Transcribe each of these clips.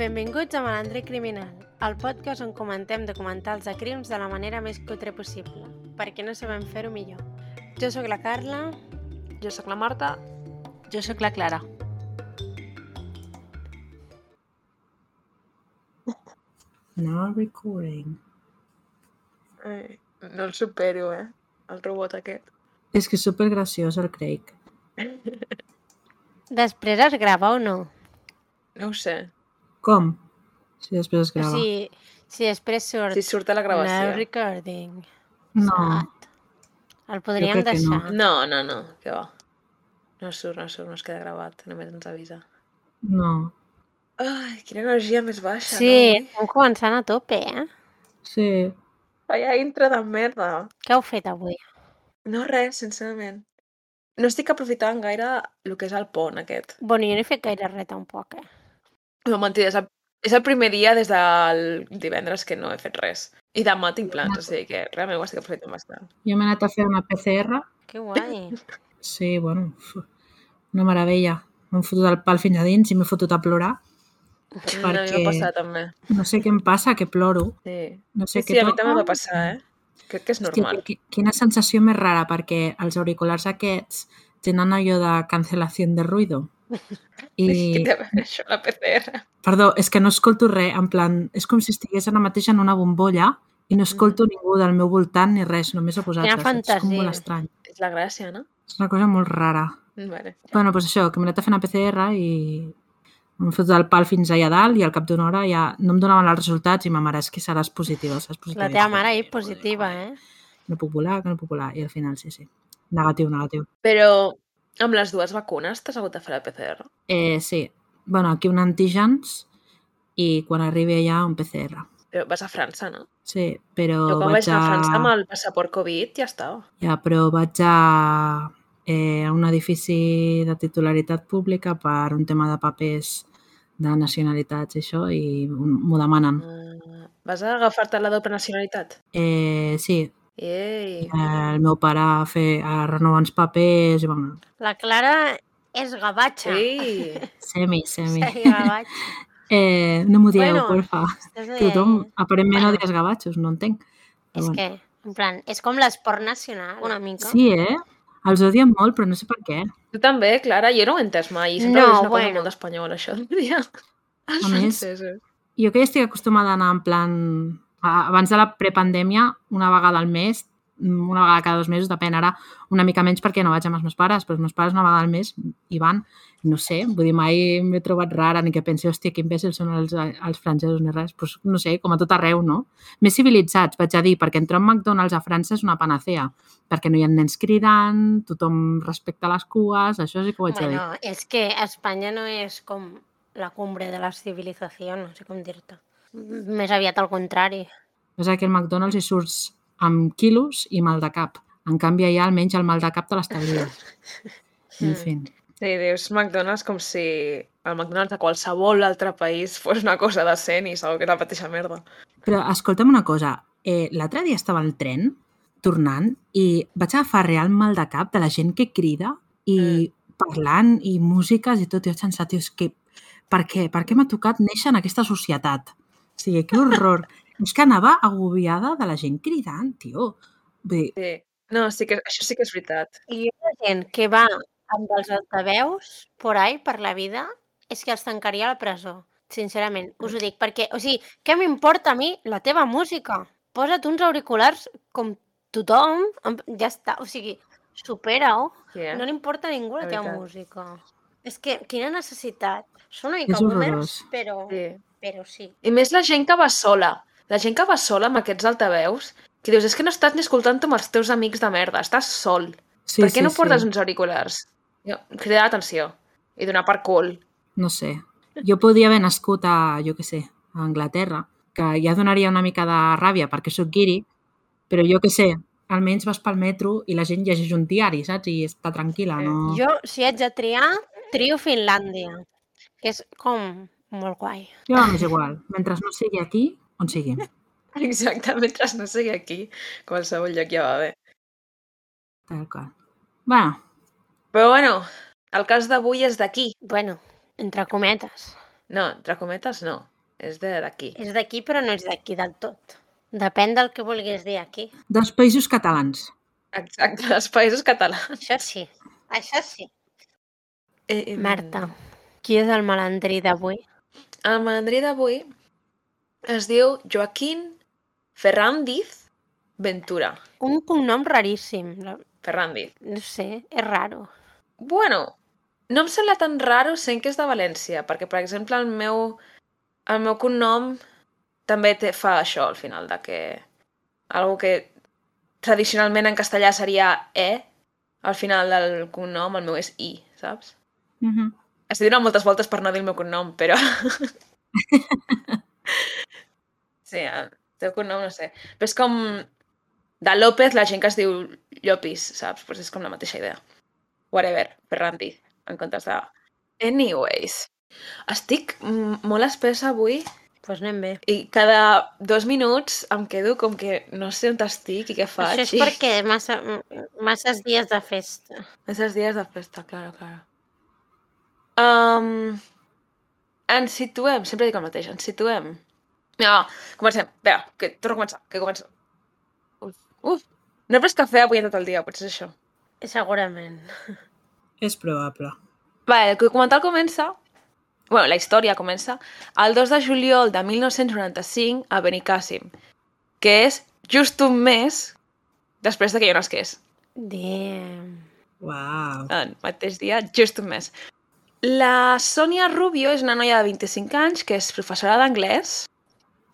Benvinguts a Malandre Criminal, el podcast on comentem documentals de crims de la manera més cutre possible, perquè no sabem fer-ho millor. Jo sóc la Carla. Jo sóc la Marta. Jo sóc la Clara. Now recording. Ai, no el supero, eh? El robot aquest. És que és supergraciós el Craig. Després es grava o no? No ho sé. Com? Si després es grava. sigui, si després surt Si surt a la gravació. recording. No, Sad. El podríem que no. deixar. No, no, no. Què va? No surt, no surt, no es queda gravat. Només ens avisa. no. Ai, quina energia més baixa, Sí, no? estem començant a tope, eh? Sí, Vaya intre de merda. Què heu fet avui? No res, sincerament. No estic aprofitant gaire el que és el pont aquest. Bueno, jo no he fet gaire res tampoc, eh? No, mentida, és el, és el primer dia des del divendres que no he fet res. I demà tinc plans, o sigui que realment ho estic aprofitant bastant. jo m'he anat a fer una PCR. Que guai. Sí, bueno, una meravella. M'he fotut el pal fins a dins i m'he fotut a plorar. Perquè... A mi Perquè- m'ha passat també. No sé què em passa, que ploro. Sí, No sé sí, sí què a mi també va passar, eh? Crec que és Hòstia, normal. qui- quina sensació més rara, perquè els auriculars aquests tenen allò de cancel·lació de ruïdo. I... Veure això, la PCR? perdó, és que no escolto res, en plan, és com si estigués ara mateix en una bombolla i no escolto ningú del meu voltant ni res, només a vosaltres. És com fantasia. molt estrany. És la gràcia, no? És una cosa molt rara. Vale. bueno, doncs això, que m'he anat a fer una PCR i m'he fotut el pal fins allà dalt i al cap d'una hora ja no em donaven els resultats i ma mare és que seràs positiva, seràs positiva. La teva mare ahir positiva, eh? No puc volar, que no puc volar. I al final sí, sí. Negatiu, negatiu. Però amb les dues vacunes t'has hagut de fer la PCR? Eh, sí. bueno, aquí un antígens i quan arribi allà un PCR. Però vas a França, no? Sí, però Jo quan vaig vaig anar a França a... amb el passaport Covid ja estava. Ja, però vaig a, eh, a un edifici de titularitat pública per un tema de papers de nacionalitats i això, i m'ho demanen. Uh, vas a agafar-te la doble nacionalitat? Eh, sí, Ei! eh, el meu pare a, fer, a renovar uns papers, i bueno, La Clara és gavatxa. Ei! semi, semi. Gavatxa. Eh, no m'ho dieu, Bueno, porfa. Tothom, aparentment, Bueno. odies gavatxos, no entenc. Però És bueno. que, en plan, és com l'esport nacional, una mica. Sí, eh? Els odien molt, però no sé per què. Tu també, Clara? Jo no ho he entès mai. Sempre No, és una bueno. cosa molt d'espanyol, això. Els A més, francesos. Jo que ja estic acostumada a anar en plan... Abans de la prepandèmia, una vegada al mes, mm, una vegada cada dos mesos, depèn ara, una mica menys perquè no vaig amb els meus pares, però els meus pares una vegada al mes hi van, no sé, vull dir, mai m'he trobat rara ni que pensi, hòstia, que imbècils són els, els francesos ni res, pues, no sé, com a tot arreu, no? Més civilitzats, vaig a dir, perquè entrar un McDonald's a França és una panacea, perquè no hi ha nens cridant, tothom respecta les cues, això sí que ho vaig a dir. Bueno, és que Espanya no és com la cumbre de la civilització, no sé com dir-te. Més aviat al contrari. És que al McDonald's hi surts amb quilos i mal de cap. En canvi, allà almenys el mal de cap te l'estalvies. En fi. Sí, dius McDonald's com si el McDonald's de qualsevol altre país fos una cosa decent i segur que és la mateixa merda. Però escolta'm una cosa. Eh, L'altre dia estava al tren, tornant, i vaig agafar real mal de cap de la gent que crida i Mm. parlant i músiques i tot. I vaig pensar, tio, és que per què? Per què m'ha tocat néixer en aquesta societat? O sigui, que horror. és que anava agobiada de la gent cridant, tio. Dir, Sí. No, sí que, això sí que és veritat. I la gent que va amb els altaveus por ahí, per la vida, és que els tancaria a la presó. Sincerament, us ho dic, perquè, o sigui, què m'importa a mi la teva música? Posa't uns auriculars com tothom, ja està, o sigui, supera-ho. Eh? No li importa a ningú la La teva veritat. música. És que, quina necessitat. Són una mica És boomers, però, Sí. Però sí. I més la gent que va sola. La gent que va sola amb aquests altaveus, que dius, és que no estàs ni escoltant amb els teus amics de merda, estàs sol. sí, per què sí, no portes sí. uns auriculars? Jo, cridar l'atenció i donar per cul. no sé, jo podria haver nascut a, jo què sé, a Anglaterra, que ja donaria una mica de ràbia perquè sóc guiri, però jo què sé, almenys vas pel metro i la gent llegeix un diari, saps? I està tranquil·la, Eh, no... Jo, si haig de triar, trio Finlàndia, que és com molt guai. Jo m'és igual, mentre no sigui aquí, on sigui. Exacte, mentre no sigui aquí, qualsevol lloc ja va bé. Tal qual. Bueno, Però bueno, el cas d'avui és d'aquí. Bueno, entre cometes. No, entre cometes no. és de d'aquí. És d'aquí, però no és d'aquí del tot. Depèn del que vulguis dir aquí. Dels països catalans. Exacte, dels països catalans. Això sí, això sí. Eh, eh, Marta, qui és el malandrí d'avui? El malandrí d'avui es diu Joaquín Ferrandiz Ventura. Un cognom raríssim. Ferrandiz. No sé, és raro. Bueno, no em sembla tan raro sent que és de València, perquè, per exemple, el meu, el meu cognom també té, fa això al final, de que algo que tradicionalment en castellà seria E, al final del cognom el meu és I, saps? -huh. Estic donant moltes voltes per no dir el meu cognom, però... sí, el teu cognom no sé. Però és com... De López, la gent que es diu Llopis, saps? Pues és com la mateixa idea. Whatever, Ferrandiz, en comptes de... Anyways, estic molt espessa avui Doncs pues anem bé. i cada dos minuts em quedo com que no sé on estic i què faig. Això és i- perquè massa, masses dies de festa. Esos días de festa, claro, claro. Um, ens situem, sempre dic el mateix, ens situem. Vinga, va, comencem. Vinga, que torno a començar, que començo. Uf, uf. No he pres cafè avui tot el dia, potser és això. Segurament. És probable. Vale, el documental comença... bueno, la història comença el 2 de juliol de 1995 a Benicàssim, que és just un mes després de que jo nasqués. Damn. Uau. el mateix dia, just un mes. La Sònia Rubio és una noia de 25 anys que és professora d'anglès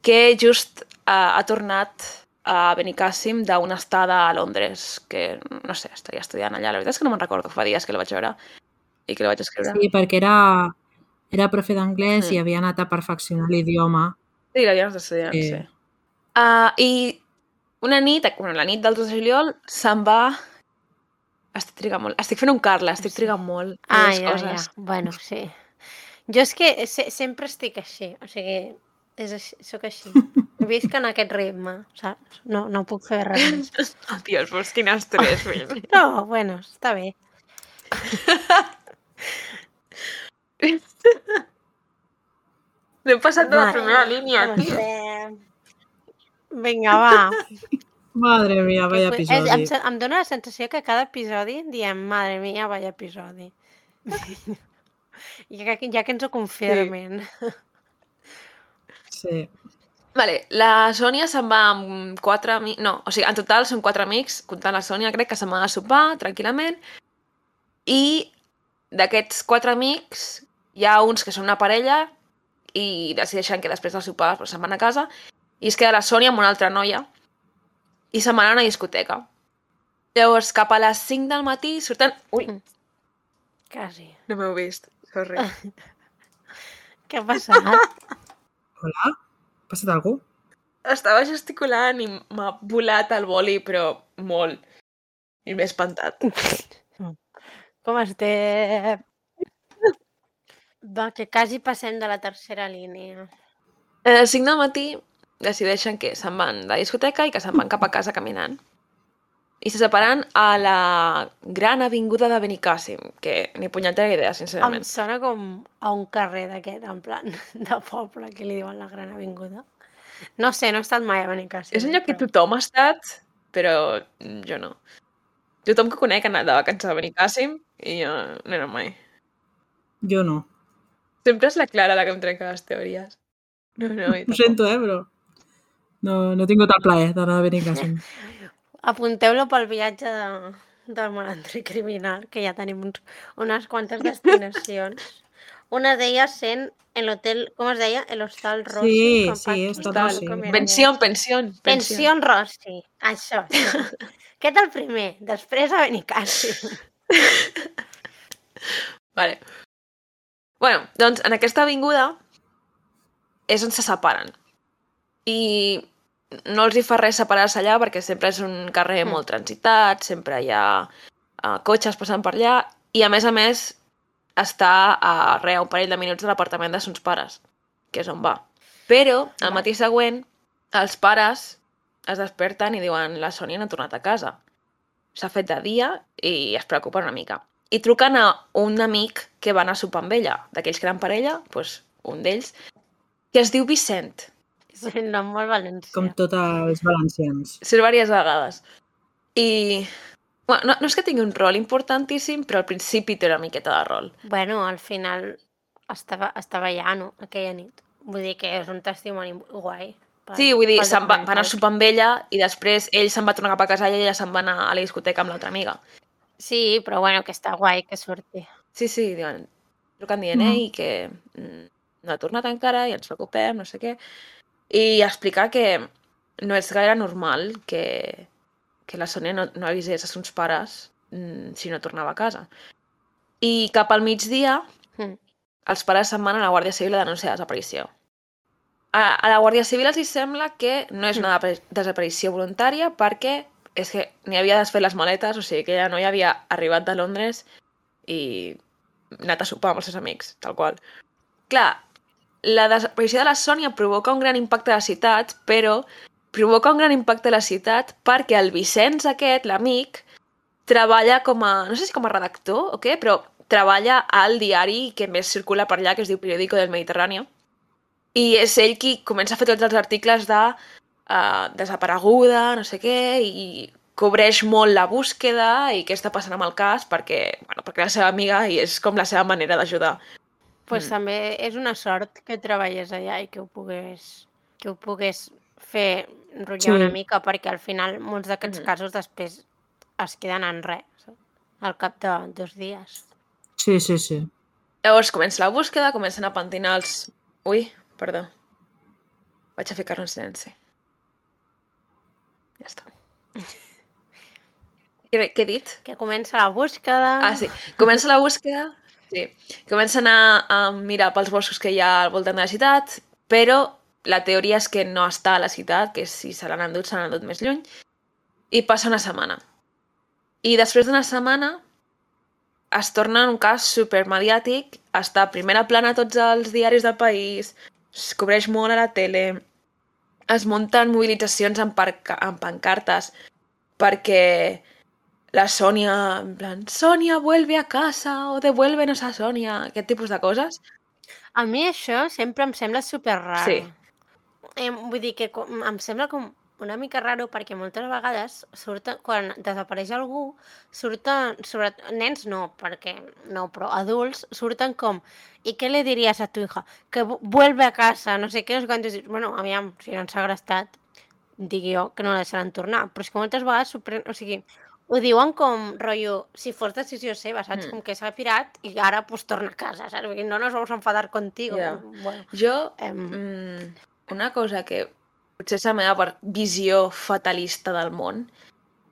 que just ha, ha tornat a Benicàssim d'una estada a Londres, que no sé, estaria estudiant allà. La veritat és que no me'n recordo, fa dies que la vaig veure i que la vaig escriure. Sí, perquè era, era profe d'anglès Mm. i havia anat a perfeccionar l'idioma. Sí, l'havia d'estudiar, Sí. sí. Uh, I una nit, bueno, la nit del 2 de juliol, se'n va... Estic trigant molt. Estic fent un Carla, estic trigant molt. Ah, ja, ja. coses. Bueno, sí. Jo és que se sempre estic així, o sigui, és així, soc així. Visc en aquest ritme, saps? No, no puc fer res més. Oh, Dios, pues quin estrès, fill. No, bueno, està bé. N'hem passat de la primera línia, tio. Vinga, va. Madre mia, vaya Que- és- episodi. Em, em dóna la sensació que cada episodi diem, madre mia, vaya episodi. I ja, que- ja que ens ho confirmen. Sí. Vale, la Sònia se'n va amb quatre amics... No, o sigui, en total són quatre amics, comptant la Sònia, crec que se'n va a sopar tranquil·lament. I d'aquests quatre amics hi ha uns que són una parella i decideixen que després del sopar pues, se'n van a casa i es queda la Sònia amb una altra noia i se'n van a una discoteca. Llavors, cap a les 5 del matí surten... Ui, Mm. Quasi. no m'heu vist, sorry. Què ha passat? Hola? Ha passat algú? Estava gesticulant i m'ha volat el boli, però molt. I m'he espantat. Com estem? Va, que quasi passem de la tercera línia. A les 5 del matí decideixen que se'n van de la discoteca i que se'n van cap a casa caminant. I se separen a la gran avinguda de Benicàssim, que ni punyetera idea, Em sincerament. sona com a un carrer d'aquest, en plan, de poble, que li diuen la Gran Avinguda. No sé, no he estat mai a Benicàssim. És un lloc que però- tothom ha estat, però jo no. Tothom que conec ha anat de vacances a Benicàssim i jo no anat mai. Jo no. Sempre és la Clara la que em trenca les teories. No, no, i Ho sento, eh, però no, no he tingut el plaer d'anar a Benicàssim. Apunteu-lo pel viatge de, del malandrí criminal, que ja tenim uns, unes quantes destinacions. Una d'elles sent en l'hotel, com es deia? El Hostal Rossi. Sí, sí, Hostal Rossi. Pensió, pensió, pensió. Rossi, això. Aquest el primer, després a Benicàssim. Vale. Bueno, doncs en aquesta avinguda és on se separen. I no els hi fa res separar-se allà perquè sempre és un carrer Mm. molt transitat, sempre hi ha uh, cotxes passant per allà i a més a més està a re, un parell de minuts de l'apartament de sons pares, que és on va. Però Vale. matí següent els pares es desperten i diuen la Sònia no ha tornat a casa. S'ha fet de dia i es preocupen una mica. I truquen a un amic que va anar a sopar amb ella, d'aquells que eren parella, doncs un d'ells, que es diu Vicent. És un nom molt valencià. Com tots els valencians. Surt diverses vegades. I... Bueno, no, no és que tingui un rol importantíssim, però al principi té una miqueta de rol. Bueno, al final estava, estava allà, no?, aquella nit. Vull dir que és un testimoni guai. pel- Sí, vull dir, se'n va, va anar a sopar amb ella i després ell se'n va tornar cap a casa i ella se'n va anar a la discoteca amb l'altra amiga. Sí, però bueno, que està guai que surti. Sí, sí, diuen, trucant dient, Mhm. ei, que mm, no ha tornat encara i ens preocupem, no sé què. I explicar que no és gaire normal que, que la Sònia no, no avisés a sons pares mm, si no tornava a casa. I cap al migdia, Mm. els pares se'n van a la Guàrdia Civil a denunciar la desaparició. A, a la Guàrdia Civil els sembla que no és una depre- desaparició voluntària perquè és que ni havia desfet les maletes, o sigui que ella no hi havia arribat de Londres i anat a sopar amb els seus amics, tal qual. Clar, la desaparició de la Sònia provoca un gran impacte a la ciutat, però provoca un gran impacte a la ciutat perquè el Vicenç aquest, l'amic, treballa com a, no sé si com a redactor o què, però treballa al diari que més circula per allà, que es diu Periódico del Mediterrani. I és ell qui comença a fer tots els articles de uh, desapareguda, no sé què, i cobreix molt la búsqueda i què està passant amb el cas perquè, bueno, perquè la seva amiga i és com la seva manera d'ajudar. Pues Mm. també és una sort que treballés allà i que ho pogués, que ho pogués fer rotllar Sí. una mica, perquè al final molts d'aquests Mhm. casos després es queden en res, al cap de dos dies. Sí, sí, sí. Llavors comença la búsqueda, comencen a pentinar els... Ui, perdó. Vaig a ficar-ho en silenci. Ja està. Què, què he dit? Que comença la búsqueda... Ah, sí. Comença la búsqueda, sí. Comencen a, a mirar pels boscos que hi ha al voltant de la ciutat, però la teoria és que no està a la ciutat, que si se l'han endut, se l'han endut més lluny, i passa una setmana. I després d'una setmana es torna un cas supermediàtic, està a primera plana a tots els diaris del país, es cobreix molt a la tele, es munten mobilitzacions parca, en pancartes perquè la Sònia, en plan, Sònia, vuelve a casa o devuélvenos a Sònia, aquest tipus de coses. A mi això sempre em sembla super raro. Sí. Eh, vull dir que com, em sembla com una mica raro perquè moltes vegades surten, quan desapareix algú, surten, sobre, nens no, perquè no, però adults surten com ¿y qué le dirías a tu hija? Que vu- vuelve a casa, no sé què, no sé quantos, bueno, aviam, si no han segrestat, digui jo que no la deixaran tornar, però és que moltes vegades sorprèn, o sigui, ho diuen com, rotllo, si fos decisió seva, saps? Mm. Com que s'ha pirat i ara pues torna a casa, saps? Dir, No nos vamos a enfadar contigo. Ja. Bueno, Jo, em, mm, una cosa que potser és la meva visió fatalista del món,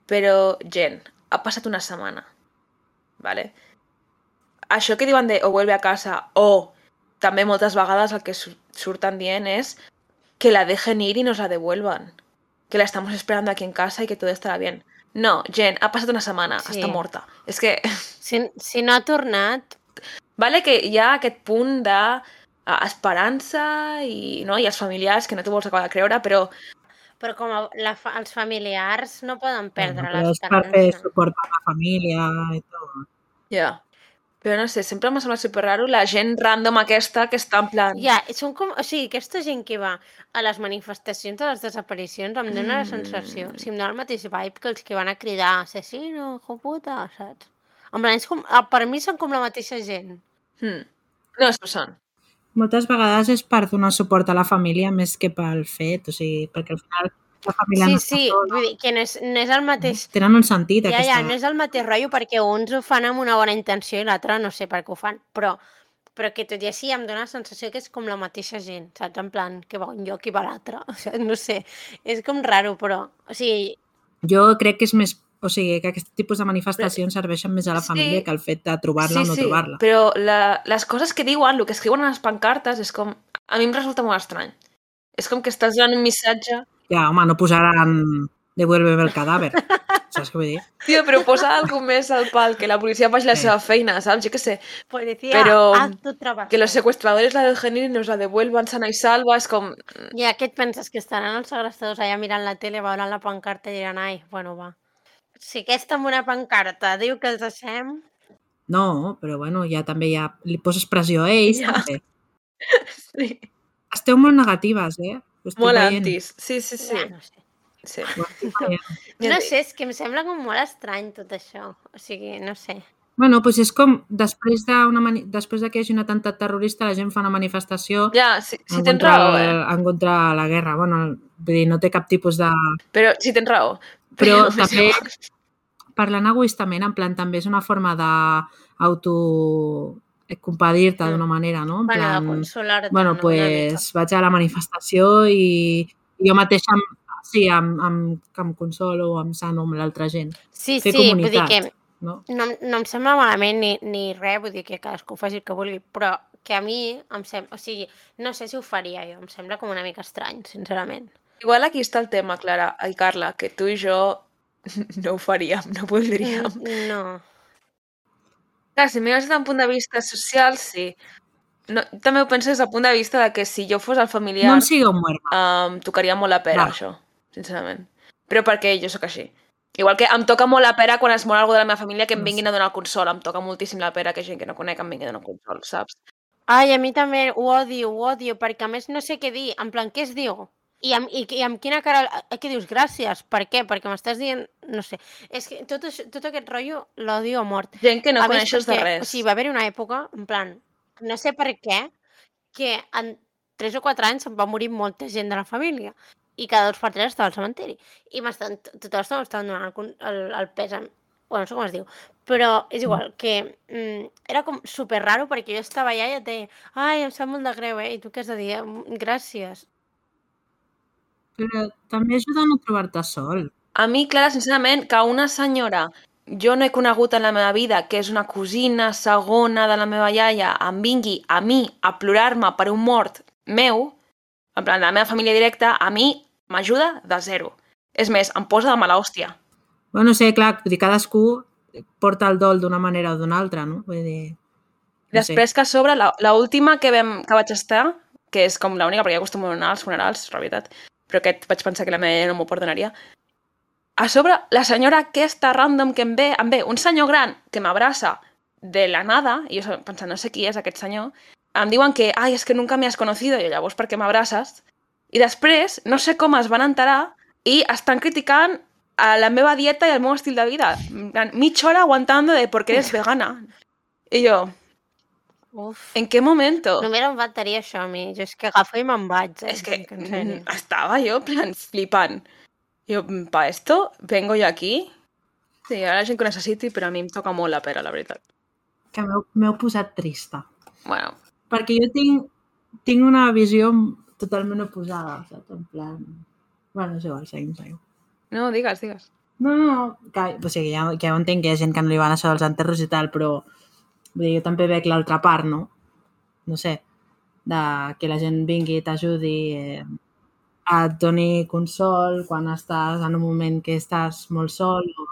però, gent, ha passat una setmana, vale? Això que diuen de o vuelve a casa o també moltes vegades el que su- surten dient és que la dejen ir y nos la devuelvan. Que la estamos esperando aquí en casa y que todo estará bien. No, gent, ha passat una setmana, Sí. està morta. És que si, si no ha tornat, Vale que hi ha aquest punt de uh, esperança i, no? i els familiars que no t'ho vols acabar de creure, però però com a, la, fa- els familiars no poden perdre Bueno, però és per fer l'esperança. suport a la família i tot. ja. Però no sé, sempre m'ha semblat super raro la gent random aquesta que està en plan... Ja, són com, o sigui, aquesta gent que va a les manifestacions de les desaparicions em dona la Mm. sensació, o sigui, em dona el mateix vibe que els que van a cridar assassino, hijo puta, saps? En plan, és com, ah, per mi són com la mateixa gent. Hmm. No, és ho són. Moltes vegades és per donar suport a la família més que pel fet, o sigui, perquè al final la família Sí, sí, sola. vull dir que no és, no és el mateix Tenen un sentit, Ja, aquesta... ja, no és el mateix rotllo perquè uns ho fan amb una bona intenció i l'altre no sé per què ho fan, però, però que tot i així em dóna la sensació que és com la mateixa gent, saps? En plan, que va un lloc i va l'altre, o sigui, no sé, és com raro, però, o sigui, Jo crec que és més... O sigui, que aquest tipus de manifestacions serveixen més a la Sí. família que el fet de trobar-la o no trobar-la. però la, les coses que diuen, el que escriuen a les pancartes, és com... A mi em resulta molt estrany. És com que estàs donant un missatge... Ja, home, no posaran devuélveme el cadàver. Saps què vull dir? Tio, però posa alguna més al pal, que la policia faci la Sí. seva feina, saps? Jo què sé. policía, Però, haz tu trabajo. Que los secuestradores la dejen ir y nos la devuelvan sana y salva, és com... Ja, què et penses? Que estaran els segrestadors allà mirant la tele, veuran la pancarta i diran, ai, bueno, va. Si aquesta amb una pancarta diu que els deixem... No, però bueno, ja també ja li poses pressió a ells, Ja. també. Sí. esteu molt negatives, eh? Molt veient. antis. Sí, sí, sí. Ja, no sé. sí. No sé, és que em sembla com molt estrany tot això. O sigui, no sé. Bueno, doncs és com després d'una mani... després de que hi hagi un atemptat terrorista la gent fa una manifestació Ja, sí, sí en, tens contra, raó, eh? en contra la guerra. Bueno, vull dir, no té cap tipus de... Però sí tens raó. Però és també, parlant egoistament, en plan, també és una forma d'auto compadir-te d'una manera, no? En Bueno, de plan, consolar-te. bueno, pues, vaig a la manifestació i jo mateixa em, sí, em, em, que em consolo o em sano amb l'altra gent. Sí, fer sí, vull dir que No? no, no em sembla malament ni, ni res, vull dir que cadascú faci el que vulgui, però que a mi em sembla, o sigui, no sé si ho faria jo, em sembla com una mica estrany, sincerament. Igual aquí està el tema, Clara i Carla, que tu i jo no ho faríem, no voldríem. Mm, No. Clar, si mires d'un punt de vista social, sí. No, també ho penso des del punt de vista de que si jo fos el familiar, No em sigueu muerta. em tocaria molt la pera, Va. això, sincerament. Però perquè jo sóc així. Igual que em toca molt la pera quan es mor algú de la meva família que em No vinguin a donar el consol. Em toca moltíssim la pera que gent que no conec em vingui a donar el consol, saps? Ai, a mi també ho odio, ho odio, perquè a més no sé què dir, en plan, què es diu? I amb, i, i amb quina cara... eh, Què dius? Gràcies. Per què? Perquè m'estàs dient... No sé. És que tot, això, tot aquest rotllo l'odio a mort. Gent que no a coneixes de res. O sigui, va haver-hi una època, en plan, no sé per què, que en 3 o 4 anys em va morir molta gent de la família i cada dos per tres estava al cementeri. I m'estan, tota l'estona m'estaven donant el, el, el pes en... Bueno, no sé com es diu. Però és igual, que mm, era com super raro perquè jo estava allà i et deia ai, em sap molt de greu, eh? I tu què has de dir? "Mm, Gràcies. Però també ajuda a no trobar-te sol. A mi, Clara, sincerament, que una senyora jo no he conegut en la meva vida, que és una cosina segona de la meva iaia, em vingui a mi a plorar-me per un mort meu, en plan, de la meva família directa, a mi m'ajuda de zero. És més, em posa de mala hòstia. Bueno, no sé, clar, vull dir, cadascú porta el dol d'una manera o d'una altra, no? Vull dir... No sé. Després que a sobre, la, la última que, vam, que vaig estar, que és com l'única, perquè jo acostumo a anar als funerals, la veritat, però aquest vaig pensar que la meva no m'ho perdonaria, a sobre, la senyora aquesta random que em ve, em ve un senyor gran que m'abraça de la nada, i jo pensant, no sé qui és aquest senyor, em diuen que, ai, és que nunca me has conocido, i jo, llavors per què m'abraces? I després, no sé com es van enterar, i estan criticant a la meva dieta i el meu estil de vida. Mitja hora aguantando de por qué eres vegana. I jo, Uf. ¿en qué momento? Només em faltaria això a mi. Jo és que agafo i me'n vaig. Eh? Es que yo, en plan, flipant. Jo, pa esto, vengo yo aquí? Sí, ha la gent que necessiti, però a mi em toca molt la pera, la veritat. Que m'heu- posat trista. Bueno, Perquè jo tinc, tinc una visió totalment oposada, saps? En plan... Bueno, és igual, seguim, seguim. no, digues, digues. No, no, no, que, o sigui, ja, que ja ho entenc que hi ha gent que no li van això dels enterros i tal, però vull dir, jo també veig l'altra part, no? No sé, de que la gent vingui i t'ajudi, eh, et doni consol quan estàs en un moment que estàs molt sol o,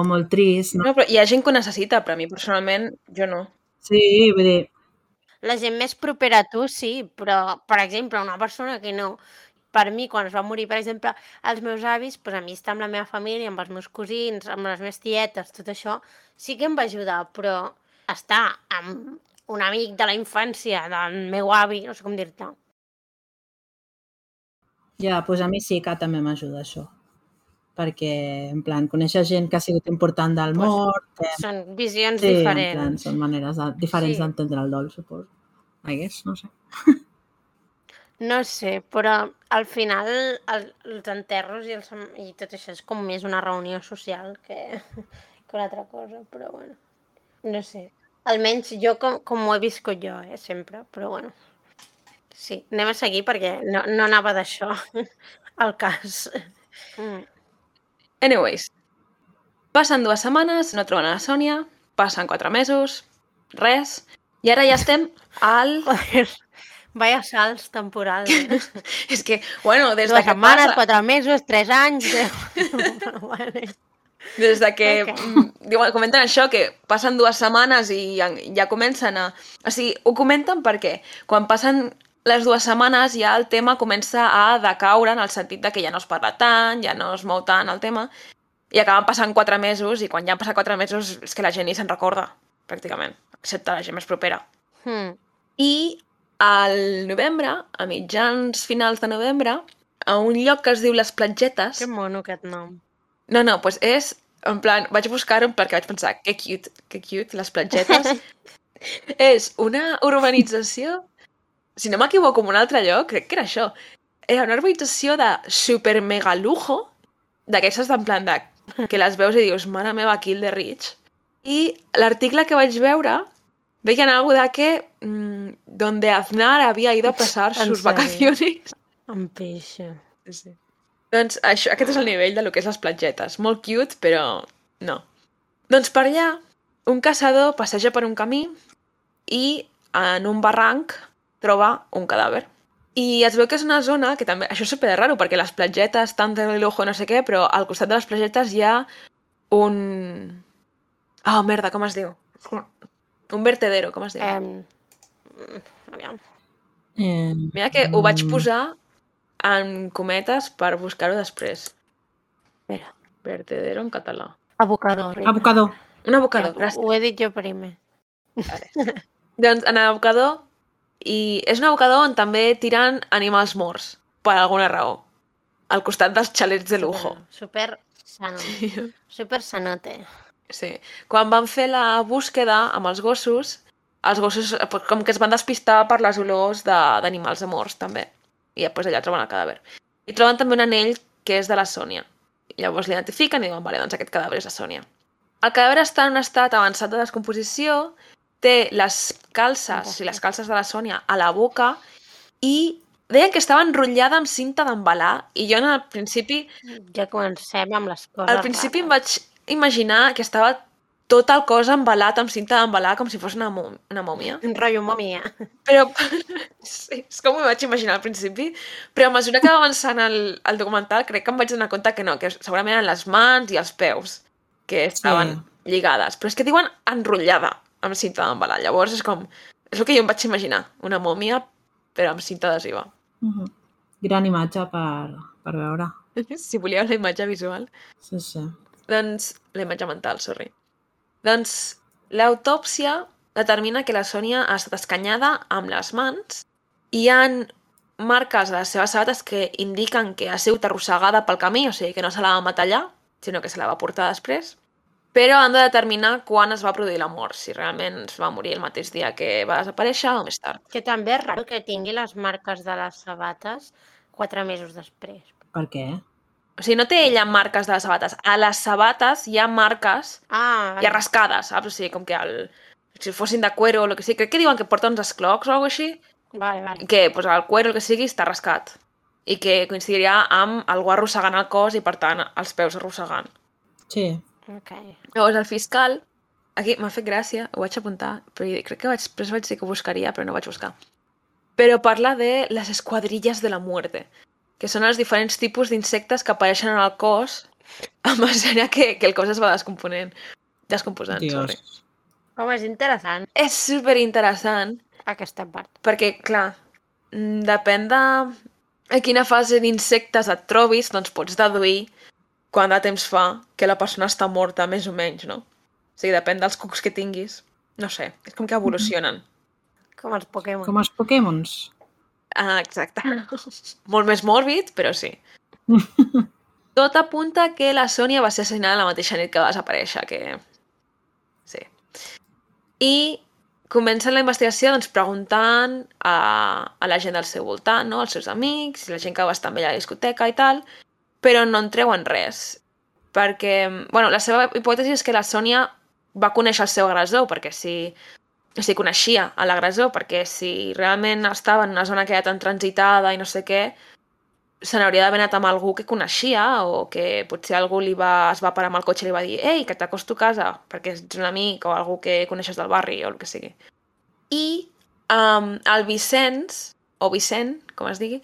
o molt trist, no? No, però hi ha gent que ho necessita, però a mi personalment, jo no. Sí, vull dir, La gent més propera a tu, sí, però, per exemple, una persona que no... Per mi, quan es va morir, per exemple, els meus avis, doncs a mi estar amb la meva família, amb els meus cosins, amb les meves tietes, tot això, sí que em va ajudar, però estar amb un amic de la infància, del meu avi, no sé com dir-te. ja, doncs a mi sí que també m'ajuda això. Perquè, en plan, conèixer gent que ha sigut important del Pues, mort, que Són visions Sí, en diferents. plan, són maneres de, diferents Sí. d'entendre el dol, suposo. I guess, no sé. No sé, però al final el, els enterros i, els, i tot això és com més una reunió social que, que una altra cosa, però bueno, no sé. Almenys jo com, com ho he viscut jo, eh, sempre, però bueno. Sí, anem a seguir perquè no, no anava d'això el cas. Mm. Anyways, passen dues setmanes, no troben a la Sònia, passen quatre mesos, res, i ara ja estem al... Joder, vaya salts temporals. Eh? És que, bueno, des de que setmanes, passa... quatre mesos, tres anys... Però bueno. Des de que Ok. mm, diuen, comenten això, que passen dues setmanes i ja, ja comencen a... O sigui, ho comenten perquè quan passen les dues setmanes ja el tema comença a decaure en el sentit de que ja no es parla tant, ja no es mou tant el tema, i acaben passant quatre mesos, i quan ja han passat quatre mesos és que la gent ni se'n recorda, pràcticament, excepte la gent més propera. Hmm. I Al novembre, a mitjans finals de novembre, a un lloc que es diu Les Platgetes... Que mono aquest nom. No, no, doncs és, en plan, vaig buscar-ho perquè vaig pensar, que cute, que cute, les platgetes. és una urbanització, si no m'equivoco, en un altre lloc, crec que era això. Era una urbanització de super mega lujo, d'aquestes en plan de, que les veus i dius, mare meva, kill the rich. I l'article que vaig veure veien algo de que mm, donde Aznar había ido a pasar En sus vacaciones. Em pixa. Sí. Doncs això, aquest és el nivell de lo que és les platgetes. Molt cute, però no. Doncs per allà, un caçador passeja per un camí i en un barranc troba un cadàver. I es veu que és una zona que també... Això és super raro, perquè les platgetes, tant de l'ojo no sé què, però al costat de les platgetes hi ha un... Ah, oh, merda, com es diu? Un vertedero, com es diu? Eh, aviam. Eh, Mira que ho vaig posar en cometes per buscar-ho després. Espera. Vertedero en català. Abocador. Abocador. Un abocador, Ja, gràcies. Ho he dit jo primer. Doncs en l'abocador, i és un abocador on també tiren animals morts, per alguna raó, al costat dels xalets de lujo. Super sano. Super sanote. Sí. Quan van fer la búsqueda amb els gossos, els gossos com que es van despistar per les olors de- d'animals de morts, també. I després allà troben el cadàver. I troben també un anell que és de la Sònia. I llavors l'identifiquen i diuen, vale, doncs aquest cadàver és la Sònia. El cadàver està en un estat avançat de descomposició, té les calces i les calces de la Sònia a la boca i deien que estava enrotllada amb cinta d'embalar i jo en el principi Ja comencem amb les coses al principi em rares. vaig imaginar que estava tot el cos embalat amb cinta d'embalar com si fos una, una mòmia. Un rotllo mòmia. Però sí, és com m'ho vaig imaginar al principi, però a mesura que va avançant el, el documental crec que em vaig donar compte que no, que segurament eren les mans i els peus que estaven Sí. lligades. Però és que diuen enrotllada amb cinta d'embalar. Llavors és com... És el que jo em vaig imaginar, una mòmia però amb cinta adhesiva. Mhm. Gran imatge per, per veure. si volíeu la imatge visual. Sí, sí. Doncs, la imatge mental, sorry. Doncs, l'autòpsia determina que la Sònia ha estat escanyada amb les mans i hi han marques a les seves sabates que indiquen que ha sigut arrossegada pel camí, o sigui que no se la va matar allà, sinó que se la va portar després. Però han de determinar quan es va produir la mort, si realment es va morir el mateix dia que va desaparèixer o més tard. Que també és raro que tingui les marques de les sabates quatre mesos després. Per què? O sigui, no té ella marques de les sabates. A les sabates hi ha marques Ah, i arrascades, saps? O sigui, com que el, si fossin de cuero o el que sigui. Crec que diuen que porta uns esclocs o alguna així, Vale, vale. que pues, el cuero o el que sigui està rascat. I que coincidiria amb algú arrossegant el cos i, per tant, els peus arrossegant. Sí. Ok. Llavors, el fiscal... Aquí m'ha fet gràcia, ho vaig apuntar, però crec que vaig, després vaig dir que ho buscaria, però no vaig buscar. Però parla de les esquadrilles de la muerte, que són els diferents tipus d'insectes que apareixen en el cos a mesura que, que el cos es va descomponent. Descomposant, sorry. Dios. Home, és interessant És super interessant aquesta part. perquè, clar, mm, depèn de a quina fase d'insectes et trobis, doncs pots deduir quant de temps fa que la persona està morta, més o menys, no? O sigui, depèn dels cucs que tinguis. No sé, és com que evolucionen. Com els Pokémon. Com els Pokémons. Ah, exacte. Molt més mòrbid, però sí. Tot apunta que la Sònia va ser assassinada la mateixa nit que va desaparèixer, que... Sí. I comencen la investigació doncs, preguntant a, a la gent del seu voltant, no? als seus amics, la gent que va estar amb ella a la discoteca i tal, però no en treuen res. Perquè, bueno, la seva hipòtesi és que la Sònia va conèixer el seu agressor, perquè si o sigui, coneixia a l'agressor, perquè si realment estava en una zona que era tan transitada i no sé què, se n'hauria d'haver anat amb algú que coneixia o que potser algú li va, es va parar amb el cotxe i li va dir ei, que t'acosto a casa, perquè ets un amic o algú que coneixes del barri o el que sigui. I um, el Vicenç, o Vicent, com es digui,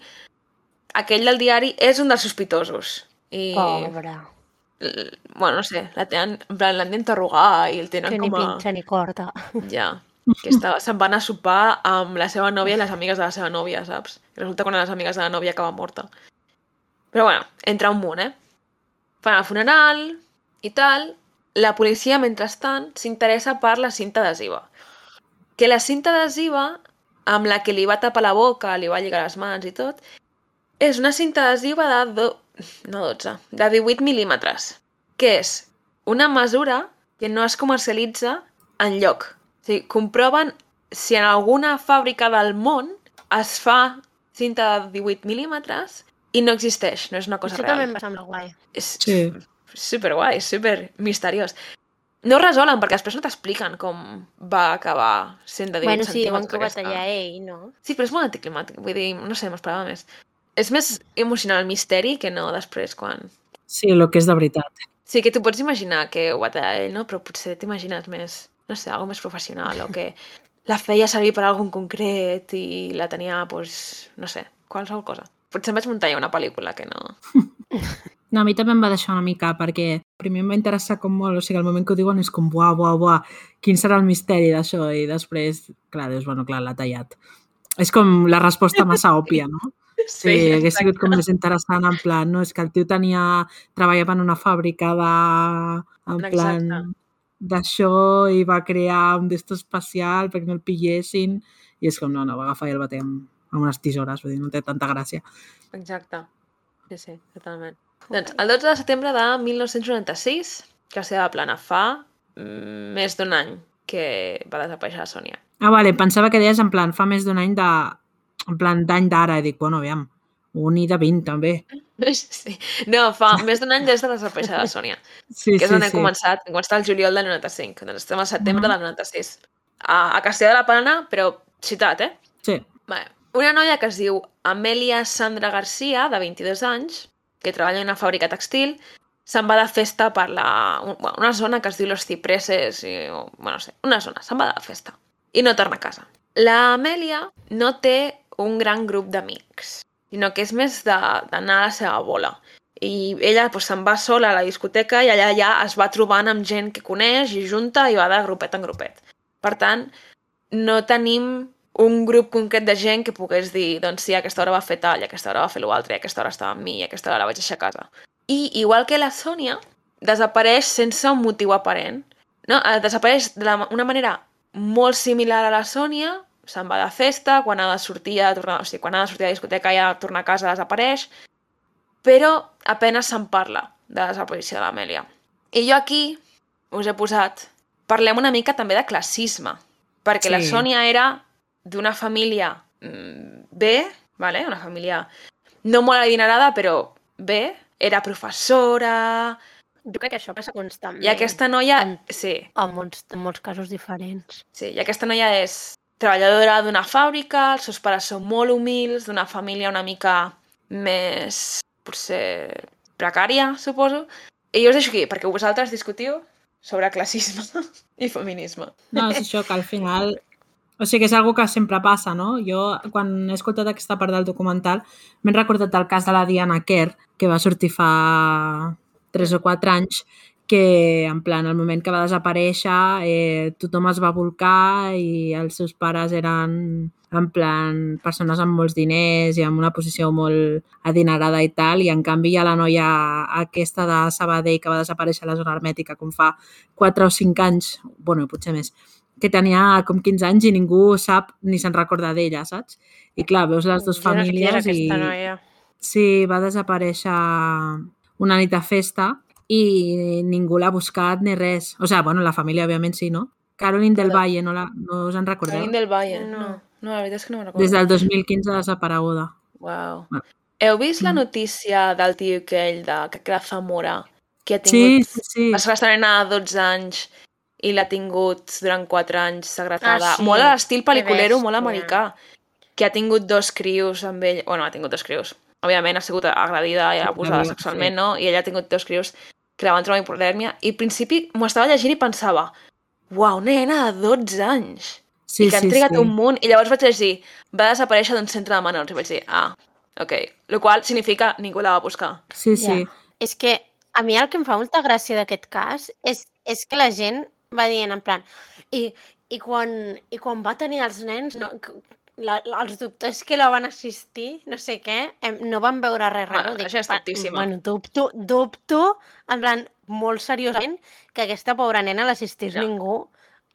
aquell del diari és un dels sospitosos. I, Pobre. bueno, no sé, l'han d'interrogar i el tenen Que ni com a... pinxa ni corta. Ja, que estava, se'n van a sopar amb la seva nòvia i les amigues de la seva nòvia, saps? I resulta que una de les amigues de la nòvia acaba morta. Però bueno, entra un munt, eh? Fan el funeral i tal. La policia, mentrestant, s'interessa per la cinta adhesiva. Que la cinta adhesiva amb la que li va tapar la boca, li va lligar les mans i tot, és una cinta adhesiva de, do... no 12, de 18 mil·límetres, que és una mesura que no es comercialitza en lloc. Sigui, comproven si en alguna fàbrica del món es fa cinta de 18 mil·límetres i no existeix, no és una cosa Això real. també em va semblar guai. És Sí. super guai, super misteriós. No ho resolen perquè després no t'expliquen com va acabar sent de 18 Bueno, sí, diuen centímetres que ho va tallar ell, no? Sí, però és molt anticlimàtic, vull dir, no sé, m'esperava més. És més emocional el misteri que no després quan... Sí, el que és de veritat. Sí, que tu pots imaginar que ho va tallar ell, no? Però potser t'imagines més, no sé, algo més professional o que la feia servir per algun concret i la tenia, doncs, no sé, qualsevol cosa. Potser em vaig muntar una pel·lícula que no... No, a mi també em va deixar una mica, perquè primer em va interessar com molt, o sigui, el moment que ho diuen és com, buah, buah, buah, quin serà el misteri d'això? I després, clar, dius, bueno, clar, l'ha tallat. És com la resposta massa òbvia, no? Sí, hagués sigut com més interessant, en plan, no, és que el tio tenia, treballava en una fàbrica de, en plan, Exacte. D'això i va crear un d'esto especial perquè no el pillessin i és com, no, no, va agafar i el va amb, amb unes tisores, vull dir, no té tanta gràcia. Exacte. Sí, sí, totalment. Doncs el 12 de setembre de 1996, que seva plana fa mm, més d'un any que va desaparèixer la Sònia. Ah, vale, pensava que deies en plan, fa més d'un any de... En plan, d'any d'ara, i dic, bueno, aviam, un i de 20 també. Sí. No, fa més d'un any des de desaparèixer la Sònia, Sí, que és sí, on hem sí. començat, hem començat el juliol del 95, doncs estem al setembre Mhm. del 96. A, a Castelló de la Plana, però ciutat, eh? Sí. Vale. Una noia que es diu Amelia Sandra Garcia, de 22 anys, que treballa en una fàbrica textil, se'n va de festa per la, una zona que es diu Los Cipreses, i, o, bueno, no sé, una zona, se'n va de festa. I no torna a casa. La Amelia no té un gran grup d'amics, sinó que és més d'anar a la seva bola. I ella doncs, se'n va sola a la discoteca i allà ja es va trobant amb gent que coneix i junta i va de grupet en grupet. Per tant, no tenim un grup concret de gent que pogués dir doncs sí, aquesta hora va fer tal, i aquesta hora va fer l'altre, i aquesta hora estava amb mi, i aquesta hora la vaig deixar a casa. I, igual que la Sònia, desapareix sense un motiu aparent. No? Eh, Desapareix d'una manera molt similar a la Sònia, se'n va de festa, quan ha de sortir a tornar, o sigui, quan ha de sortir a la discoteca i ha de tornar a casa desapareix, però apenes se'n parla de la desaparició de l'Amèlia. I jo aquí us he posat, parlem una mica també de classisme, perquè sí. la. Sònia era d'una família mm, bé, vale? una família no molt adinerada, però bé, era professora, Jo crec que això passa constantment. i aquesta noia... En- Sí, En molts, en molts casos diferents. sí, i aquesta noia és treballadora d'una fàbrica, els seus pares són molt humils, d'una família una mica més, potser, precària, suposo. I jo us deixo aquí, perquè vosaltres discutiu sobre classisme i feminisme. No, és això que al final... O sigui, és algo que sempre passa, no? Jo, quan he escoltat aquesta part del documental, m'he recordat el cas de la Diana Kerr, que va sortir fa 3 o 4 anys, que en plan, al moment que va desaparèixer, eh, tothom es va volcar i els seus pares eren en plan persones amb molts diners i amb una posició molt adinerada i tal, i en canvi hi ha la noia aquesta de Sabadell que va desaparèixer a la zona hermètica com fa 4 o 5 anys, bueno, potser més, que tenia com 15 anys i ningú sap ni se'n recorda d'ella, saps? I clar, veus les dues famílies i... noia. Sí, va desaparèixer una nit de festa i ningú l'ha buscat ni res. O sigui, bueno, la família, òbviament, sí, no? Caroline del. Valle, no, la, no us en recordeu? Caroline del Valle, No. no. La veritat és que no me'n recordo. Des del 2015 desapareguda. Uau. Ah. Heu vist la Mm. notícia del tio aquell de que queda Zamora, que ha Sí, tingut... sí, sí. Va ser de 12 anys i l'ha tingut durant 4 anys segretada. Ah, sí. Molt a l'estil pel·liculero, Que molt americà. Que ha tingut dos crios amb ell... Bueno, ha tingut dos crios. Òbviament ha sigut agredida i Sí, abusada sí. sexualment, no? I ella ha tingut dos crios que la van trobar hipodèrmia. I al principi m'ho estava llegint i pensava uau, nena de 12 anys! Sí, i que han trigat sí. un munt. I llavors vaig llegir, va desaparèixer d'un centre de menors. I vaig dir, ah, ok. Lo qual significa ningú la va buscar. Sí, sí. És que a mi el que em fa molta gràcia d'aquest cas és, és que la gent va dient en plan i, i, quan, i quan va tenir els nens no, la, la, els doctors que la van assistir, no sé què, em, no van veure res Bueno, raro. això és "Pa- tontíssima." Bueno, dubto, dubto, en plan, molt seriosament, que aquesta pobra nena l'assistís Ja. ningú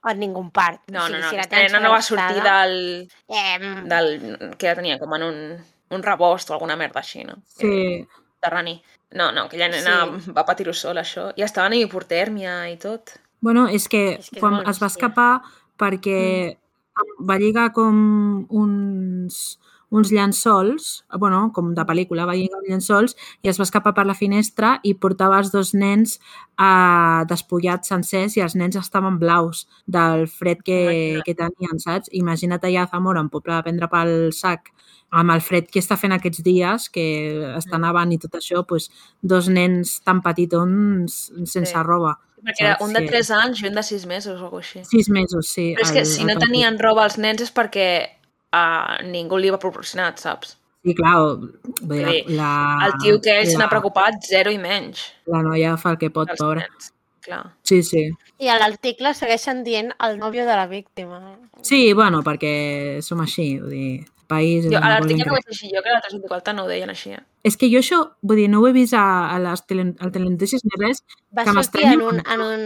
en ningú part. No, o sigui, no, no, si la aquesta nena no va sortir del, Eh, del... que la tenia com en un, un rebost o alguna merda així, no? Sí, Terrani. No, no, aquella nena Sí. va patir-ho sola, això. I estava en hipotèrmia i tot. Bueno, és que, És que és quan molt es va escapar perquè va lligar com uns, uns llençols, bueno, com de pel·lícula, va lligar uns llençols i es va escapar per la finestra i portava els dos nens eh, despullats sencers i els nens estaven blaus del fred que, que tenien, saps? Imagina't allà a Zamora, en poble de prendre pel sac, amb el fred que està fent aquests dies, que està Mm. nevant i tot això, doncs, dos nens tan petitons sense Sí. roba. Perquè era un de que- 3 anys i un de 6 mesos o alguna així. Sis mesos, sí. Però és que el- si el no tenien roba als nens és perquè uh, ningú li va proporcionat, saps? Sí, clar, Vull dir, la, El tio que ell se n'ha la, preocupat, zero i menys. la noia fa el que pot, pobra. nens. Clar. Sí, sí. I a l'article segueixen dient el nòvio de la víctima. Sí, bueno, perquè som així, vull dir, país... Jo, a l'article que vaig llegir jo, que el 324, no ho deien així. Eh? És que jo això, vull dir, no ho he vist a, a les tele, al telenotícies ni res. Va Que sortir en un, un en, un,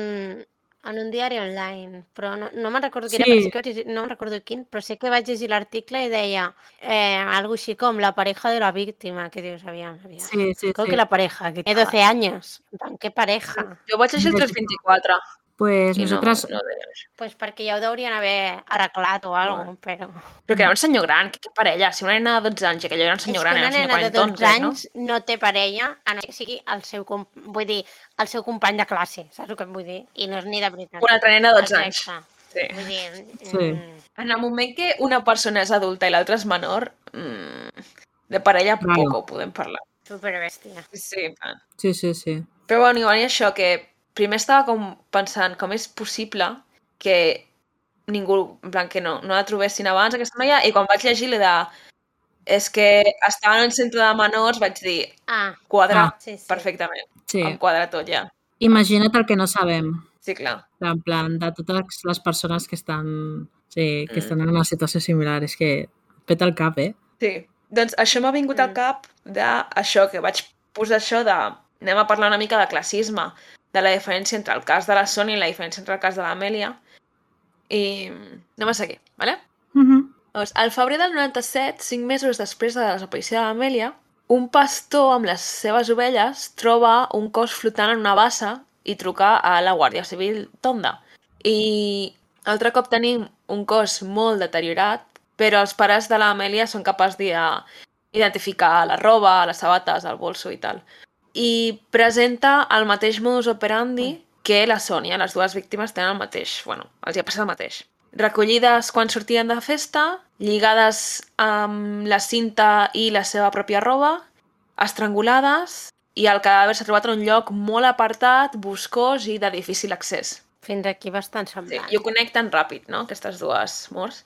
en un diari online, però no, no me'n recordo quin Sí. era, però sí que, no me'n recordo quin, però sé que vaig llegir l'article i deia eh, algo així com la pareja de la víctima, que dius, aviam, aviam. Sí, sí, Creo sí. que la pareja, que tiene 12 años. En plan, ¿Qué pareja? Jo vaig llegir el 324 Pues i no, nosaltres... no això. Pues perquè ja ho deurien haver arreglat o algo, però... Però que era un senyor gran, que, que parella, si una nena de 12 anys i aquell era un És senyor que gran, una era un senyor nena de 12 40 anys no? té parella, a no ser que sigui el seu, com- vull dir, el seu company de classe, saps el que em vull dir? I no és ni de veritat. Una altra nena de 12 anys. Sí. Vull dir, Sí. mm, En el moment que una persona és adulta i l'altra és menor, mmm, de parella poc ho podem parlar. superbèstia. Sí. Sí, sí, sí. Però bueno, i això, que primer estava com pensant com és possible que ningú, en plan, que no, no la trobessin abans aquesta noia, i quan vaig llegir la de és que estava en un centre de menors, vaig dir, Ah, quadra Ah. sí, sí. perfectament, sí. em quadra tot ja. Imagina't el que no sabem. Sí, clar. En plan, de totes les persones que estan, sí, que Mm. estan en una situació similar. És que peta el cap, eh? Sí. Doncs això m'ha vingut al Mm. cap d'això, que vaig posar això de... Anem a parlar una mica de classisme, de la diferència entre el cas de la Sònia i la diferència entre el cas de l'Amèlia. I anem a seguir, ¿vale? Uh -huh. Doncs, al febrer del 97, cinc mesos després de la desaparició de l'Amèlia, un pastor amb les seves ovelles troba un cos flotant en una bassa i truca a la Guàrdia Civil Tonda. I altre cop tenim un cos molt deteriorat, però els pares de l'Amèlia són capaços d'identificar la roba, les sabates, el bolso i tal. I presenta el mateix modus operandi que la Sònia. Les dues víctimes tenen el mateix. Bueno, els hi ha passat el mateix recollides quan sortien de festa, lligades amb la cinta i la seva pròpia roba, estrangulades i el cadàver s'ha trobat en un lloc molt apartat, boscós i de difícil accés. Fins aquí bastant Sí, semblant. I ho connecten ràpid, no?, aquestes dues morts.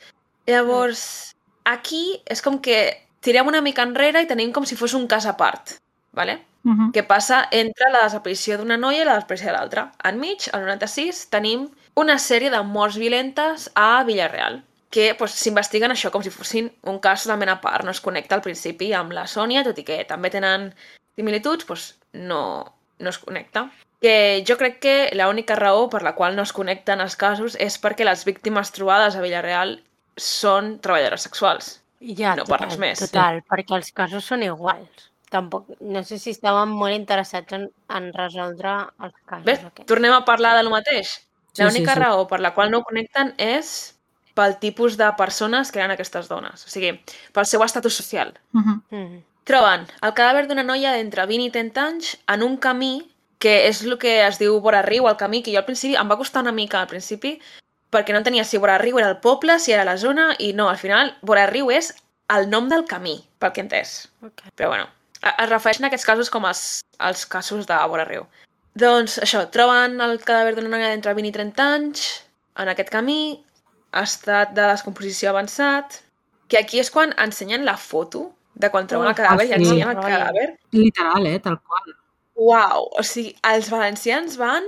Llavors, aquí és com que tirem una mica enrere i tenim com si fos un cas a part, ¿vale? Uh -huh. que passa entre la desaparició d'una noia i la desaparició de l'altra. Enmig, al 96, tenim una sèrie de morts violentes a Villarreal, que pues, s'investiguen això com si fossin un cas totalment a part. No es connecta al principi amb la Sònia, tot i que també tenen similituds, pues, no, no es connecta. Que jo crec que l'única raó per la qual no es connecten els casos és perquè les víctimes trobades a Villarreal són treballadores sexuals. Ja, no per total, res més. Total, perquè els casos són iguals. Tampoc, no sé si estaven molt interessats en, en resoldre els casos. Ves? aquests. Tornem a parlar de lo mateix. Sí, L'única sí, sí. raó per la qual no connecten és pel tipus de persones que eren aquestes dones. O sigui, pel seu estatus social. Uh -huh. Mm. Troben el cadàver d'una noia d'entre 20 i 30 anys en un camí que és el que es diu vora riu, el camí, que jo al principi em va costar una mica al principi perquè no entenia si vora riu era el poble, si era la zona, i no, al final vora riu és el nom del camí, pel que he entès. Okay. Però bueno, es refereixen a aquests casos com els, els casos de vora riu. Doncs això, troben el cadàver d'una noia d'entre 20 i 30 anys en aquest camí, estat de descomposició avançat, que aquí és quan ensenyen la foto de quan troben el cadàver i ensenyen el cadàver. Literal, eh? Tal qual. Uau! O sigui, els valencians van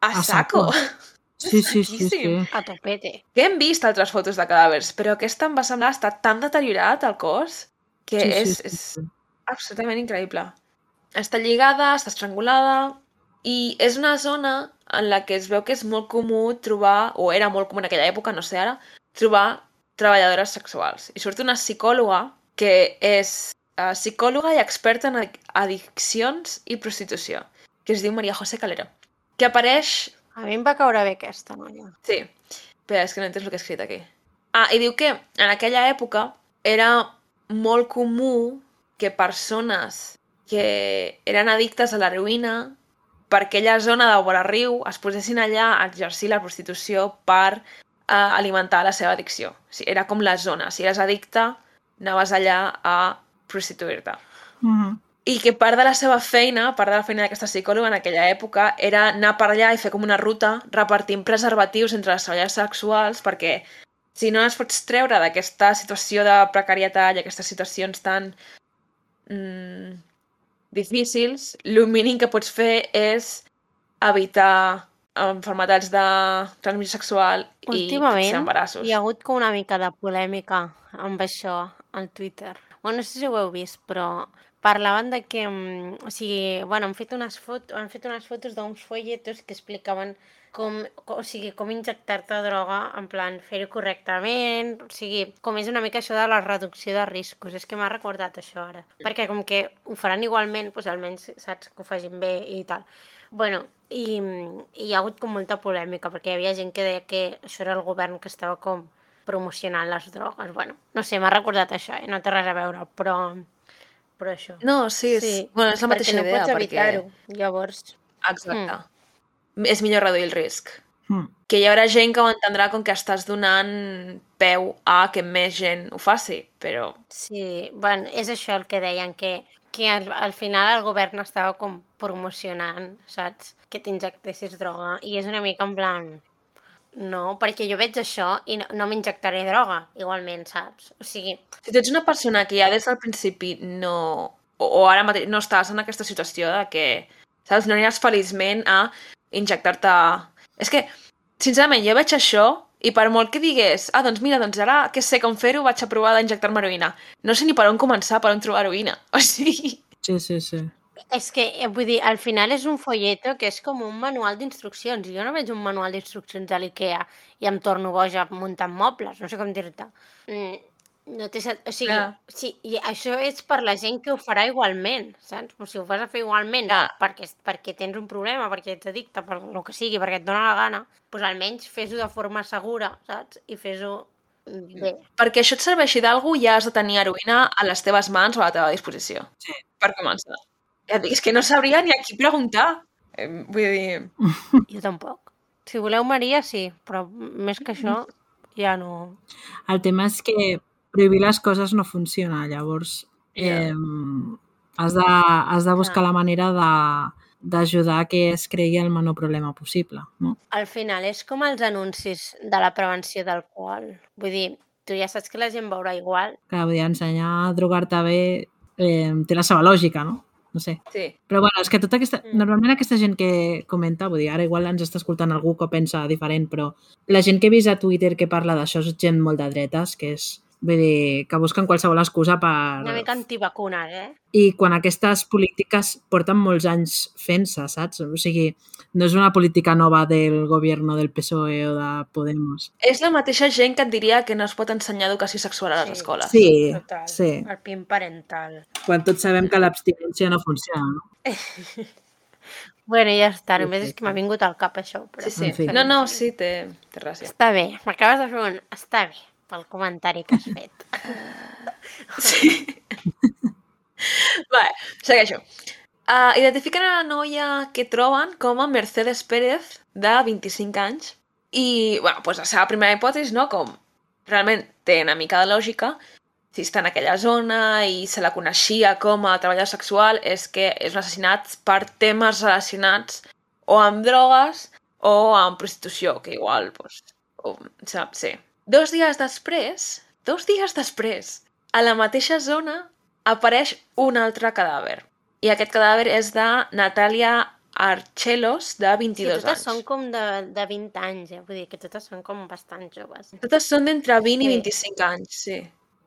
a, A saco. saco. Sí, sí, sí, sí. A topete. Que hem vist altres fotos de cadàvers, però aquesta em va semblar estar tan deteriorat el cos que Sí, és, sí, sí, és. Absolutament increïble. Està lligada, està estrangulada, I és una zona en la que es veu que és molt comú trobar, o era molt comú en aquella època, no sé ara, trobar treballadores sexuals. I surt una psicòloga que és uh, psicòloga i experta en addic- addiccions i prostitució, que es diu Maria José Calero, que apareix A mi em va caure bé aquesta noia. Sí, però és que no entens el que he escrit aquí. Ah, i diu que en aquella època era molt comú que persones que eren addictes a l'heroïna per aquella zona de vora riu es posessin allà a exercir la prostitució per eh, alimentar la seva addicció. O sigui, era com la zona. Si eres addicte, anaves allà a prostituir-te. Mhm. I que part de la seva feina, part de la feina d'aquesta psicòloga en aquella època, era anar per allà i fer com una ruta repartint preservatius entre les treballadores sexuals perquè si no es pots treure d'aquesta situació de precarietat i aquestes situacions tan mm, difícils, el mínim que pots fer és evitar enfermetats de transmissió sexual i Últimament fixar embarassos. hi ha hagut com una mica de polèmica amb això al Twitter. Bueno, no sé si ho heu vist, però parlaven de que, mm, o sigui, bueno, han fet unes, foto, han fet unes fotos d'uns folletos que explicaven com, co- o sigui, com injectar-te droga, en plan, fer-ho correctament, o sigui, com és una mica això de la reducció de riscos. És que m'ha recordat això ara. Perquè com que ho faran igualment, doncs almenys saps que ho facin bé i tal. Bueno, i, i hi ha hagut com molta polèmica, perquè hi havia gent que deia que això era el govern que estava com promocionant les drogues. Bueno, no sé, m'ha recordat això, eh? no té res a veure, però, però això. No, sí, és, Sí, bueno, és la perquè mateixa no idea. pots perquè... evitar-ho. Llavors, Exacte. És millor reduir el risc. Mm. Que hi haurà gent que ho entendrà com que estàs donant peu a que més gent ho faci, però sí, bueno, és això el que deien, que, que al, al final el govern estava com promocionant, saps? Que t'injectessis droga. I és una mica en plan... No, perquè jo veig això i no, no m'injectaré droga, igualment, saps? O sigui, si tu ets una persona que ja des del principi no... O, o ara mateix no estàs en aquesta situació de que, saps, no aniràs feliçment a injectar-te... És que, sincerament, jo veig això i per molt que digués, ah, doncs mira, doncs ara que sé com fer-ho, vaig a provar d'injectar-me heroïna. No sé ni per on començar, per on trobar heroïna. O sigui... Sí, sí, sí. És que, eh, vull dir, al final és un folleto que és com un manual d'instruccions. Jo no veig un manual d'instruccions a l'IKEA i em torno boja muntant mobles, no sé com dir-te. Mm, no té sen- O sigui, Clar. sí, i això és per la gent que ho farà igualment, saps? O si ho vas a fer igualment Clar. perquè, perquè tens un problema, perquè ets addicte, per el que sigui, perquè et dóna la gana, doncs almenys fes-ho de forma segura, saps? I fes-ho bé. Perquè això et serveixi d'algú, ja has de tenir heroïna a les teves mans o a la teva disposició. Sí. Per començar. Ja et dic, és que no sabria ni a qui preguntar. Eh, vull dir... Jo tampoc. Si voleu Maria, sí, però més que això ja no... El tema és que prohibir les coses no funciona, llavors Ja. eh, has, de, has de buscar Clar. la manera de d'ajudar que es cregui el menor problema possible. No? Al final és com els anuncis de la prevenció d'alcohol. Vull dir, tu ja saps que la gent veurà igual. Que vull dir, ensenyar a drogar-te bé eh, té la seva lògica, no? No sé. Sí. Però bueno, és que tota aquesta... Mm. Normalment aquesta gent que comenta, vull dir, ara igual ens està escoltant algú que pensa diferent, però la gent que he vist a Twitter que parla d'això és gent molt de dretes, que és... Vull dir, que busquen qualsevol excusa per... Una mica antivacunes, eh? I quan aquestes polítiques porten molts anys fent-se, saps? O sigui, no és una política nova del govern del PSOE o de Podemos. És la mateixa gent que et diria que no es pot ensenyar educació sexual a les Sí. escoles. Sí, Total. sí. El PIN parental. Quan tots sabem que l'abstinència no funciona, no? Bueno, ja està, Sí, només és que m'ha vingut al cap això. Però... Sí, sí. En fi. No, no, sí, té, té gràcia. Està bé, m'acabes de fer un... Està bé, pel comentari que has fet. Sí. vale, segueixo. Uh, identifiquen a la noia que troben com a Mercedes Pérez, de 25 anys. I, bueno, pues la seva primera hipòtesi, no?, com realment té una mica de lògica, si està en aquella zona i se la coneixia com a treballadora sexual, és que és un assassinat per temes relacionats o amb drogues o amb prostitució, que igual, pues, o, saps, sí. Dos dies després, dos dies després, a la mateixa zona apareix un altre cadàver. I aquest cadàver és de Natàlia Archelos, de Sí, 22 totes anys. són com de, de 20 anys, eh? Vull dir que totes són com bastant joves. Totes són d'entre 20 i Sí. 25 anys, sí.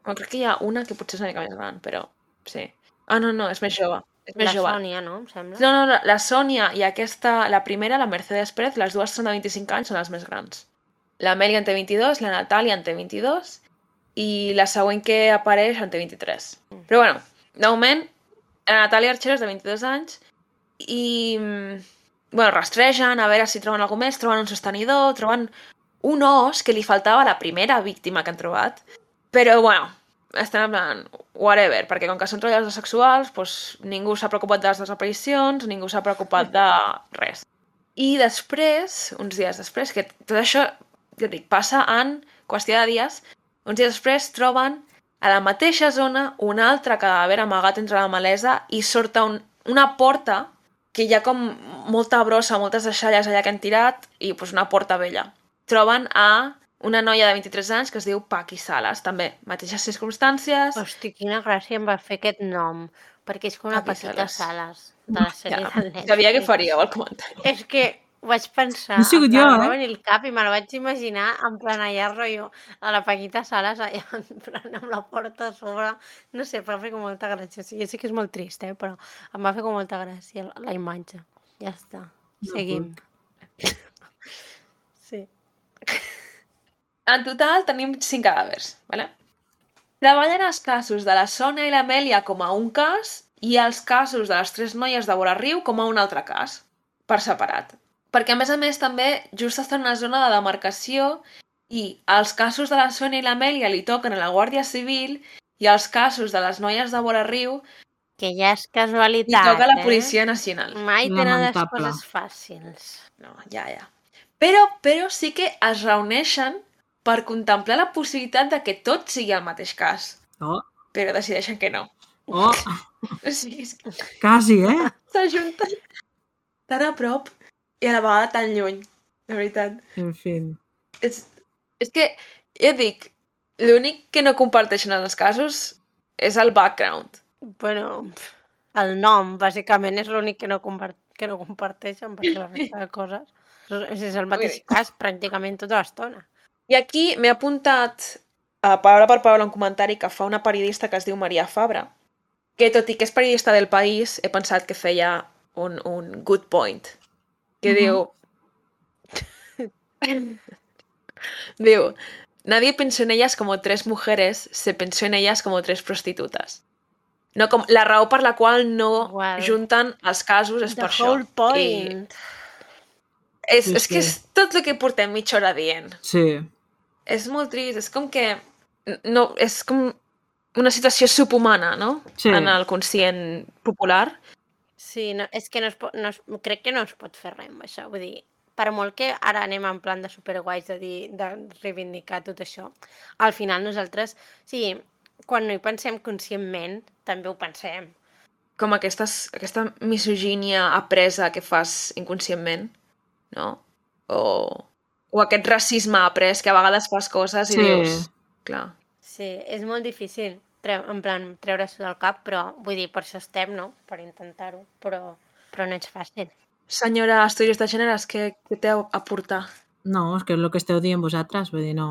Bueno, crec que hi ha una que potser és una mica més gran, però sí. Ah, no, no, és més jove. És més La jove. Sònia, no? Em sembla. No, no, no, la Sònia i aquesta, la primera, la Mercedes Pérez, les dues són de 25 anys, són les més grans. L'Amèlia en té 22, la Natàlia en té 22 i la següent que apareix en té 23. Però bueno, de moment, la Natàlia Archero és de 22 anys i, mm, bueno, rastregen a veure si troben alguna més, troben un sostenidor, troben un os que li faltava a la primera víctima que han trobat, però bueno, estan en plan, whatever, perquè com que són treballadors sexuals, doncs ningú s'ha preocupat de les desaparicions, ningú s'ha preocupat de res. I després, uns dies després, que tot això, ja dic, passa en qüestió de dies, uns dies després troben a la mateixa zona un altre cadàver amagat entre la malesa i surt un, una porta que hi ha com molta brossa, moltes deixalles allà que han tirat i doncs, una porta vella. Troben a una noia de 23 anys que es diu Paqui Sales, també, mateixes circumstàncies. Hosti, quina gràcia em va fer aquest nom, perquè és com una Papi petita Salas. Sales de la sèrie Ja, de Netflix. sabia que faríeu el comentari. És que ho vaig pensar, No he sigut jo, va eh? venir el cap i me la vaig imaginar en plan allà rotllo a la Paquita Sales allà en plan amb la porta a sobre, no sé, em va fer com molta gràcia. O sigui, jo sé que és molt trist, eh? però em va fer com molta gràcia la, la imatge. Ja està, seguim. Sí. En total tenim 5 cadàvers, ¿vale? Treballen els casos de la Sònia i l'Amèlia com a un cas i els casos de les tres noies de Vora Riu com a un altre cas, per separat. Perquè, a més a més, també just estan en una zona de demarcació i els casos de la Sònia i l'Amèlia li toquen a la Guàrdia Civil i els casos de les noies de Vora Riu Que ja és li casualitat, toca a la eh? Policia Nacional. Mai tenen les coses fàcils. No, ja, ja. Però, però sí que es reuneixen per contemplar la possibilitat de que tot sigui el mateix cas. Oh, Però decideixen que no. oh, O sigui, és que quasi, eh? s'ajunten tan a prop i a la vegada tan lluny, de veritat. En fi. És, és que, ja et dic, l'únic que no comparteixen en els casos és el background. Bueno, el nom, bàsicament, és l'únic que, no compart que no comparteixen, perquè la resta de coses és, és el mateix dir- cas pràcticament tota l'estona. I aquí m'he apuntat, a paraula per paraula, un comentari que fa una periodista que es diu Maria Fabra, que tot i que és periodista del País, he pensat que feia un, un good point, que Mhm. diu... diu, nadie pensó en ellas como tres mujeres, se pensó en ellas como tres prostitutas. No, com, la raó per la qual no Igual. junten els casos és The per això. whole point. I és, Sí, és que sí. és tot el que portem mitja hora dient. Sí. És molt trist, és com que... No, és com una situació subhumana, no? Sí. En el conscient popular. Sí, no, és que no es pot, no es, crec que no es pot fer res amb això. Vull dir, per molt que ara anem en plan de superguais de, dir, de reivindicar tot això, al final nosaltres, sí, quan no hi pensem conscientment, també ho pensem. Com aquestes, aquesta misogínia apresa que fas inconscientment, no? O, o aquest racisme après que a vegades fas coses i Sí. dius... Clar. Sí, és molt difícil, treu, en plan, treure-s'ho del cap, però vull dir, per això estem, no?, per intentar-ho, però, però no és fàcil. Senyora Estudis de Gèneres, què, què té a aportar? No, és que és el que esteu dient vosaltres, vull dir, no,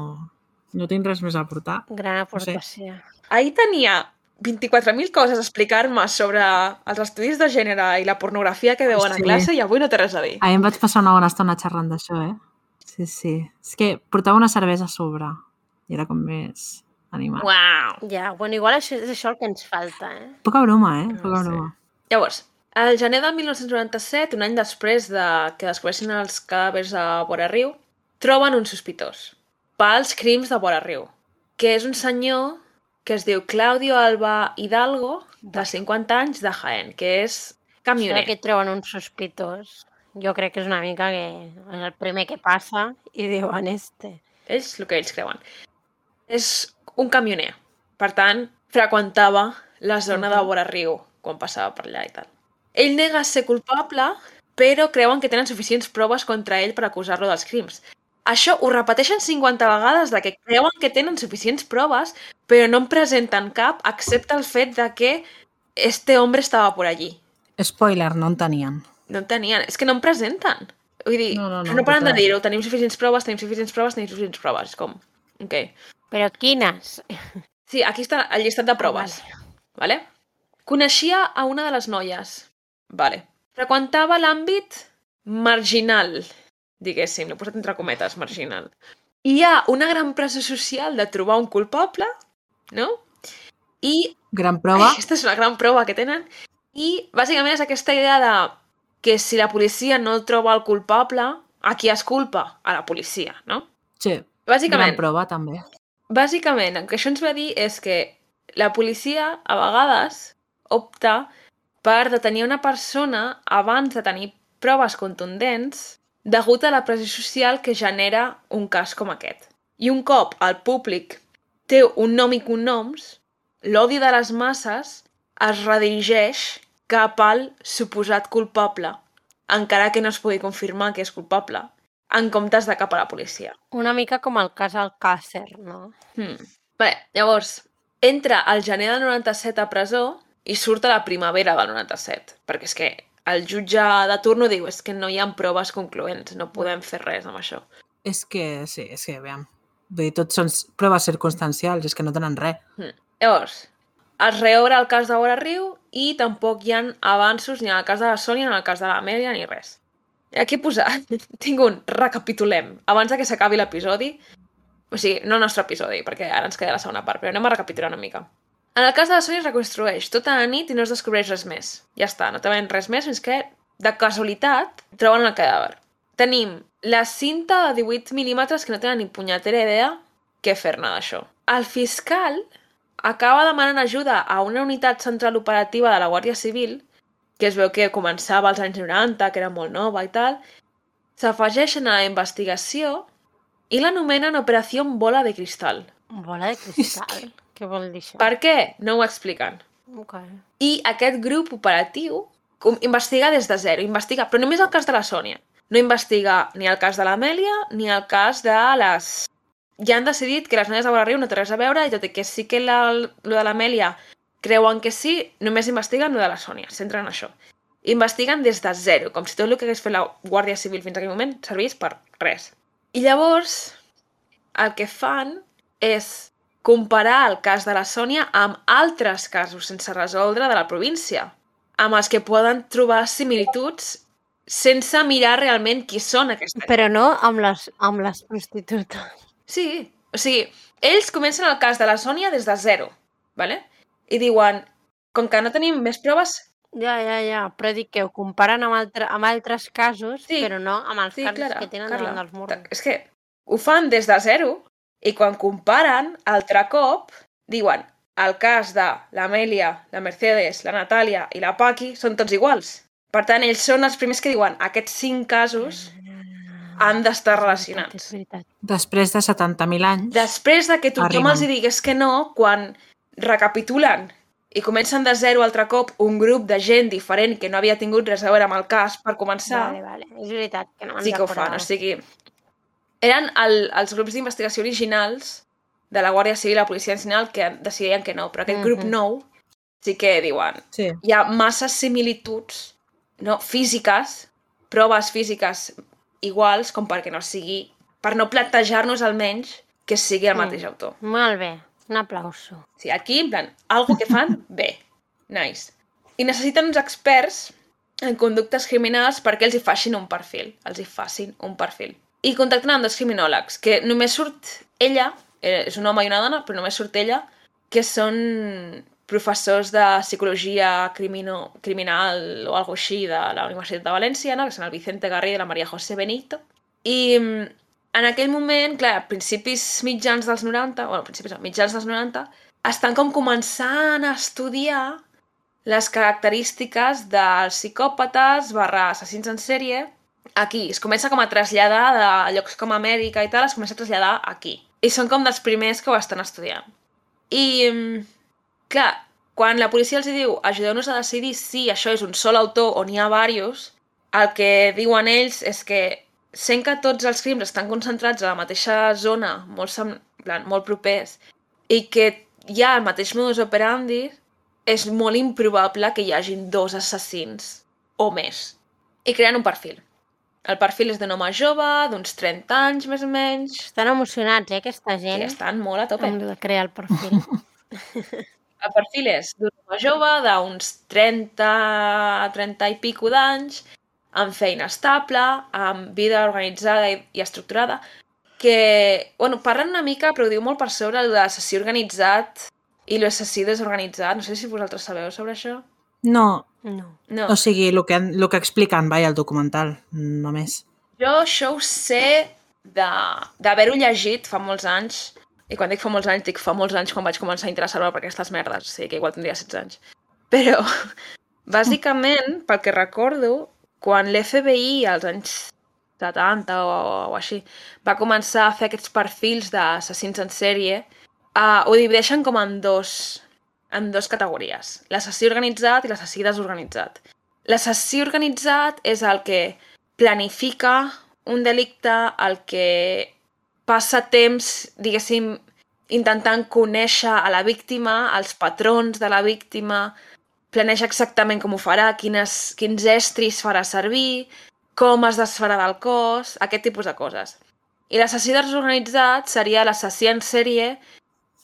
no tinc res més a aportar. Gran sé. aportació. Ahir tenia 24.000 coses a explicar-me sobre els estudis de gènere i la pornografia que veuen Sí. a classe i avui no té res a dir. Ahir em vaig passar una bona estona xerrant d'això, eh? Sí, sí. És que portava una cervesa a sobre i era com més animat. Uau! Ja, bueno, igual això és això el que ens falta, eh? Poca broma, eh? Poca sí. broma. Llavors, al gener de 1997, un any després de que descobreixin els cadàvers a Vora Riu, troben un sospitós pels crims de Vora Riu, que és un senyor que es diu Claudio Alba Hidalgo, de 50 anys, de Jaén, que és Això camioner. que troben un sospitós, jo crec que és una mica que és el primer que passa i diuen este. Ells, el que ells creuen. És un camioner. Per tant, freqüentava la zona de. Vora Riu quan passava per allà i tal. Ell nega ser culpable, però creuen que tenen suficients proves contra ell per acusar-lo dels crims. Això ho repeteixen 50 vegades de que creuen que tenen suficients proves, però no en presenten cap, excepte el fet de que este hombre estava por allí. Spoiler, no en tenien. No en tenien. És que no en presenten. Vull dir, No, no, no, no paren de dir-ho. Tenim suficients proves, tenim suficients proves, tenim suficients proves. És com, ok. Però quines? Sí, aquí està el llistat de proves. Ah, vale. Coneixia a una de les noies. Vale. Freqüentava l'àmbit marginal, diguéssim, l'he posat entre cometes, marginal. Hi ha una gran pressió social de trobar un culpable, no? I Gran prova. aquesta és una gran prova que tenen. I bàsicament és aquesta idea de que si la policia no troba el culpable, a qui es culpa? A la policia, no? Sí, gran Bàsicament, prova també. Bàsicament, el que això ens va dir és que la policia, a vegades, opta per detenir una persona abans de tenir proves contundents degut a la pressió social que genera un cas com aquest. I un cop el públic té un nom i cognoms, l'odi de les masses es redirigeix cap al suposat culpable, encara que no es pugui confirmar que és culpable, en comptes de cap a la policia. Una mica com el cas Alcàcer, no? Hmm. Bé, llavors, entra al gener del 97 a presó i surt a la primavera del 97, perquè és que el jutge de turno diu és que no hi ha proves concloents, no podem fer res amb això. És que, sí, és que, veiem, vull dir, tots són proves circumstancials, és que no tenen res. Hmm. Llavors, es reobre el cas de Vora Riu i tampoc hi ha avanços ni en el cas de la Sònia, ni en el cas de l'Amèlia, ni res. Aquí he posat, tinc un recapitulem, abans de que s'acabi l'episodi, o sigui, no el nostre episodi, perquè ara ens queda la segona part, però anem a recapitular una mica. En el cas de la Sònia es reconstrueix tota la nit i no es descobreix res més. Ja està, no troben res més fins que, de casualitat, troben el cadàver. Tenim la cinta de 18 mil·límetres que no tenen ni punyetera idea què fer-ne d'això. El fiscal acaba demanant ajuda a una unitat central operativa de la Guàrdia Civil, que es veu que començava als anys 90, que era molt nova i tal, s'afegeixen a la investigació i l'anomenen Operació Bola de Cristal. Bola de cristal. Què vol dir això? Per què? No ho expliquen. Ok. I aquest grup operatiu com- investiga des de zero, investiga, però només el cas de la Sònia. No investiga ni el cas de l'Amèlia ni el cas de les... Ja han decidit que les noies de Riu no té res a veure i tot i que sí que la, lo de l'Amèlia creuen que sí, només investiguen lo de la Sònia, centren en això. Investiguen des de zero, com si tot el que hagués fet la Guàrdia Civil fins aquell moment servís per res. I llavors, el que fan és comparar el cas de la Sònia amb altres casos sense resoldre de la província, amb els que poden trobar similituds sense mirar realment qui són aquestes. Però no amb les, amb les prostitutes. Sí, o sigui, ells comencen el cas de la Sònia des de zero, ¿vale? I diuen, com que no tenim més proves, Ja, ja, ja. Però dic que ho comparen amb, altre, amb altres casos, Sí. però no amb els Sí, casos Clara, que tenen Carla, davant dels murs. és que ho fan des de zero i quan comparen, altre cop, diuen el cas de l'Amèlia, la Mercedes, la Natàlia i la Paqui són tots iguals. Per tant, ells són els primers que diuen aquests cinc casos han d'estar És relacionats. veritat. Després de 70.000 anys, Després de que tothom Arriben. els digués que no, quan recapitulen i comencen de zero altre cop un grup de gent diferent que no havia tingut res a veure amb el cas per començar, Vale, vale. És veritat que no sí que ho fan. O sigui, eren el, els grups d'investigació originals de la Guàrdia Civil i la Policia Nacional que decidien que no, però aquest grup Mhm. nou sí que diuen sí. hi ha masses similituds no, físiques, proves físiques iguals com perquè no sigui, per no plantejar-nos almenys que sigui el Mm. mateix autor. Molt bé. Un aplauso. Sigui, aquí, en plan, algo que fan bé. Nice. I necessiten uns experts en conductes criminals perquè els hi facin un perfil. Els hi facin un perfil. I contacten amb dos criminòlegs, que només surt ella, eh, és un home i una dona, però només surt ella, que són professors de psicologia crimino, criminal o algo així de la Universitat de València, no? que són el Vicente Garrido i la Maria José Benito. I mm, en aquell moment, clar, a principis mitjans dels 90, bueno, principis mitjans dels 90, estan com començant a estudiar les característiques dels psicòpates barra assassins en sèrie aquí. Es comença com a traslladar de llocs com Amèrica i tal, es comença a traslladar aquí. I són com dels primers que ho estan estudiant. I, clar, quan la policia els diu ajudeu-nos a decidir si això és un sol autor o n'hi ha diversos, el que diuen ells és que sent que tots els crims estan concentrats a la mateixa zona, molt, sem- en plan, molt propers, i que hi ha el mateix modus operandi, és molt improbable que hi hagin dos assassins o més. I creen un perfil. El perfil és d'un home jove, d'uns 30 anys més o menys, Estan emocionats, eh, aquesta gent, estan molt a tope. el de crear el perfil. el perfil és d'un home jove d'uns 30, 30 i pico d'anys, amb feina estable, amb vida organitzada i, i estructurada, que, bueno, parlen una mica, però ho diu molt per sobre, el l'assassí organitzat i l'assassí desorganitzat. No sé si vosaltres sabeu sobre això. No, No. No. o sigui, el que, el que expliquen, vaja, el documental, només. Jo això ho sé de- d'haver-ho llegit fa molts anys, i quan dic fa molts anys, dic fa molts anys quan vaig començar a interessar-me per aquestes merdes, o sigui que igual tindria 16 anys. Però, bàsicament, pel que recordo, quan l'FBI als anys 70 o, o així va començar a fer aquests perfils d'assassins en sèrie, uh, ho divideixen com en dos, en dos categories, l'assassí organitzat i l'assassí desorganitzat. L'assassí organitzat és el que planifica un delicte, el que passa temps, diguéssim, intentant conèixer a la víctima, els patrons de la víctima, planeja exactament com ho farà, quines, quins estris farà servir, com es desfarà del cos, aquest tipus de coses. I l'assassí desorganitzat seria l'assassí en sèrie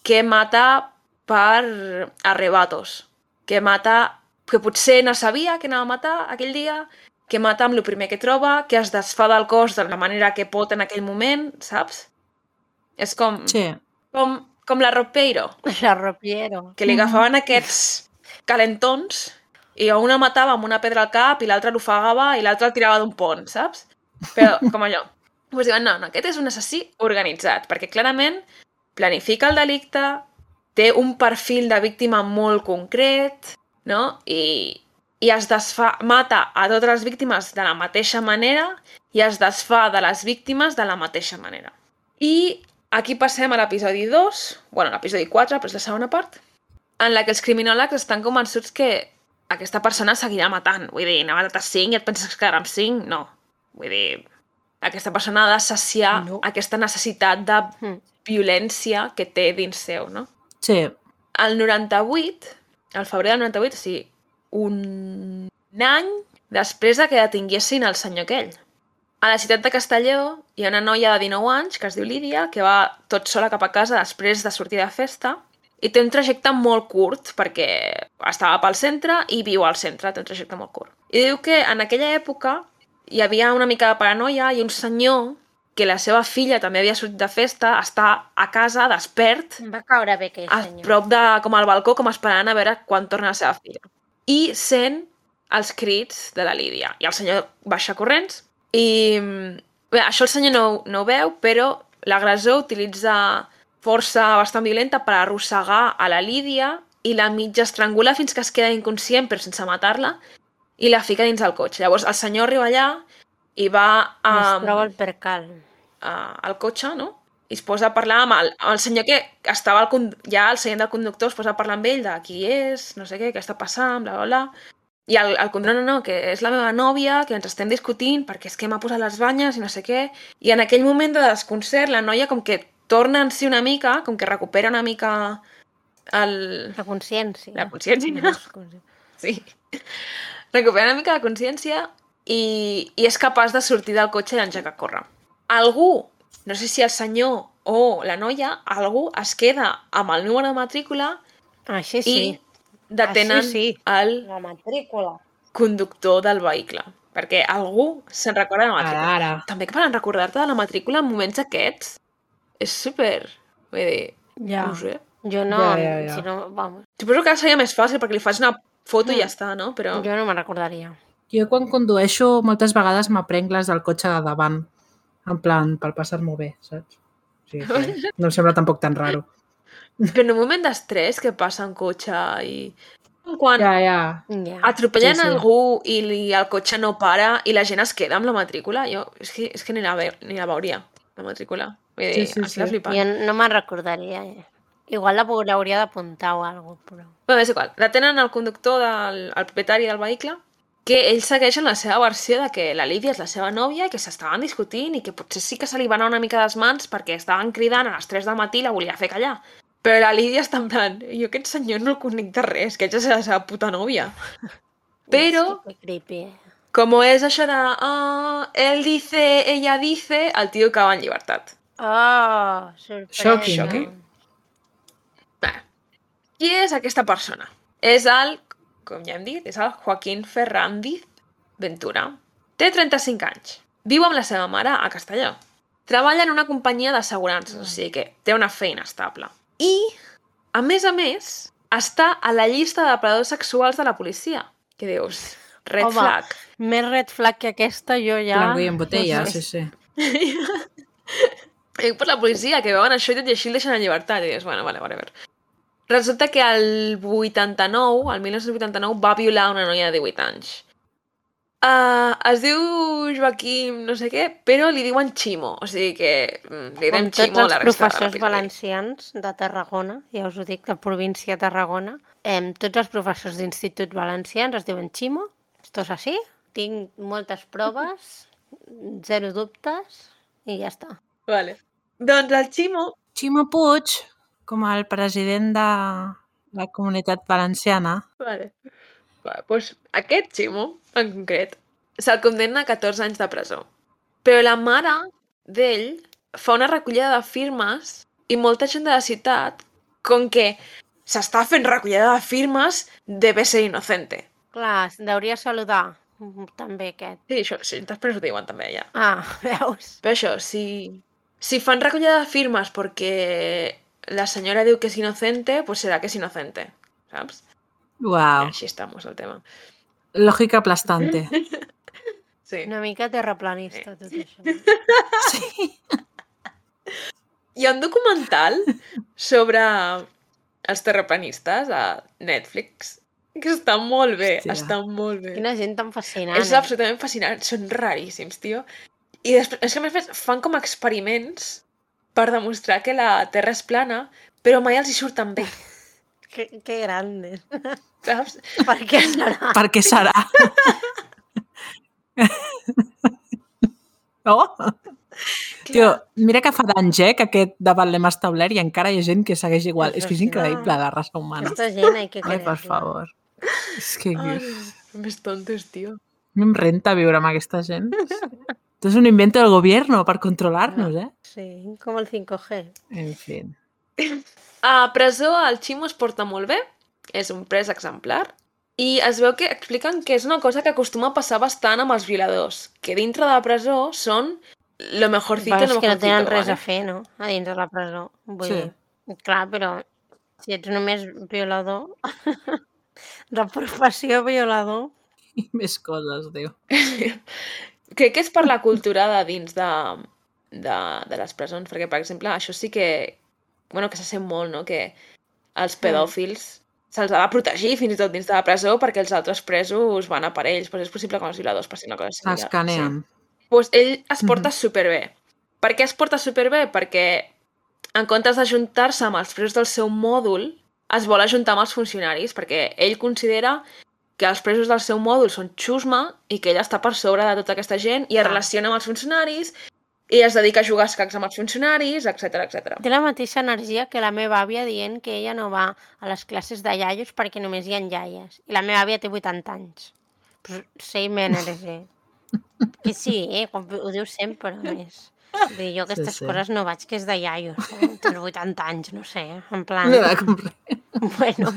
que mata per arrebatos, que mata que potser no sabia que anava a matar aquell dia, que mata amb el primer que troba, que es desfà del cos de la manera que pot en aquell moment, saps? És com, Sí. com, com la Ropeiro, La Ropiero. que li agafaven aquests calentons i a una matava amb una pedra al cap i l'altra l'ofegava i l'altra el tirava d'un pont, saps? Però com allò. Pues diuen, no, no, aquest és un assassí organitzat, perquè clarament planifica el delicte, té un perfil de víctima molt concret, no? I, i es desfà, mata a totes les víctimes de la mateixa manera i es desfà de les víctimes de la mateixa manera. I aquí passem a l'episodi 2, bueno, l'episodi 4, però és la segona part, en la que els criminòlegs estan convençuts que aquesta persona seguirà matant. Vull dir, n'ha matat a 5 i et penses que es quedarà amb 5? No. Vull dir, aquesta persona ha de saciar No. aquesta necessitat de Mm. violència que té dins seu, no? Sí. El 98, el febrer del 98, o sigui, un any després de que detinguessin el senyor aquell. A la ciutat de Castelló hi ha una noia de 19 anys que es diu Lídia, que va tot sola cap a casa després de sortir de festa i té un trajecte molt curt perquè estava pel centre i viu al centre, té un trajecte molt curt. I diu que en aquella època hi havia una mica de paranoia i un senyor que la seva filla també havia sortit de festa, està a casa despert Em va caure bé aquell a senyor. prop de, com al balcó, com esperant a veure quan torna la seva filla. I sent els crits de la Lídia. I el senyor baixa corrents i... Bé, això el senyor no, no ho veu, però l'agressor utilitza força bastant violenta per arrossegar a la Lídia i la mitja estrangula fins que es queda inconscient però sense matar-la i la fica dins el cotxe. Llavors el senyor arriba allà i va a, Es troba el percal. a, al cotxe, no? I es posa a parlar amb el, amb el senyor que estava al, ja al seient del conductor, es posa a parlar amb ell de qui és, no sé què, què està passant, bla, bla, bla. I el, el conductor, no, no, que és la meva nòvia, que ens estem discutint perquè és que m'ha posat les banyes i no sé què. I en aquell moment de desconcert, la noia com que torna en si una mica, com que recupera una mica el... La consciència. La consciència. consciència. Sí. Recupera una mica de consciència i, i és capaç de sortir del cotxe i engegar a córrer. Algú, no sé si el senyor o la noia, algú es queda amb el número de matrícula Així sí. i detenen Així sí. el La matrícula. conductor del vehicle. Perquè algú se'n recorda de la matrícula. Ara, ara. També que per recordar-te de la matrícula en moments aquests és super... Vull dir, Ja. no ho sé. Jo no, Ja, ja, ja. si no, vamos, Suposo que seria més fàcil perquè li fas una foto i Mm. ja està, no? Però... jo no me'n recordaria. Jo quan condueixo moltes vegades m'aprenc les del cotxe de davant, en plan, per passar-m'ho bé, saps? O sigui, que no em sembla tampoc tan raro. Però en un moment d'estrès que passa en cotxe i... Quan Ja, ja. Ja. atropellen Sí, sí. algú i li, el cotxe no para i la gent es queda amb la matrícula, jo és que, és que ni, la, ve, ni la veuria, la matrícula. Vull dir, Sí, sí, sí. flipant. Jo no me'n recordaria. eh. Igual la l'hauria d'apuntar o alguna cosa, però... Bé, és igual. Detenen el conductor, del, el propietari del vehicle, que ell segueix en la seva versió de que la Lídia és la seva nòvia i que s'estaven discutint i que potser sí que se li va anar una mica de les mans perquè estaven cridant a les 3 del matí i la volia fer callar. Però la Lídia està en plan, jo aquest senyor no el conec de res, que ja és la seva puta nòvia. Però, eh. com és això de, ah, ell dice, ella dice, el tio acaba en llibertat. Oh, sorpresa. Shocking, Shocking. Bé, Qui és aquesta persona? És el, com ja hem dit, és el Joaquín Ferrandiz Ventura. Té 35 anys. Viu amb la seva mare a Castelló. Treballa en una companyia d'assegurances, o sigui que té una feina estable. I, a més a més, està a la llista de depredadors sexuals de la policia. Què dius? Red Home, flag. Més red flag que aquesta, jo ja... Blanco i en botella, no sí, sé. sí. I per la policia, que veuen això i tot i així el deixen en llibertat. I dius, bueno, vale, whatever. Resulta que el 89, el 1989, va violar una noia de 18 anys. Uh, es diu Joaquim no sé què, però li diuen Ximo. O sigui que mm, li direm Ximo a els la resta de professors l'episodi. valencians de Tarragona, ja us ho dic, de província de Tarragona, eh, tots els professors d'institut valencians es diuen Ximo, esto és així, tinc moltes proves, zero dubtes i ja està. Vale. Doncs el Ximo... Ximo Puig, com el president de la comunitat valenciana. Vale. Va, doncs aquest Ximo, en concret, se'l condemna a 14 anys de presó. Però la mare d'ell fa una recollida de firmes i molta gent de la ciutat, com que s'està fent recollida de firmes, debe ser inocente. Clar, deuria saludar també aquest. Sí, això, sí, després ho diuen també, ja. Ah, veus? Però això, si, si fan recollida de firmes perquè la senyora diu que és inocente, pues serà que és inocente, saps? Uau, Així estamos el tema. lògica aplastante. Sí. Una mica terraplanista, tot això. Sí. Hi ha un documental sobre els terraplanistes a Netflix que està molt bé, Hòstia. està molt bé. Quina gent tan fascinant. És eh? absolutament fascinant, són raríssims, tio. I després, és que a més a més fan com experiments per demostrar que la Terra és plana, però mai els hi surten bé, Que, que grandes. saps? per què serà? Per què serà? Oh! Tio, mira que fa d'anys, eh, que aquest debat l'hem establert i encara hi ha gent que segueix igual. És que és increïble, la raça humana. Aquesta gent hay que Ai, per favor. És que Ai, més tontos, tio. no em renta viure amb aquesta gent. Esto es un invento del gobierno per controlar-nos, eh? Sí, com el 5G. En fi. A presó el Ximo es porta molt bé, és un pres exemplar, i es veu que expliquen que és una cosa que acostuma a passar bastant amb els violadors, que dintre de la presó són lo mejorcito, lo és que no mejorcito, tenen res vale? a fer, no? A dins de la presó. Vull Sí. dir, clar, però si ets només violador, de professió violador, I més coses, diu. Crec que és per la cultura de dins de, de, de les presons, perquè, per exemple, això sí que, bueno, que se sent molt, no?, que els pedòfils se'ls ha de protegir fins i tot dins de la presó perquè els altres presos van a per ells, però és possible que els violadors passin una cosa similar. Escanean. Sí. Pues ell es porta Mhm. superbé. Per què es porta superbé? Perquè en comptes d'ajuntar-se amb els presos del seu mòdul, es vol ajuntar amb els funcionaris, perquè ell considera que els presos del seu mòdul són xusma i que ell està per sobre de tota aquesta gent i es relaciona amb els funcionaris i es dedica a jugar a escacs amb els funcionaris, etc etc. té la mateixa energia que la meva àvia dient que ella no va a les classes de iaios perquè només hi ha iaies. I la meva àvia té 80 anys. Pues, same energy. Que sí, eh? com ho diu sempre, a més. Dir, jo aquestes sí. coses no vaig, que és de iaios. Eh? Tens 80 anys, no sé, en plan... No era com res. Bueno,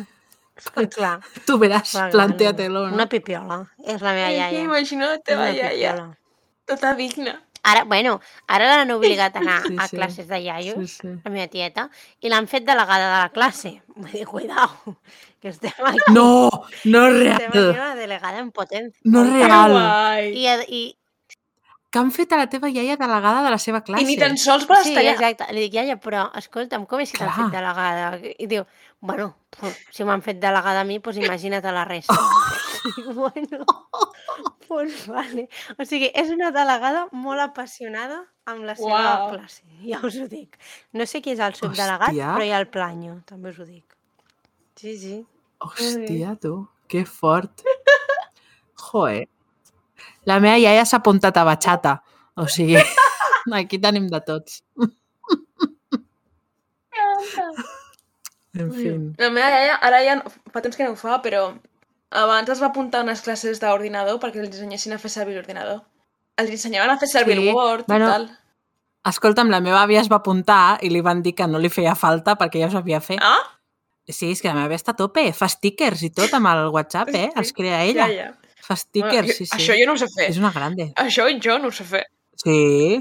clar. Tu veràs, plantea-te-lo, no? Una pipiola, és la meva iaia. Imagina la teva una iaia, pipiola. tota digna. Ara, bueno, ara l'han obligat a anar Sí, a sí. classes de Sí, iaios, sí. la meva tieta, i l'han fet delegada de la classe. Vull dir, cuidao, que estem aquí. No, no és Estem aquí real. una delegada en potència. No és real. I, i, Que han fet a la teva iaia delegada de la seva classe. I ni tan sols per sí, estar allà. exacte. Li dic, iaia, però escolta'm, com és que t'han fet delegada? I diu, bueno, si m'han fet delegada a mi, doncs imagina't a la resta. Dic, bueno, pues vale. O sigui, és una delegada molt apassionada amb la seva Uau. classe, ja us ho dic. No sé qui és el subdelegat, Hòstia. però hi ha el planyo, també us ho dic. Sí, sí. Hòstia, tu, que fort. Joder. La meva iaia s'ha apuntat a batxata. O sigui, aquí tenim de tots. En fi. La meva iaia, ara ja fa temps que no ho fa, però abans es va apuntar a unes classes d'ordinador perquè els ensenyessin a fer servir l'ordinador. Els ensenyaven a fer servir Sí, el Word bueno, i tal. Escolta'm, la meva àvia es va apuntar i li van dir que no li feia falta perquè ja ho sabia fer. Ah? Sí, és que la meva àvia està a tope. Fa stickers i tot amb el WhatsApp, eh? Els crea ella. Ja, ja. Fa stickers, Bueno, sí, sí. Això jo no ho sé fer. És una grande. Això jo no ho sé fer. Sí.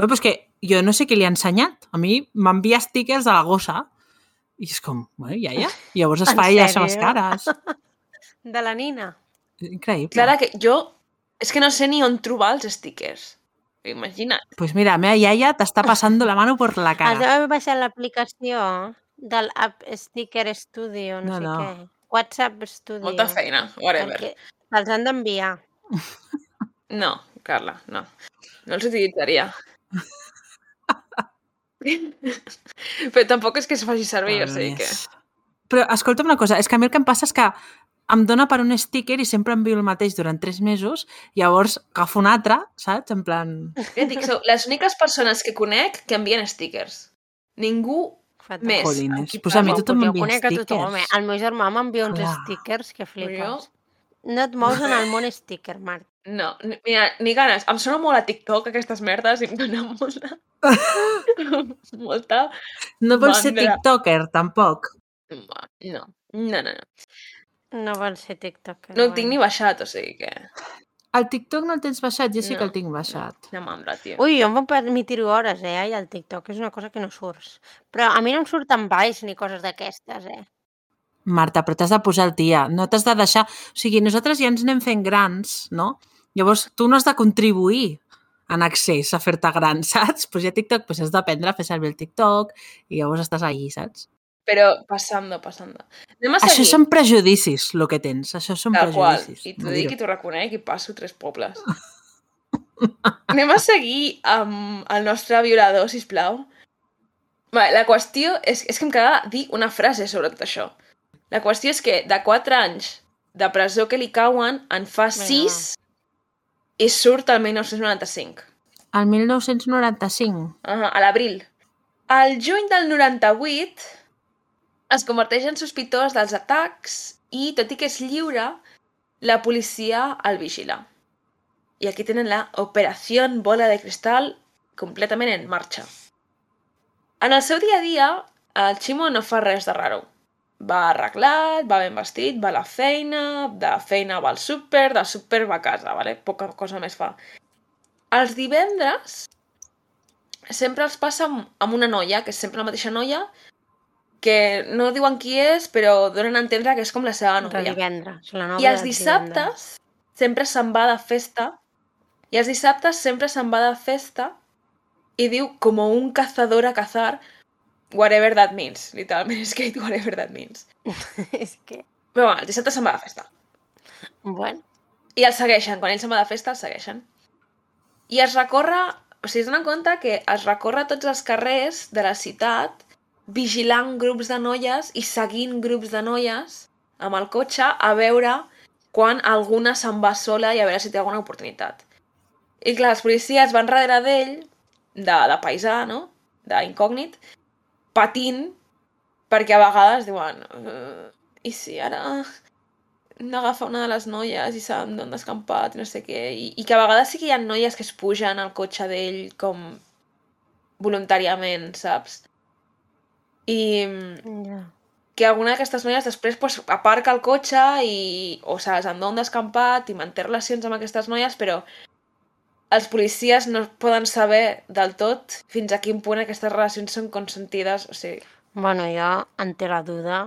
Bé, pues que jo no sé què li ha ensenyat. A mi m'envia stickers a la gossa i és com, bueno, ja, ja. I llavors es fa ella les seves cares. De la Nina. Increïble. Clara, que jo... És que no sé ni on trobar els stickers. Imagina't. Pues mira, la meva iaia t'està passant la mano per la Has cara. d'haver baixat l'aplicació del App Sticker Studio, no, No, sé no. què. WhatsApp Studio. Molta feina, whatever. Perquè te'ls han d'enviar. No, Carla, no. No els utilitzaria. Però tampoc és que es faci servir, o sigui que... Però escolta'm una cosa, és que a mi el que em passa és que em dona per un sticker i sempre envio el mateix durant tres mesos, llavors agafo un altre, saps? En plan... Ja dic, sou les úniques persones que conec que envien stickers. Ningú Fatal. Més. Jolines, pues a mi tothom m'envia tothom, eh? stickers. El meu germà m'envia uns stickers que flipes. Jo? No et mous en el món sticker, Marc. No, ni- mira, ni ganes. Em sona molt a TikTok aquestes merdes i em dona molta... molta... No vols ser tiktoker, tampoc. No, no, no, no. No vol ser tiktoker. No el tinc ni baixat, o sigui que... El TikTok no el tens baixat? Jo sí que No, el tinc baixat. No mandra, tio. Ui, jo em puc permetir hores, eh, i el TikTok és una cosa que no surts. Però a mi no em surten balls ni coses d'aquestes, eh? Marta, però t'has de posar el dia, no t'has de deixar... O sigui, nosaltres ja ens anem fent grans, no? Llavors, tu no has de contribuir en accés a fer-te gran, saps? Pues ja TikTok pues has d'aprendre a fer servir el TikTok i llavors estàs allí, saps? Però passando, passando. Anem a Això seguir. són prejudicis, el que tens. Això són Tal qual. prejudicis. I t'ho no dic i t'ho reconec i passo tres pobles. Anem a seguir amb el nostre violador, sisplau. Vale, la qüestió és, és que em quedava dir una frase sobre tot això. La qüestió és que de 4 anys de presó que li cauen en fa Vinga, 6 i surt el 1995. El 1995. Uh a l'abril. Al juny del 98 es converteix en sospitós dels atacs i, tot i que és lliure, la policia el vigila. I aquí tenen la Operació Bola de Cristal completament en marxa. En el seu dia a dia, el Ximo no fa res de raro. Va arreglat, va ben vestit, va a la feina, de feina va al súper, del súper va a casa, vale? poca cosa més fa. Els divendres sempre els passa amb, una noia, que és sempre la mateixa noia, que no diuen qui és, però donen a entendre que és com la seva De nòvia. divendres. La nova I els de dissabtes sempre se'n va de festa, i els dissabtes sempre se'n va de festa i diu com un cazador a cazar whatever that means. Literalment dit whatever that means. és que... Però bueno, el dissabte se'n va de festa. Bueno, I el segueixen, quan ell se'n va de festa, el segueixen. I es recorre, o sigui, es donen compte que es recorre tots els carrers de la ciutat vigilant grups de noies i seguint grups de noies amb el cotxe a veure quan alguna se'n va sola i a veure si té alguna oportunitat. I clar, els policies van darrere d'ell, de, de paisà, no? D'incògnit, patint, perquè a vegades diuen uh, i si ara n'agafa una de les noies i s'han d'on descampat i no sé què. I, I que a vegades sí que hi ha noies que es pugen al cotxe d'ell com voluntàriament, saps? I ja. que alguna d'aquestes noies després pues, aparca el cotxe i o se les endó un descampat i manté relacions amb aquestes noies, però els policies no poden saber del tot fins a quin punt aquestes relacions són consentides. O sigui, Bueno, jo, ante la duda,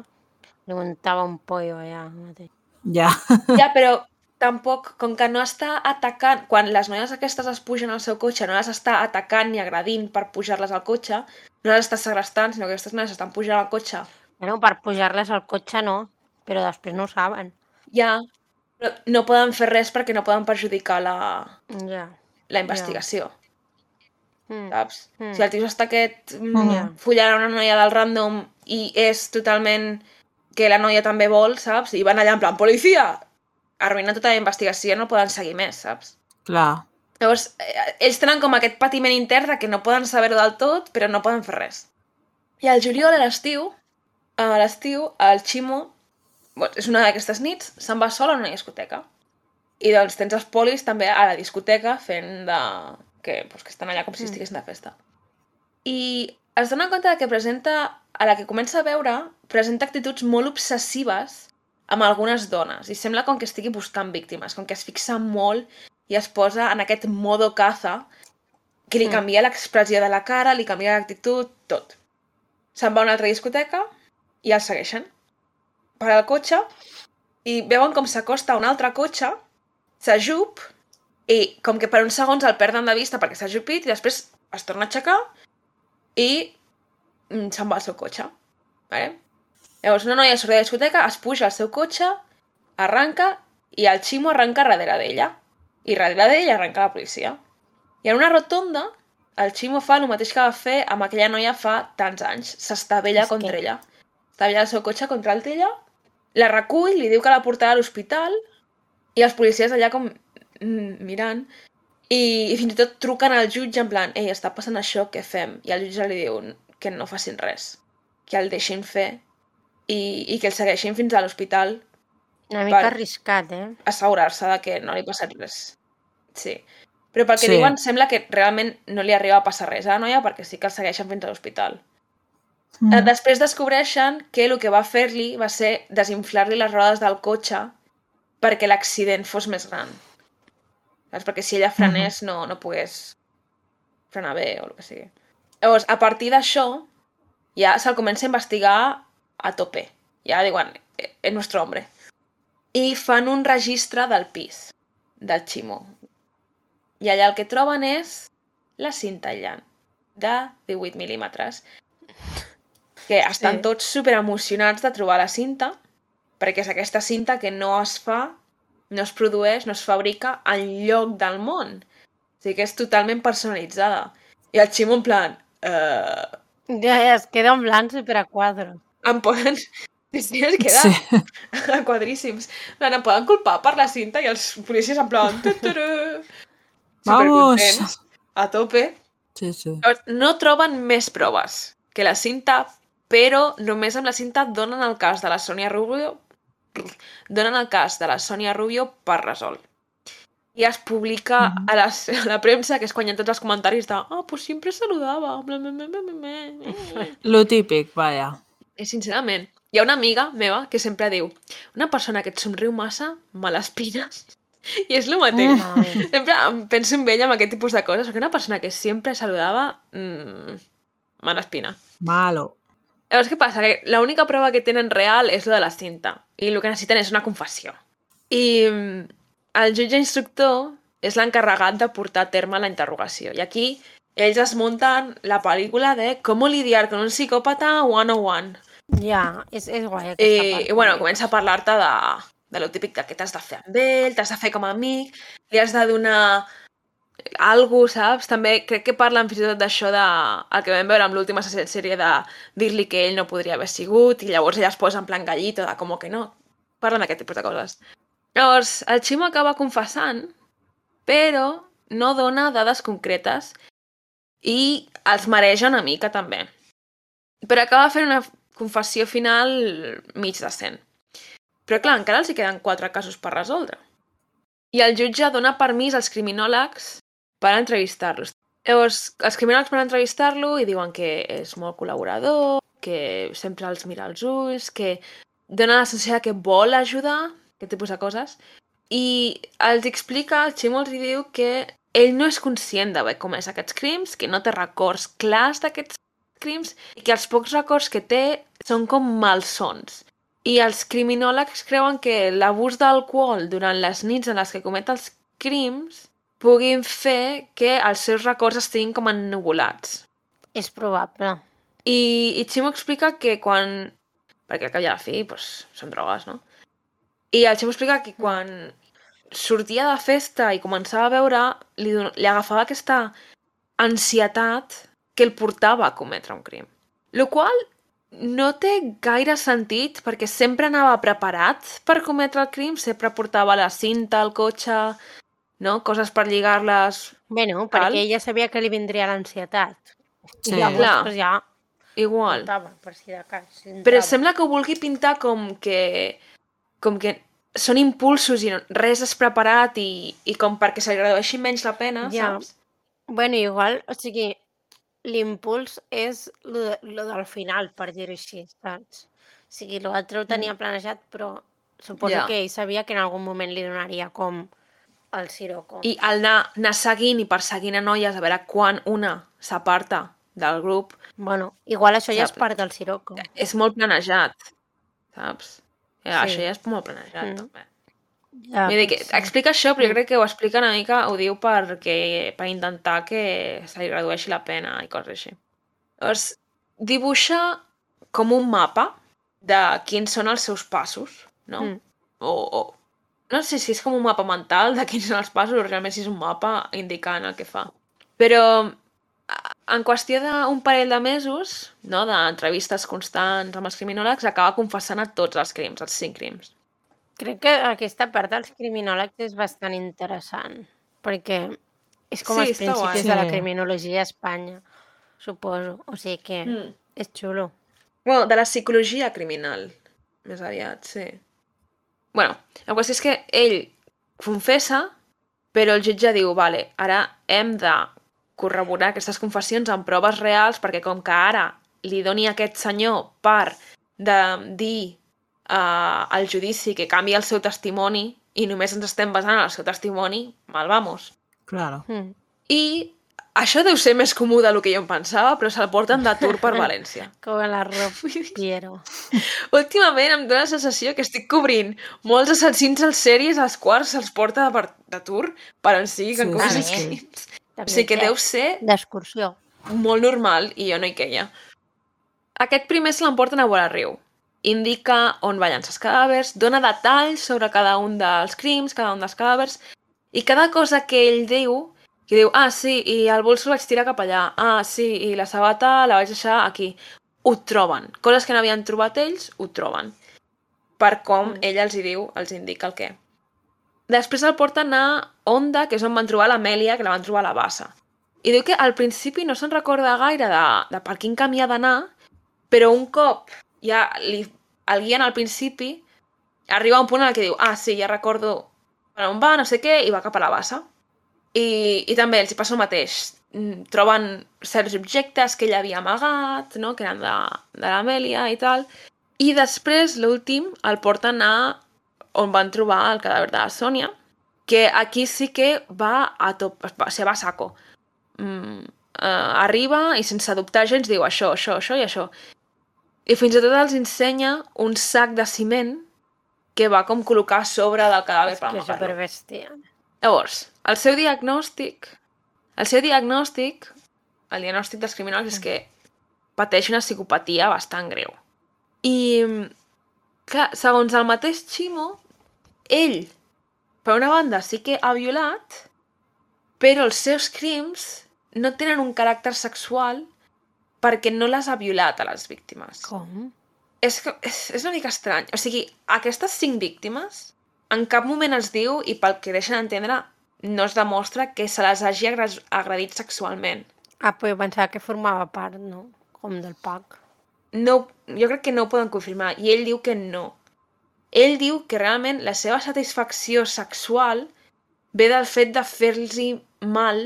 li muntava un pollo allà mateix. Ja. Ja, però tampoc, com que no està atacant, quan les noies aquestes es pugen al seu cotxe, no les està atacant ni agredint per pujar-les al cotxe, no les està segrestant, sinó que aquestes noies estan pujant al cotxe. Bueno, per pujar-les al cotxe no, però després no ho saben. Ja, però no poden fer res perquè no poden perjudicar la, Ja. La investigació, Mm. saps? Mm. Si el tio està aquest Mm. follant a una noia del random i és totalment que la noia també vol, saps? I van allà en plan, policia! Arruïna tota la investigació, no poden seguir més, saps? Clar. Llavors, eh, ells tenen com aquest patiment intern de que no poden saber-ho del tot, però no poden fer res. I al juliol, a l'estiu, a l'estiu, el Ximo, bueno, és una d'aquestes nits, se'n va sol a una discoteca. I doncs tens els polis també a la discoteca fent de... que, pues, que estan allà com si Mm. estiguessin de festa. I es dona compte de que presenta, a la que comença a veure, presenta actituds molt obsessives amb algunes dones i sembla com que estigui buscant víctimes, com que es fixa molt i es posa en aquest modo caza que li Mm. canvia l'expressió de la cara, li canvia l'actitud, tot. Se'n va a una altra discoteca i el segueixen. Para el cotxe i veuen com s'acosta a un altre cotxe, s'ajup i com que per uns segons el perden de vista perquè s'ha ajupit i després es torna a aixecar i mm, se'n va al seu cotxe. Vale? Llavors una noia surt de la discoteca, es puja al seu cotxe, arranca i el Ximo arranca darrere d'ella. I darrere d'ella arranca la policia. I en una rotonda, el Ximo fa el mateix que va fer amb aquella noia fa tants anys. S'estavella És que- contra ella. Estavella el seu cotxe contra el d'ella, la recull, li diu que la portarà a l'hospital i els policies allà com mm, mirant i, i fins i tot truquen al jutge en plan ei, està passant això, què fem? I el jutge li diu que no facin res, que el deixin fer i, i que el segueixin fins a l'hospital Una mica Per- arriscat, eh? assegurar-se de que no li ha passat res. Sí. Però pel que Sí. diuen sembla que realment no li arriba a passar res a la noia perquè sí que el segueixen fins a l'hospital. Mm. Mm. Després descobreixen que el que va fer-li va ser desinflar-li les rodes del cotxe perquè l'accident fos més gran. Saps? Perquè si ella frenés no, no pogués frenar bé o el que sigui. Llavors, a partir d'això, ja se'l comença a investigar a tope. Ja diuen, "Eh, és nostre hombre. I fan un registre del pis, del Ximo. I allà el que troben és la cinta aïllant de 18 mil·límetres que estan Sí. tots super emocionats de trobar la cinta perquè és aquesta cinta que no es fa, no es produeix, no es fabrica en lloc del món. O sigui que és totalment personalitzada. I el Ximo en plan... Uh, Ja, ja, es queda en blanc super a quadro. em poden... Sí, sí, es queda Sí. a quadríssims. Em poden culpar per la cinta i els policies en plan... Vamos! A tope. Sí, sí. No troben més proves que la cinta, però només amb la cinta donen el cas de la Sònia Rubio donen el cas de la Sònia Rubio per resolt. I es publica Mhm. a, les, a la premsa, que és quan hi ha tots els comentaris de ah, pues siempre saludava. bla, bla, bla, bla, bla, bla". Lo típic, vaja. I sincerament, hi ha una amiga meva que sempre diu una persona que et somriu massa, me l'espines. I és el mateix. Malament. Sempre em penso en ella amb aquest tipus de coses, perquè una persona que sempre saludava, mmm, me l'espina. Malo. Llavors, què passa? Que l'única prova que tenen real és lo de la cinta. I el que necessiten és una confessió. I mm, el jutge instructor és l'encarregat de portar a terme la interrogació. I aquí ells es munten la pel·lícula de com lidiar con un psicòpata 101. Ja, és, és guai aquesta I, part. i bueno, comença a parlar-te de, de lo típic que t'has de fer amb ell, t'has de fer com a amic, li has de donar algú, saps? També crec que parlen fins i tot d'això de... el que vam veure amb l'última sèrie de dir-li que ell no podria haver sigut i llavors ella es posa en plan gallito de com que no. Parlen d'aquest tipus de coses. Llavors, el Ximo acaba confessant, però no dona dades concretes i els mareja una mica també. Però acaba fent una confessió final mig decent. Però clar, encara els hi queden quatre casos per resoldre. I el jutge dona permís als criminòlegs per entrevistar-los. Llavors, els criminòlegs van entrevistar-lo i diuen que és molt col·laborador, que sempre els mira als ulls, que dona la sensació que vol ajudar, aquest tipus de coses, i els explica, el Ximo els diu que ell no és conscient d'haver comès aquests crims, que no té records clars d'aquests crims i que els pocs records que té són com malsons. I els criminòlegs creuen que l'abús d'alcohol durant les nits en les que comet els crims puguin fer que els seus records estiguin com ennubulats. És probable. I, i Ximo explica que quan... Perquè al cap i a la fi, doncs, són drogues, no? I el Ximo explica que quan sortia de festa i començava a veure, li, don- li agafava aquesta ansietat que el portava a cometre un crim. Lo qual no té gaire sentit perquè sempre anava preparat per cometre el crim, sempre portava la cinta al cotxe, no? coses per lligar-les... Bueno, perquè ella sabia que li vindria l'ansietat. Sí. I llavors, Clar. pues, ja Igual. portava, per si de cas. Si Però sembla que ho vulgui pintar com que... com que són impulsos i no, res és preparat i, i com perquè se li redueixi menys la pena, Ja. saps? Bueno, igual, o sigui, l'impuls és lo, de, lo del final, per dir-ho així, saps? O sigui, l'altre ho tenia planejat, però suposo Ja. que ell sabia que en algun moment li donaria com el Sirocco. I el anar, anar seguint i perseguint a noies a veure quan una s'aparta del grup Bueno, igual això ja és part del Sirocco. és molt planejat, saps? Ja, Sí. Això ja és molt planejat, Mm. també. Ja, Vull dir que explica això, però jo crec que ho explica una mica, ho diu perquè, per intentar que se li redueixi la pena i coses així. Llavors, dibuixa com un mapa de quins són els seus passos, no? Mm. O, o, no sé si és com un mapa mental de quins són els passos o realment si és un mapa indicant el que fa. Però en qüestió d'un parell de mesos, no, d'entrevistes constants amb els criminòlegs, acaba confessant a tots els crims, els cinc crims. Crec que aquesta part dels criminòlegs és bastant interessant, perquè és com Sí, els guai. principis de la Sí. criminologia a Espanya, suposo. O sigui que Mm. és xulo. Bueno, de la psicologia criminal, més aviat, sí. Bueno, la qüestió és que ell confessa, però el jutge diu, vale, ara hem de corroborar aquestes confessions amb proves reals perquè com que ara li doni a aquest senyor per de dir uh, al judici que canvia el seu testimoni i només ens estem basant en el seu testimoni, mal vamos. Claro. Mm. I això deu ser més comú del que jo em pensava, però se'l porten de tour per València. Com la Piero. Últimament em dóna la sensació que estic cobrint molts assassins als sèries als quals se'ls porta de, per- de tour per on sigui que Sí, crims. De O sigui que deu ser D'excursió. molt normal i jo no hi queia. Aquest primer se l'emporten a vora riu. Indica on va llançar els cadàvers, dona detalls sobre cada un dels crims, cada un dels cadàvers, i cada cosa que ell diu, que diu, ah, sí, i el bolso el vaig tirar cap allà, ah, sí, i la sabata la vaig deixar aquí. Ho troben. Coses que no havien trobat ells, ho troben. Per com Mm. ell els hi diu, els indica el què. Després el porten a Onda, que és on van trobar l'Amèlia, que la van trobar a la bassa. I diu que al principi no se'n recorda gaire de, de per quin camí ha d'anar, però un cop ja li, el guien al principi, arriba un punt en que diu, ah, sí, ja recordo per on va, no sé què, i va cap a la bassa. I, i també els hi passa el mateix. Mm, Troben certs objectes que ell havia amagat, no? que eren de, de l'Amèlia i tal. I després, l'últim, el porten a on van trobar el cadàver de la Sònia, que aquí sí que va a top, va, se va a saco. Mm, uh, arriba i sense dubtar gens diu això, això, això i això. I fins i tot els ensenya un sac de ciment que va com col·locar sobre del cadàver És per que és amagar-lo. superbèstia. Llavors, el seu diagnòstic, el seu diagnòstic, el diagnòstic dels criminals és que pateix una psicopatia bastant greu. I, clar, segons el mateix Ximo, ell, per una banda, sí que ha violat, però els seus crims no tenen un caràcter sexual perquè no les ha violat a les víctimes. Com? És, que, és, és una mica estrany. O sigui, aquestes cinc víctimes en cap moment es diu, i pel que deixen entendre, no es demostra que se les hagi agredit sexualment. Ah, però jo pensava que formava part, no? Com del PAC. No, jo crec que no ho poden confirmar, i ell diu que no. Ell diu que realment la seva satisfacció sexual ve del fet de fer-los mal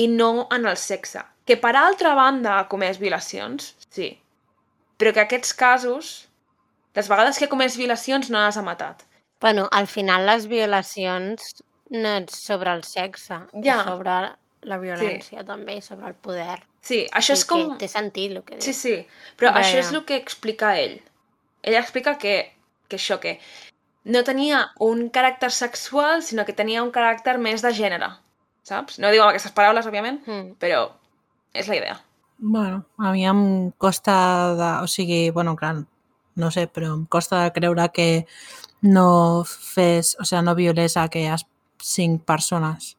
i no en el sexe. Que per altra banda ha comès violacions, sí. Però que aquests casos, les vegades que ha comès violacions no les ha matat. Bueno, al final les violacions no és sobre el sexe, Ja. és sobre la violència també, i sobre el poder. Sí, això és I com... Que té sentit el que dius. Sí, sí, però Ja, això és el que explica ell. Ell explica que, que això, que no tenia un caràcter sexual, sinó que tenia un caràcter més de gènere, saps? No ho diu amb aquestes paraules, òbviament, Mm. però és la idea. Bueno, a mi em costa de... O sigui, bueno, clar, no sé, però em costa de creure que no fes, o sigui, no violés a aquelles cinc persones,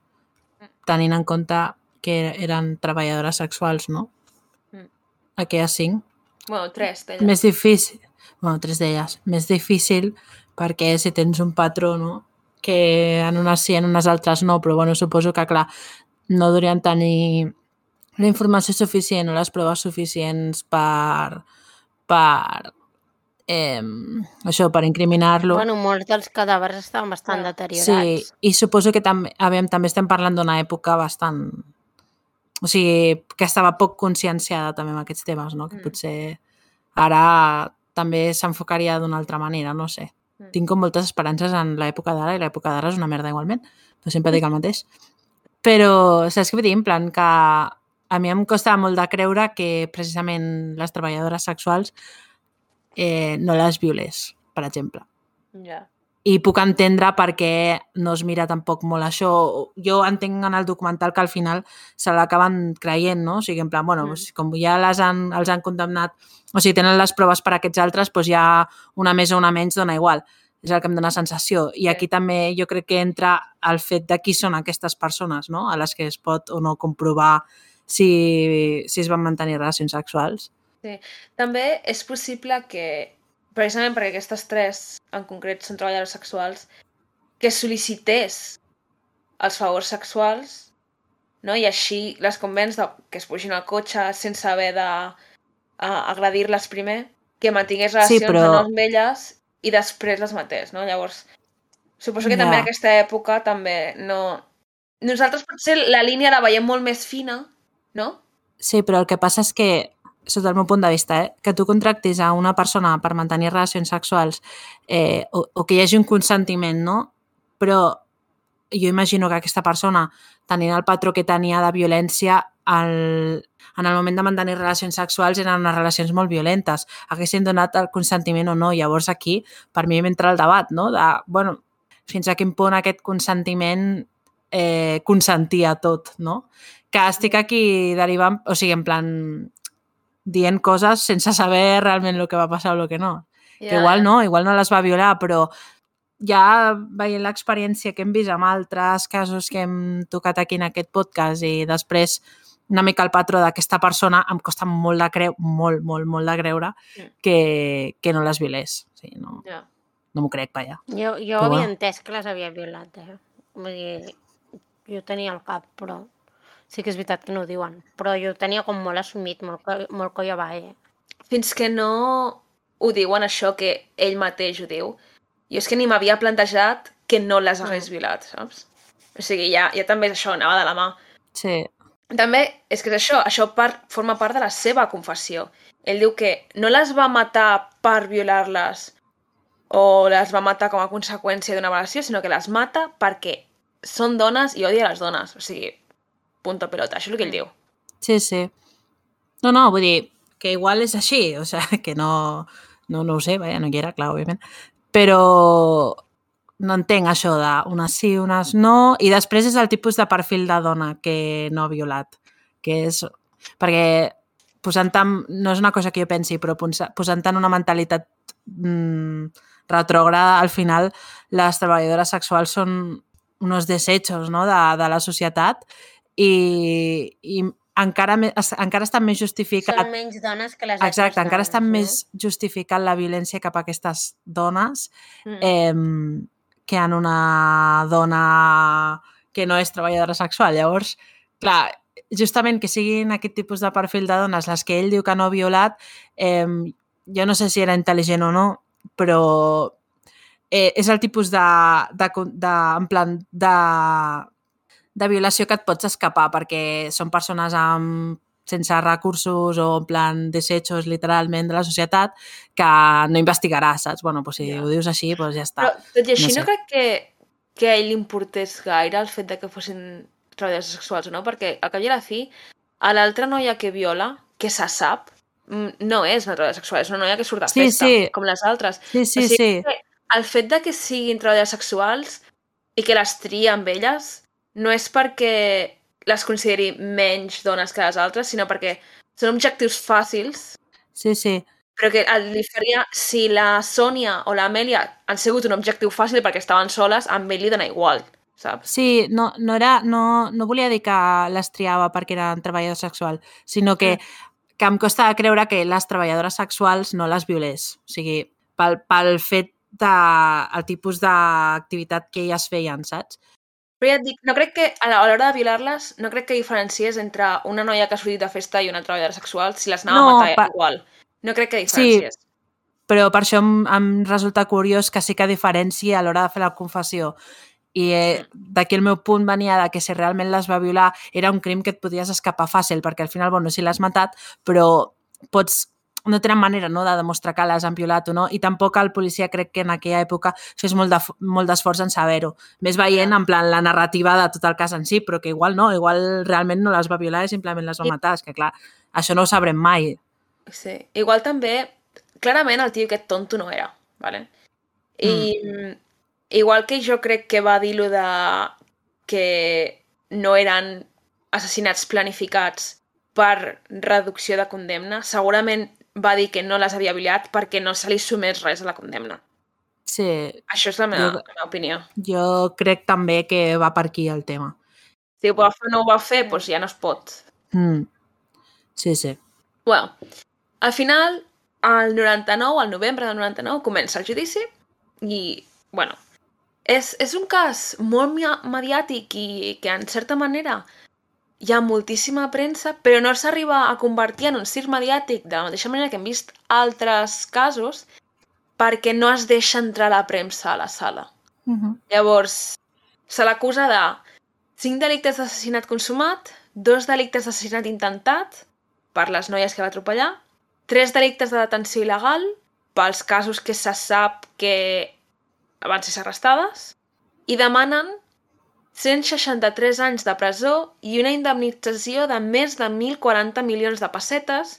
tenint en compte que eren treballadores sexuals, no? Mm. Aquelles cinc. Bueno, tres d'elles. Més difícil, bueno, tres d'elles, més difícil perquè si tens un patró, no? que en unes sí, en unes altres no, però bueno, suposo que, clar, no durien tenir la informació suficient o les proves suficients per, per eh, això, per incriminar-lo. Bueno, molts dels cadàvers estaven bastant Clar. deteriorats. sí, i suposo que també, aviam, també estem parlant d'una època bastant o sigui, que estava poc conscienciada també amb aquests temes, no? Que Mm. potser ara també s'enfocaria d'una altra manera, no sé. Mm. Tinc com moltes esperances en l'època d'ara i l'època d'ara és una merda igualment, però sempre dic el mateix. Però, saps què vull dir? En plan que a mi em costa molt de creure que precisament les treballadores sexuals eh, no les violés, per exemple. Ja. I puc entendre per què no es mira tampoc molt això. Jo entenc en el documental que al final se l'acaben creient, no? O sigui, en plan, bueno, Mm. com ja les han, els han condemnat, o sigui, tenen les proves per a aquests altres, doncs ja una més o una menys dona igual. És el que em dóna sensació. I aquí també jo crec que entra el fet de qui són aquestes persones, no? A les que es pot o no comprovar si, si es van mantenir relacions sexuals. També és possible que, precisament perquè aquestes tres en concret són treballadores sexuals, que sol·licités els favors sexuals no? i així les convenç de que es pugin al cotxe sense haver de uh, agredir-les primer, que mantingués relacions però- de nou amb elles i després les matés. No? Llavors, suposo que també Ja. en aquesta època també no... Nosaltres potser la línia la veiem molt més fina, no? Sí, però el que passa és que, sota el meu punt de vista, eh, que tu contractis a una persona per mantenir relacions sexuals eh, o, o que hi hagi un consentiment, no? Però jo imagino que aquesta persona, tenint el patró que tenia de violència, el, en el moment de mantenir relacions sexuals eren unes relacions molt violentes. Haguessin donat el consentiment o no. Llavors aquí, per mi, m'entra el debat, no? De, bueno, fins a quin punt aquest consentiment eh, consentia tot, no? Que estic aquí derivant, o sigui, en plan, dient coses sense saber realment el que va passar o el que no. Ja, Que igual no, igual no les va violar, però ja veient l'experiència que hem vist amb altres casos que hem tocat aquí en aquest podcast i després una mica el patró d'aquesta persona, em costa molt de creu, molt, molt, molt de creure que, que no les violés. O sigui, no, Ja. no m'ho crec, vaja. Jo, jo Però havia entès que les havia violat, eh? Vull dir, jo tenia el cap, però sí que és veritat que no ho diuen. Però jo ho tenia com molt assumit, molt, molt colla va, eh? Fins que no ho diuen això, que ell mateix ho diu, jo és que ni m'havia plantejat que no les hagués violat, saps? O sigui, ja, ja també és això, anava de la mà. Sí, També és que és això, això part, forma part de la seva confessió. Ell diu que no les va matar per violar-les o les va matar com a conseqüència d'una relació, sinó que les mata perquè són dones i odia les dones. O sigui, punto pelota, això és el que ell diu. sí, sí. No, no, vull dir que igual és així, o sigui, que no, no, no ho sé, vaja, no hi era, clar, òbviament. Però no entenc això de unes sí, unes no, i després és el tipus de perfil de dona que no ha violat, que és... Perquè posant en, no és una cosa que jo pensi, però posa- posant en una mentalitat mm, retrògrada, al final les treballadores sexuals són uns desechos no? de, de la societat i, i encara, es- encara està més justificat Són menys dones que les Exacte, altres encara està dones, no? més justificat la violència cap a aquestes dones Mm. eh, que en una dona que no és treballadora sexual. Llavors, clar, justament que siguin aquest tipus de perfil de dones les que ell diu que no ha violat, eh, jo no sé si era intel·ligent o no, però eh, és el tipus de, de, de, en plan, de, de violació que et pots escapar perquè són persones amb sense recursos o en plan desechos literalment de la societat que no investigaràs, saps? Bueno, doncs si Ja. ho dius així, doncs ja està. Però, tot i així, no no, sé. crec que, que a ell li importés gaire el fet de que fossin treballadors sexuals o no, perquè al cap i a la fi, a l'altra noia que viola, que se sap, mm, no és una treballadora sexual, és una noia que surt de Sí, festa, sí. com les altres. Sí, sí, o sigui sí. el fet de que siguin treballadores sexuals i que les tria amb elles no és perquè les consideri menys dones que les altres, sinó perquè són objectius fàcils Sí, sí. però que el- li faria, si la Sònia o l'Amèlia han sigut un objectiu fàcil perquè estaven soles, a ell li dona igual, saps? Sí, no, no, era, no, no volia dir que les triava perquè eren treballadors sexuals, sinó que, que em costa creure que les treballadores sexuals no les violés. O sigui, pel, pel fet de, el tipus d'activitat que elles feien, saps? Però ja et dic, no crec que a l'hora de violar-les, no crec que diferencies entre una noia que ha sortit de festa i una treballadora sexual si les anava No, a matar pa- igual. No crec que Sí. diferencies. Però per això em, em resulta curiós que sí que diferenciï a l'hora de fer la confessió I eh, d'aquí el meu punt venia de que si realment les va violar era un crim que et podies escapar fàcil, perquè al final, bueno, sí l'has matat, però pots no tenen manera no, de demostrar que les han violat o no, i tampoc el policia crec que en aquella època fes molt de- molt d'esforç en saber-ho. Més veient en plan la narrativa de tot el cas en si, però que igual no, igual realment no les va violar i simplement les va matar. És que clar, això no ho sabrem mai. Sí. Igual també, clarament el tio aquest tonto no era, ¿vale? I mm. igual que jo crec que va dir lo de que no eren assassinats planificats per reducció de condemna, segurament va dir que no les havia violat perquè no se li sumés res a la condemna. Sí, Això és la meva, Jo- la meva opinió. jo crec també que va per aquí el tema. Si ho va fer o no ho va fer, doncs ja no es pot. Mm. Sí, sí. Bueno, al final, al 99, al novembre del 99, comença el judici i, bueno, és, és un cas molt mediàtic i que, en certa manera, hi ha moltíssima premsa, però no s'arriba a convertir en un circ mediàtic de la mateixa manera que hem vist altres casos perquè no es deixa entrar la premsa a la sala. Uh -huh. Llavors, se l'acusa de 5 delictes d'assassinat consumat, 2 delictes d'assassinat intentat per les noies que va atropellar, 3 delictes de detenció il·legal pels casos que se sap que van ser arrestades i demanen 163 anys de presó i una indemnització de més de 1.040 milions de pessetes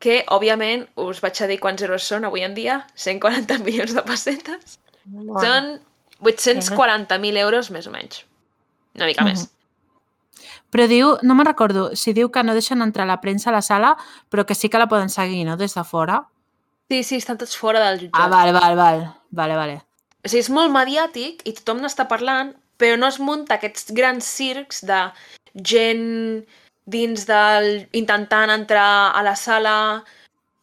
que, òbviament, us vaig a dir quants euros són avui en dia, 140 milions de pessetes. Bueno, Són 840.000 euros, més o menys. Una mica més. Però diu, no me'n recordo, si diu que no deixen entrar la premsa a la sala, però que sí que la poden seguir, no?, des de fora. Sí, sí, estan tots fora del jutjat. Ah, vale, vale, vale, vale, vale. O sigui, és molt mediàtic i tothom n'està parlant, però no es munta aquests grans circs de gent dins del... intentant entrar a la sala,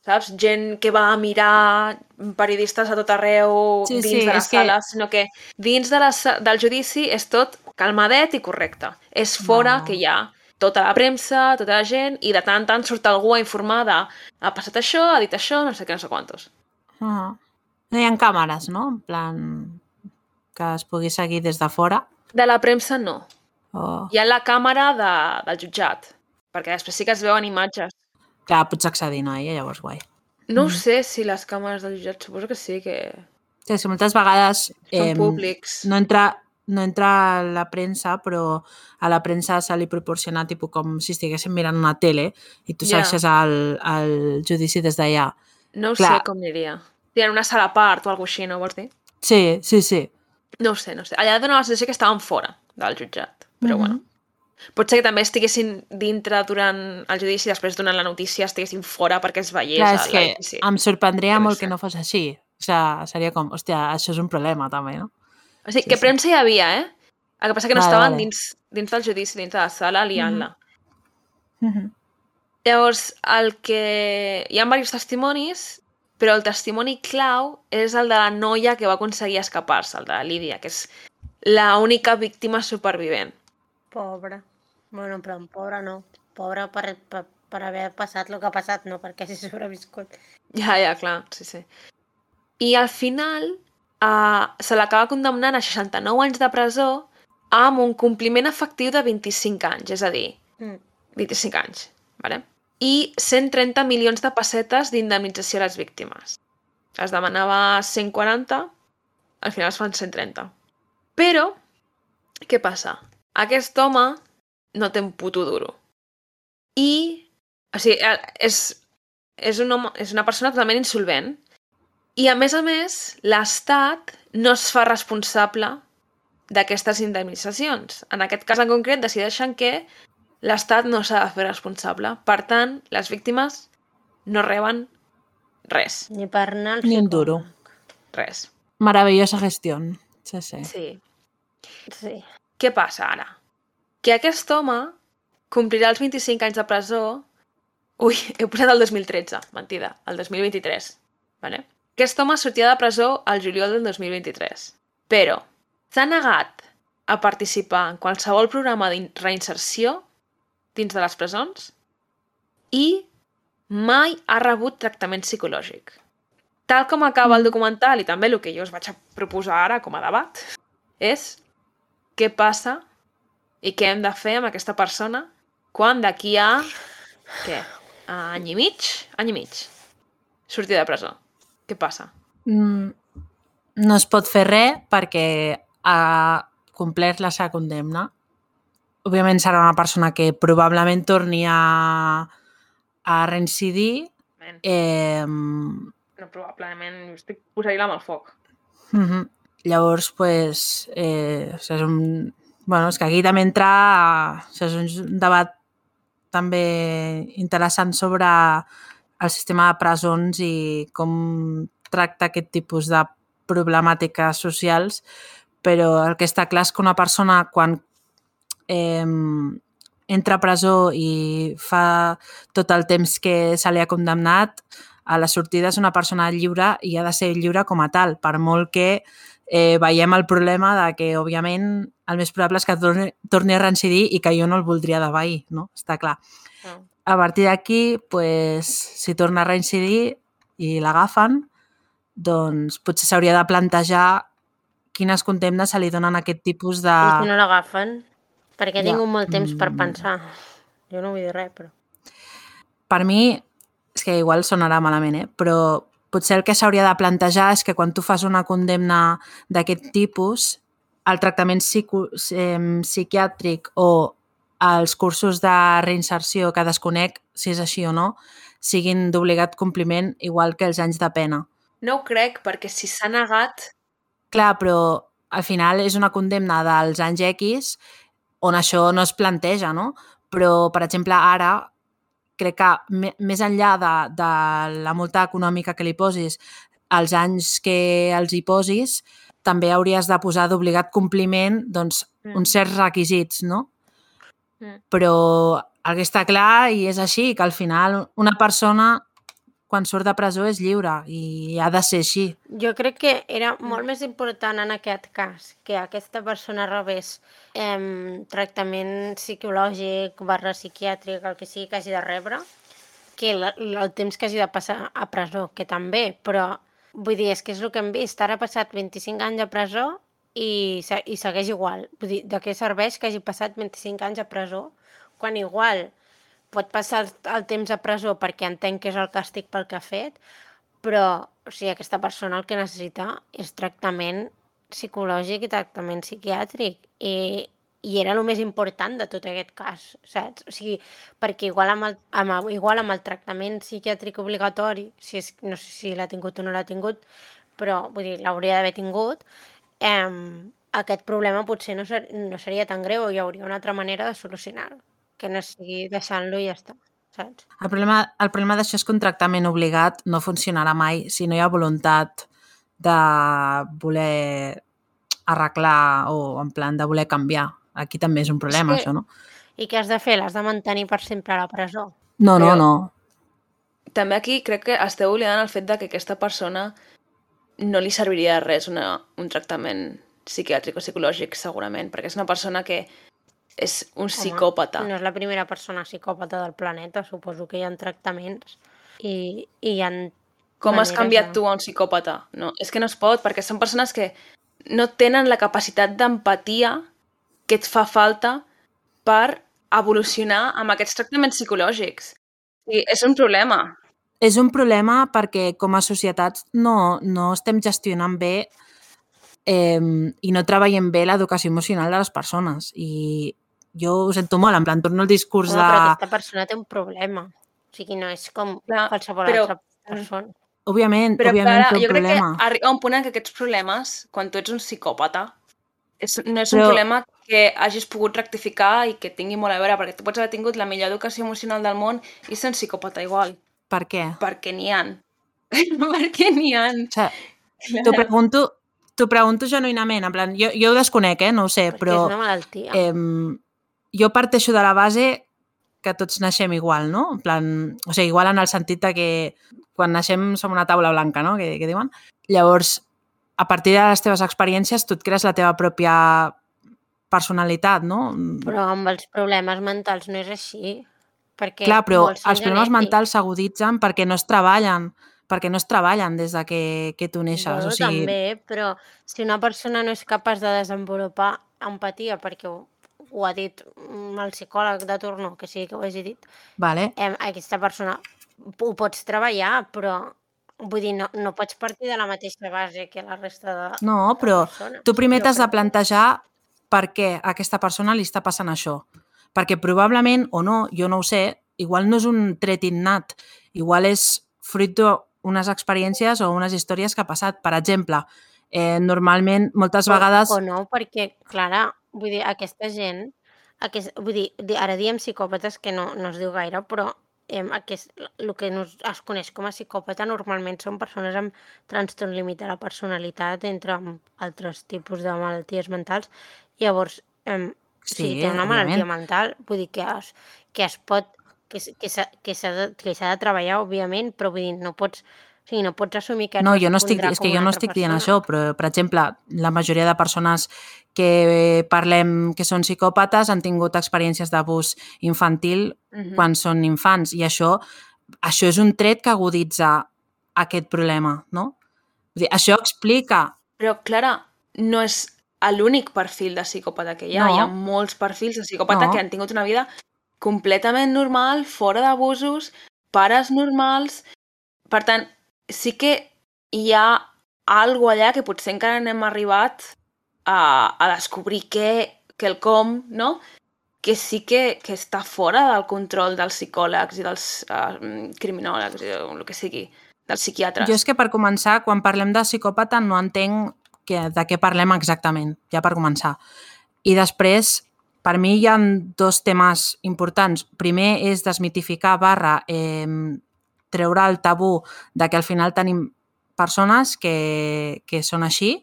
saps? Gent que va a mirar periodistes a tot arreu Sí, dins sí, de la és que- sala, sinó que dins de la, del judici és tot calmadet i correcte. És fora No. que hi ha tota la premsa, tota la gent, i de tant en tant surt algú a informar de ha passat això, ha dit això, no sé què, no sé quantos. Ah. No hi ha càmeres, no? En plan, que es pugui seguir des de fora. De la premsa no. O... Hi ha la càmera de, del jutjat, perquè després sí que es veuen imatges. Clar, pots accedir, no? I llavors guai. No Mm. sé si les càmeres del jutjat, suposo que sí, que Sí, és que moltes vegades són em, públics. no entra, no entra la premsa, però a la premsa se li proporciona tipus com si estiguéssim mirant una tele i tu Ja. segueixes el, el judici des d'allà. No clar. sé com aniria. Si en una sala a part o alguna així, no vols dir? Sí, sí, sí. No ho sé, no ho sé. Allà dona la sensació que estaven fora del jutjat, però Mhm. bueno. Pot ser que també estiguessin dintre durant el judici i després durant la notícia estiguessin fora perquè es veiés Clar, és que l'edifici. em sorprendria no molt que no fos així. O sigui, seria com, hòstia, això és un problema també, no? O sigui, sí, que sí. premsa hi havia, eh? El que passa que no Vale, estaven vale. dins, dins del judici, dins de la sala, liant-la. Mhm. Llavors, el que... Hi ha diversos testimonis, però el testimoni clau és el de la noia que va aconseguir escapar-se, el de la Lídia, que és la única víctima supervivent. Pobra. Bueno, però pobra no. Pobra per, per, per haver passat el que ha passat, no perquè hagi sobreviscut. Ja, ja, clar, sí, sí. I al final uh, se l'acaba condemnant a 69 anys de presó amb un compliment efectiu de 25 anys, és a dir, Mm. 25 anys, vale? I 130 milions de pessetes d'indemnització a les víctimes. Es demanava 140, al final es fan 130. Però, què passa? Aquest home no té un puto duro. I, o sigui, eh, és, és, un home, és una persona totalment insolvent. I, a més a més, l'Estat no es fa responsable d'aquestes indemnitzacions. En aquest cas en concret decideixen que l'Estat no s'ha de fer responsable. Per tant, les víctimes no reben res. Ni per anar al Ni un duro. Res. Maravillosa gestió. Sí, sí. Sí. Sí. Què passa ara? Que aquest home complirà els 25 anys de presó... Ui, he posat el 2013, mentida, el 2023. Vale? Aquest home sortia de presó al juliol del 2023. Però s'ha negat a participar en qualsevol programa de reinserció dins de les presons i mai ha rebut tractament psicològic. Tal com acaba el documental i també el que jo us vaig a proposar ara com a debat, és què passa i què hem de fer amb aquesta persona quan d'aquí a, què, a any i mig, any i mig, sortir de presó. Què passa? Mm, no es pot fer res perquè ha complert la seva condemna. Òbviament serà una persona que probablement torni a, a reincidir. Eh, no, probablement estic posaria amb el foc. uh -huh. Llavors, pues, eh, és un... Bueno, és que aquí també entra... És un debat també interessant sobre el sistema de presons i com tracta aquest tipus de problemàtiques socials, però el que està clar és que una persona quan eh, entra a presó i fa tot el temps que se li ha condemnat, a la sortida és una persona lliure i ha de ser lliure com a tal, per molt que eh, veiem el problema de que, òbviament, el més probable és que torni, torni a reincidir i que jo no el voldria de veí, no? Està clar. No. A partir d'aquí, pues, si torna a reincidir i l'agafen, doncs potser s'hauria de plantejar quines condemnes se li donen a aquest tipus de... I si no l'agafen? Perquè he Ja. tingut molt temps per Mm. pensar. Jo no vull dir res, però... per mi, és que igual sonarà malament, eh? però potser el que s'hauria de plantejar és que quan tu fas una condemna d'aquest tipus, el tractament psico, eh, psiquiàtric o els cursos de reinserció que desconec si és així o no, siguin d'obligat compliment igual que els anys de pena. No ho crec, perquè si s'ha negat... Clar, però al final és una condemna dels anys X on això no es planteja, no? Però, per exemple, ara crec que més enllà de, de la multa econòmica que li posis, els anys que els hi posis, també hauries de posar d'obligat compliment doncs, Mm. uns certs requisits, no? Mm. Però el que està clar i és així, que al final una persona quan surt de presó és lliure i ha de ser així. Jo crec que era molt més important en aquest cas que aquesta persona rebés eh, tractament psicològic barra psiquiàtric, el que sigui que hagi de rebre, que la, el temps que hagi de passar a presó, que també, però vull dir, és que és el que hem vist, ara ha passat 25 anys a presó i, i segueix igual. Vull dir, de què serveix que hagi passat 25 anys a presó quan igual pot passar el, temps a presó perquè entenc que és el càstig pel que ha fet, però o sigui, aquesta persona el que necessita és tractament psicològic i tractament psiquiàtric. I, i era el més important de tot aquest cas, saps? O sigui, perquè igual amb el, amb, igual amb el tractament psiquiàtric obligatori, si és, no sé si l'ha tingut o no l'ha tingut, però vull dir, l'hauria d'haver tingut, eh, aquest problema potser no, ser, no seria tan greu, hi hauria una altra manera de solucionar-ho, que no sigui deixant-lo i ja està, saps? El problema, el problema d'això és que un tractament obligat no funcionarà mai si no hi ha voluntat de voler arreglar o en plan de voler canviar. Aquí també és un problema, que- això, no? I què has de fer? L'has de mantenir per sempre a la presó? No, no, Però- no. També aquí crec que esteu oblidant el fet de que aquesta persona no li serviria de res una, un tractament psiquiàtric o psicològic, segurament, perquè és una persona que és un psicòpata. No és la primera persona psicòpata del planeta, suposo que hi ha tractaments i, i hi ha... Com has canviat de- tu a un psicòpata? No, és que no es pot, perquè són persones que no tenen la capacitat d'empatia que et fa falta per evolucionar amb aquests tractaments psicològics. I és un problema. És un problema perquè com a societat no, no estem gestionant bé eh, i no treballem bé l'educació emocional de les persones. I jo ho sento molt, en plan, torno al discurs però de... aquesta persona té un problema. O sigui, no és com Clar, qualsevol però- altra persona. Òbviament, Però òbviament Clara, té un jo crec problema. que arriba un punt en què aquests problemes, quan tu ets un psicòpata, és, no és un Però- problema que hagis pogut rectificar i que tingui molt a veure, perquè tu pots haver tingut la millor educació emocional del món i ser un psicòpata igual, Per què? perquè n'hi ha. perquè n'hi ha. O sigui, t'ho pregunto, t'ho pregunto genuïnament, en plan, jo, jo ho desconec, eh? no ho sé, Perquè però és una malaltia. eh, jo parteixo de la base que tots naixem igual, no? En plan, o sigui, igual en el sentit de que quan naixem som una taula blanca, no? Que, que diuen. Llavors, a partir de les teves experiències, tu et crees la teva pròpia personalitat, no? Però amb els problemes mentals no és així. Perquè Clar, però els problemes genètics. mentals s'aguditzen perquè no es treballen, perquè no es treballen des de que, que tu neixes. Bueno, o sigui, també, però si una persona no és capaç de desenvolupar empatia perquè ho, ha dit mm, el psicòleg de torno, que sí que ho hagi dit, Vale? eh, aquesta persona ho pots treballar, però vull dir, no, no pots partir de la mateixa base que la resta de, No, de però persones. tu primer t'has de plantejar per què a aquesta persona li està passant això. Perquè probablement, o no, jo no ho sé, igual no és un tret innat, igual és fruit d'unes experiències o unes històries que ha passat. Per exemple, eh, normalment, moltes o, vegades... O no, perquè, Clara, vull dir, aquesta gent, aquest, vull dir, di- ara diem psicòpates que no, no es diu gaire, però eh, aquest, el que nos, es coneix com a psicòpata normalment són persones amb trastorn límit de la personalitat, entre altres tipus de malalties mentals. Llavors, eh, Sí, si té una malaltia òbviament. mental, vull dir que es, que es pot que, que s'ha de, que de treballar, òbviament, però vull dir, no pots, sigui, no pots assumir que et No, jo no estic, és que jo no estic dient persona. això, però, per exemple, la majoria de persones que parlem que són psicòpates han tingut experiències d'abús infantil Mhm. quan són infants i això, això és un tret que aguditza aquest problema, no? Vull dir, això explica... Però, Clara, no és l'únic perfil de psicòpata que hi ha. No. Hi ha molts perfils de psicòpata No. que han tingut una vida completament normal, fora d'abusos, pares normals... Per tant, sí que hi ha algo allà que potser encara no hem arribat a, a descobrir què, que el com, no? que sí que, que està fora del control dels psicòlegs i dels uh, criminòlegs, o el que sigui, dels psiquiatres. Jo és que per començar, quan parlem de psicòpata no entenc que, de què parlem exactament, ja per començar. I després, per mi hi ha dos temes importants. Primer és desmitificar barra eh, treure el tabú de que al final tenim persones que, que són així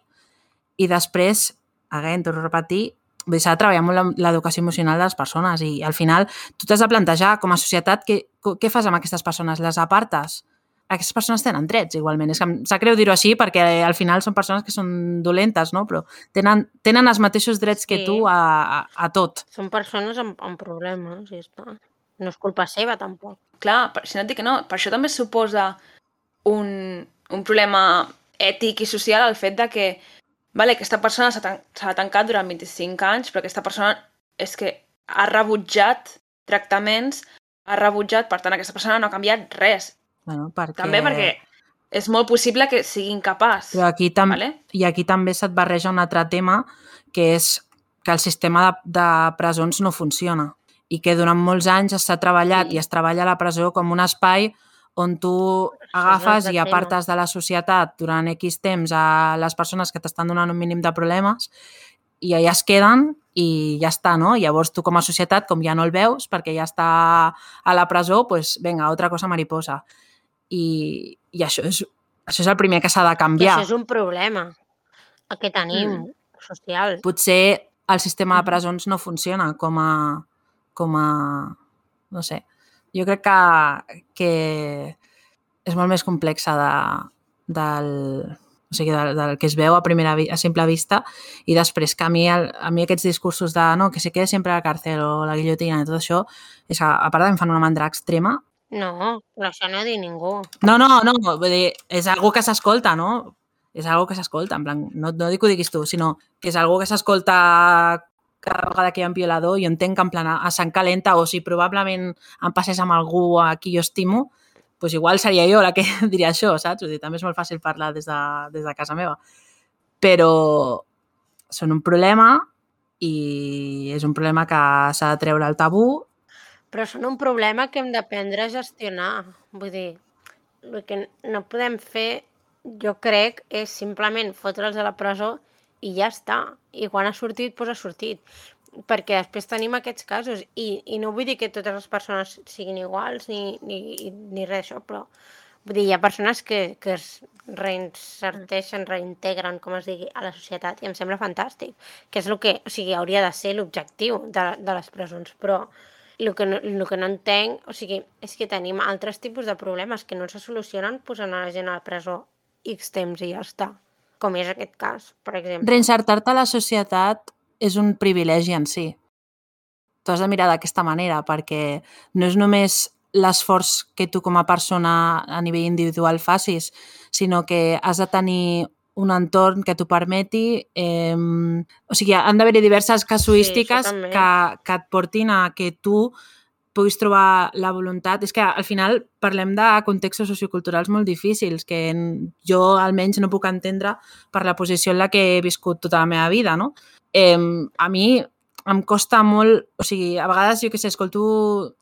i després, again, torno a repetir, s'ha de treballar molt l'educació emocional de les persones i al final tu t'has de plantejar com a societat què, què fas amb aquestes persones? Les apartes? Aquestes persones tenen drets, igualment. És que em sap greu dir-ho així perquè al final són persones que són dolentes, no? Però tenen, tenen els mateixos drets que Sí. tu a, a, a tot. Són persones amb, amb problemes, i ja està. No és culpa seva, tampoc. Clar, per, si no et dic que no, per això també suposa un, un problema ètic i social el fet de que vale, aquesta persona s'ha tan, tancat durant 25 anys, però aquesta persona és que ha rebutjat tractaments, ha rebutjat, per tant, aquesta persona no ha canviat res. Bueno, perquè... També perquè és molt possible que sigui incapaç. Però aquí tam Vale? I aquí també se't barreja un altre tema, que és que el sistema de, de presons no funciona i que durant molts anys s'ha treballat Sí. i es treballa a la presó com un espai on tu agafes i apartes de la societat durant X temps a les persones que t'estan donant un mínim de problemes i allà es queden i ja està, no? Llavors tu com a societat, com ja no el veus, perquè ja està a la presó, pues, vinga, otra cosa mariposa. I, i això, és, això és el primer que s'ha de canviar. això és un problema que tenim, Mm. social. Potser el sistema de presons no funciona com a... Com a no sé. Jo crec que, que és molt més complexa de, del, o sigui, del, del que es veu a, primera, a simple vista i després que a mi, el, a mi aquests discursos de no, que se quede sempre a la càrcel o la guillotina i tot això, és que a part em fan una mandra extrema, No, però això no ho diu ningú. no, no, no, vull dir, és algo que s'escolta, no? És algo que s'escolta, en plan, no, no dic que ho diguis tu, sinó que és algo que s'escolta cada vegada que hi ha un violador, jo entenc que en plan a, sang calenta o si probablement em passés amb algú a qui jo estimo, doncs igual seria jo la que diria això, saps? Vull dir, també és molt fàcil parlar des de, des de casa meva. Però són un problema i és un problema que s'ha de treure el tabú Però són un problema que hem d'aprendre a gestionar. Vull dir, el que no podem fer, jo crec, és simplement fotre'ls a la presó ja està. I quan ha sortit, doncs ha sortit. Perquè després tenim aquests casos. I, i no vull dir que totes les persones siguin iguals ni, ni, ni res d'això, però vull dir, hi ha persones que, que es reinserteixen, reintegren, com es digui, a la societat i em sembla fantàstic. Que és el que, o sigui, hauria de ser l'objectiu de, de les presons. Però el que, no, el que no entenc, o sigui, és que tenim altres tipus de problemes que no se solucionen posant a la gent a la presó X temps i ja està. Com és aquest cas, per exemple. Reinsertar-te a la societat és un privilegi en si. T'ho has de mirar d'aquesta manera, perquè no és només l'esforç que tu com a persona a nivell individual facis, sinó que has de tenir un entorn que t'ho permeti. Eh, o sigui, han d'haver-hi diverses casuístiques també. que, que et portin a que tu puguis trobar la voluntat. És que al final parlem de contextos socioculturals molt difícils que jo almenys no puc entendre per la posició en la que he viscut tota la meva vida, no? Eh, a mi em costa molt, o sigui, a vegades jo que sé, escolto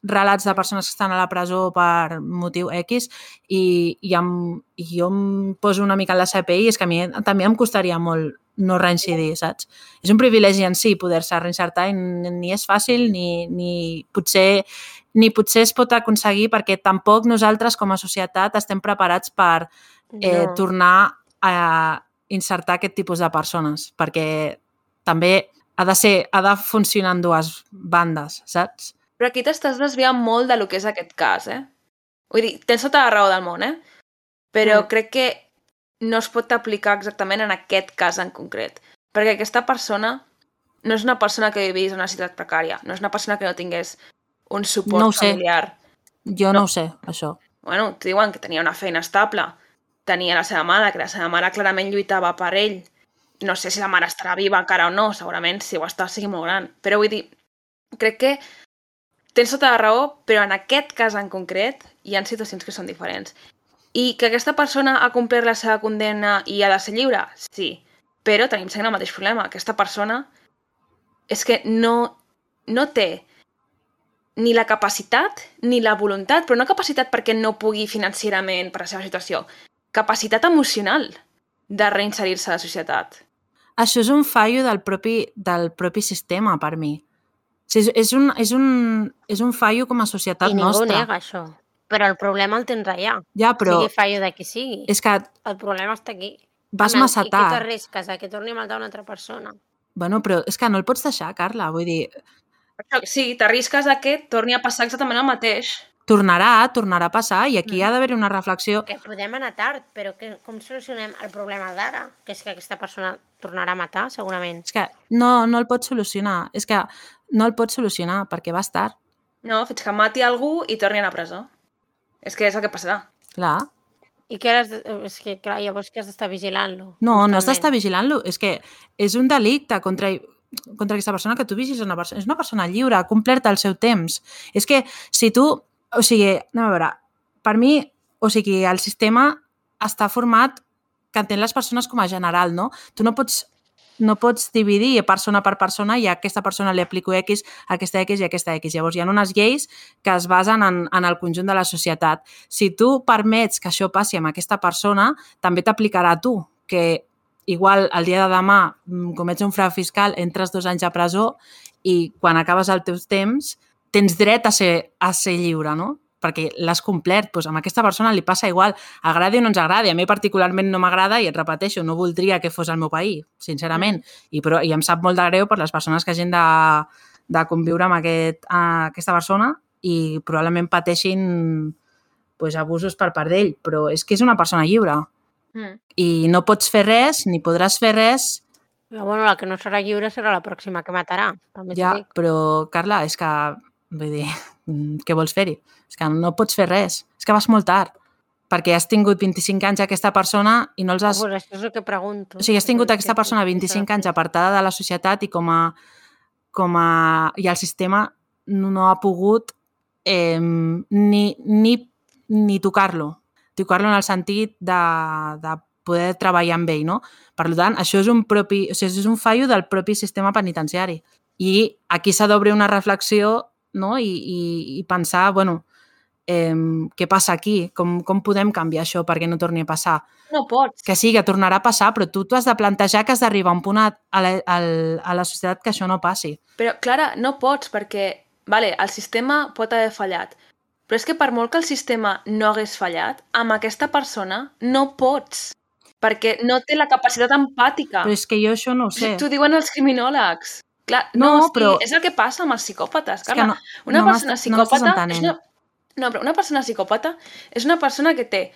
relats de persones que estan a la presó per motiu X i, i, em, i jo em poso una mica en la CPI i és que a mi també em costaria molt no reincidir, saps? És un privilegi en si poder-se reinsertar i ni és fàcil ni, ni, potser, ni potser es pot aconseguir perquè tampoc nosaltres com a societat estem preparats per eh, No. tornar a insertar aquest tipus de persones, perquè també ha de ser, ha de funcionar en dues bandes, saps? Però aquí t'estàs desviant molt de lo que és aquest cas, eh? Vull dir, tens tota la raó del món, eh? Però Mm. crec que no es pot aplicar exactament en aquest cas en concret. Perquè aquesta persona no és una persona que vivís en una ciutat precària, no és una persona que no tingués un suport No familiar. Jo no, No. no ho sé, això. Bueno, t'ho diuen que tenia una feina estable, tenia la seva mare, que la seva mare clarament lluitava per ell. No sé si la mare estarà viva encara o no, segurament si ho està sigui molt gran. Però vull dir, crec que tens tota la raó, però en aquest cas en concret hi ha situacions que són diferents. I que aquesta persona ha complert la seva condemna i ha de ser lliure? Sí. Però tenim sempre el mateix problema. Aquesta persona és que no, no té ni la capacitat ni la voluntat, però no capacitat perquè no pugui financerament per la seva situació, capacitat emocional de reinserir-se a la societat. Això és un fallo del propi, del propi sistema, per mi. O sigui, és, és, un, és, un, és un fallo com a societat I ningú nostra. nega això. Però el problema el tens allà. Ja, però Sigui fallo de qui sigui. és que El problema està aquí. vas Home, massa I tard. t'arrisques a que torni a matar una altra persona? Bueno, però és que no el pots deixar, Carla. Vull dir, sí, t'arrisques a que torni a passar exactament el mateix. tornarà, tornarà a passar i aquí Mm. ha d'haver una reflexió. Que podem anar tard, però que, com solucionem el problema d'ara? Que és que aquesta persona tornarà a matar, segurament. És que no, no el pots solucionar. És que no el pots solucionar perquè vas tard. No, fins que mati algú i torni a la presó. És que és el que passarà. Clar. I que has de... És que, clar, llavors que has d'estar vigilant-lo. No, no has d'estar vigilant-lo. És que és un delicte contra, contra aquesta persona que tu vigis una persona. És una persona lliure, ha complert el seu temps. És que si tu... O sigui, anem a veure, per mi, o sigui, el sistema està format que entén les persones com a general, no? Tu no pots no pots dividir persona per persona i a aquesta persona li aplico X, a aquesta X i a aquesta X. Llavors, hi ha unes lleis que es basen en, en el conjunt de la societat. Si tu permets que això passi amb aquesta persona, també t'aplicarà a tu, que igual el dia de demà mm, comets un frau fiscal, entres dos anys a presó i quan acabes el teu temps tens dret a ser, a ser lliure, no? Perquè l'has complert. Doncs amb aquesta persona li passa igual, agradi o no ens agradi. A mi particularment no m'agrada i et repeteixo, no voldria que fos el meu país, sincerament. I, però, I em sap molt de greu per les persones que hagin de, de conviure amb aquest, a aquesta persona i probablement pateixin pues, abusos per part d'ell, però és que és una persona lliure Mm. i no pots fer res, ni podràs fer res, Però, bueno, la que no serà lliure serà la pròxima que matarà. També ja, però Carla, és que, vull dir, mm, què vols fer-hi? És que no pots fer res, és que vas molt tard, perquè has tingut 25 anys aquesta persona i no els has... Pues això és el que pregunto. O sigui, has tingut Que- aquesta que- persona que s'ha de 25 anys apartada de la societat i com a, com a, i el sistema no, no ha pogut eh, ni, ni, ni tocar-lo. Tocar-lo en el sentit de, de poder treballar amb ell, no? Per tant, això és un, propi, o sigui, és un fallo del propi sistema penitenciari. I aquí s'ha d'obrir una reflexió no? I, i, i pensar, bueno, eh, què passa aquí? Com, com podem canviar això perquè no torni a passar? No pots. que sí, que tornarà a passar, però tu t'ho has de plantejar que has d'arribar a un punt a, a, la, a, a la societat que això no passi. Però, Clara, no pots perquè, vale, el sistema pot haver fallat, però és que per molt que el sistema no hagués fallat, amb aquesta persona no pots, perquè no té la capacitat empàtica. Però és que jo això no ho sé. T'ho diuen els criminòlegs. Clar, No, no, però- és el que passa amb els psicòpates, Carla. no, Una no persona m'estàs- no psicòpata és una... No, però una persona psicòpata és una persona que té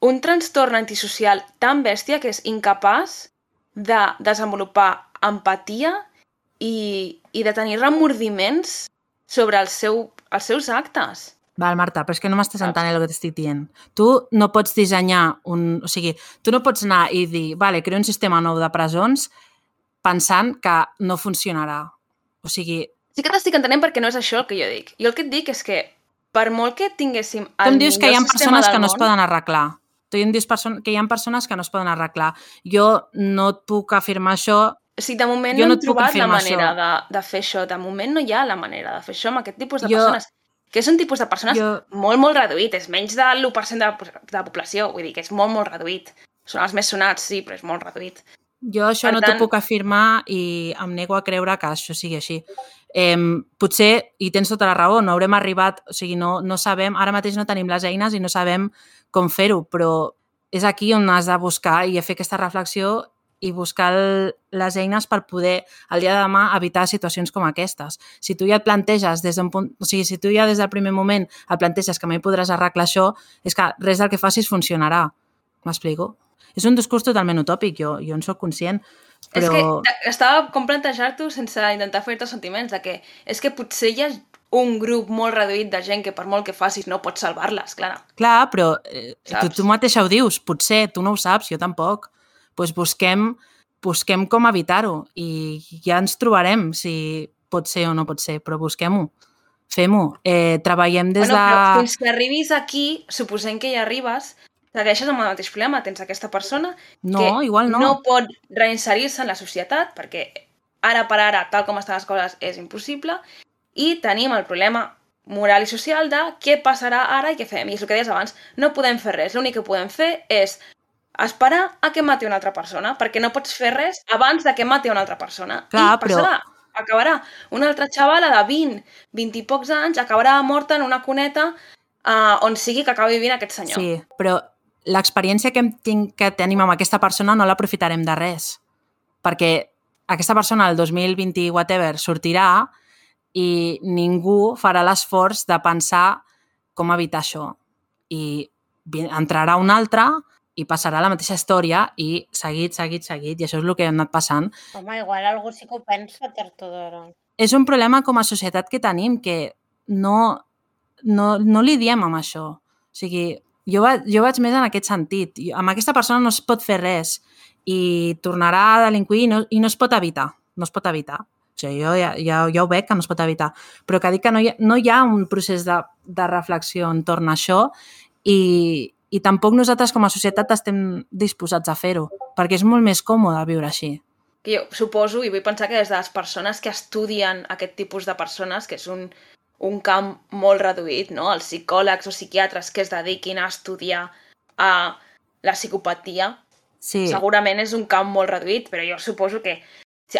un trastorn antisocial tan bèstia que és incapaç de desenvolupar empatia i, i de tenir remordiments sobre el seu, els seus actes. Val, Marta, però és que no m'estàs entenent el que t'estic dient. Tu no pots dissenyar un... O sigui, tu no pots anar i dir, vale, creo un sistema nou de presons pensant que no funcionarà. O sigui, Sí que t'estic entenent perquè no és això el que jo dic. Jo el que et dic és que per molt que tinguéssim tu em dius que hi ha persones que no es poden arreglar. Tu em dius que hi ha persones que no es poden arreglar. Jo no et puc afirmar això O sigui, de moment Jo no no hem trobat la manera això. de, de fer això. De moment no hi ha la manera de fer això amb aquest tipus de Jo- persones. Que és un tipus de persones Jo, molt, molt reduït. És menys de l'1% de, de la població. Vull dir que és molt, molt reduït. Són els més sonats, sí, però és molt reduït. Jo això Per no t'ho tant- puc afirmar i em nego a creure que això sigui així. Eh, potser, i tens tota la raó, no haurem arribat, o sigui, no, no sabem, ara mateix no tenim les eines i no sabem com fer-ho, però és aquí on has de buscar i fer aquesta reflexió i buscar el, les eines per poder, el dia de demà, evitar situacions com aquestes. Si tu ja et planteges des d'un punt... O sigui, si tu ja des del primer moment et planteges que mai podràs arreglar això, és que res del que facis funcionarà. M'explico? És un discurs totalment utòpic, jo, jo en sóc conscient, És però... que t- estava com plantejar-t'ho sense intentar fer-te sentiments, de que és que potser hi ha un grup molt reduït de gent que per molt que facis no pots salvar-les, clar. Clar, però eh, tu, Saps? tu mateixa ho dius, potser, tu no ho saps, jo tampoc. Doncs pues busquem, busquem com evitar-ho i ja ens trobarem si pot ser o no pot ser, però busquem-ho, fem-ho. Eh, treballem des bueno, però de... fins que arribis aquí, suposem que hi arribes, segueixes amb el mateix problema. Tens aquesta persona No, que igual no. no pot reinserir-se en la societat perquè ara per ara, tal com estan les coses, és impossible i tenim el problema moral i social de què passarà ara i què fem. I és el que deies abans, no podem fer res. L'únic que podem fer és esperar a que mati una altra persona, perquè no pots fer res abans de que mati una altra persona. Clar, I passarà, acabarà. Una altra xavala de 20, 20 i pocs anys acabarà morta en una cuneta uh, on sigui que acabi vivint aquest senyor. Sí, però l'experiència que, tinc, que tenim amb aquesta persona no l'aprofitarem de res. Perquè aquesta persona el 2020 whatever sortirà i ningú farà l'esforç de pensar com evitar això. I entrarà un altre i passarà la mateixa història i seguit, seguit, seguit. I això és el que ha anat passant. Home, igual algú sí que ho pensa tard o d'hora. És un problema com a societat que tenim, que no, no, no li diem amb això. O sigui, jo, va, jo vaig més en aquest sentit. Jo- Amb aquesta persona no es pot fer res i tornarà a delinquir i no, i no es pot evitar. No es pot evitar. O sigui, jo ja, ja, ja ho veig que no es pot evitar. Però que dic que no hi ha, no hi ha un procés de, de reflexió entorn a això i, i tampoc nosaltres com a societat estem disposats a fer-ho, perquè és molt més còmode viure així. que jo suposo i vull pensar que des de les persones que estudien aquest tipus de persones, que és un, un camp molt reduït, no? els psicòlegs o psiquiatres que es dediquin a estudiar a la psicopatia, Sí. segurament és un camp molt reduït, però jo suposo que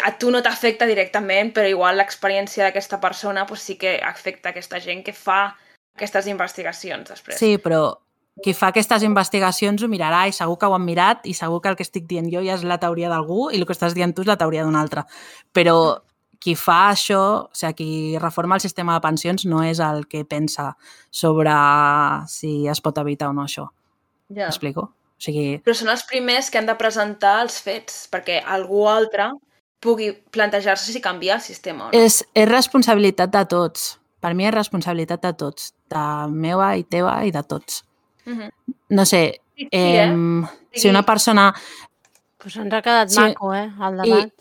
a tu no t'afecta directament, però igual l'experiència d'aquesta persona pues, sí que afecta aquesta gent que fa aquestes investigacions després. Sí, però qui fa aquestes investigacions ho mirarà i segur que ho han mirat i segur que el que estic dient jo ja és la teoria d'algú i el que estàs dient tu és la teoria d'un altre. Però qui fa això, o sigui, qui reforma el sistema de pensions no és el que pensa sobre si es pot evitar o no això. ja. M'explico? O sigui, Però són els primers que han de presentar els fets, perquè algú altre pugui plantejar-se si canviar el sistema o no. és, és responsabilitat de tots. Per mi és responsabilitat de tots. De meva i teva i de tots. Mhm. No sé, Sí, sí, eh, eh? si una persona Pues ens ha quedat Sí. maco, eh, el I debat.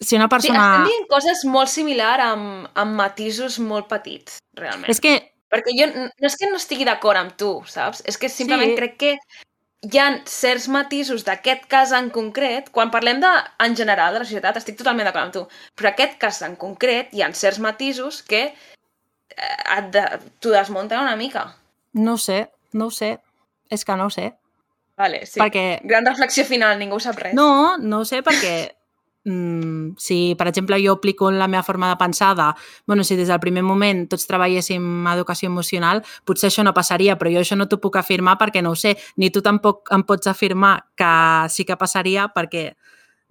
Si una Sí, persona... estem dient coses molt similar amb, amb matisos molt petits, realment. és que Perquè jo no és que no estigui d'acord amb tu, saps? És que simplement Sí. crec que hi ha certs matisos d'aquest cas en concret, quan parlem de, en general de la societat, estic totalment d'acord amb tu, però aquest cas en concret hi ha certs matisos que eh, de, t'ho desmunten una mica. no sé, no ho sé. És que no ho sé. Vale, sí. Perquè Gran reflexió final, ningú sap res. No, no ho sé perquè mm, si, per exemple, jo aplico la meva forma de pensar de, bueno, si des del primer moment tots treballéssim educació emocional, potser això no passaria, però jo això no t'ho puc afirmar perquè no ho sé, ni tu tampoc em pots afirmar que sí que passaria perquè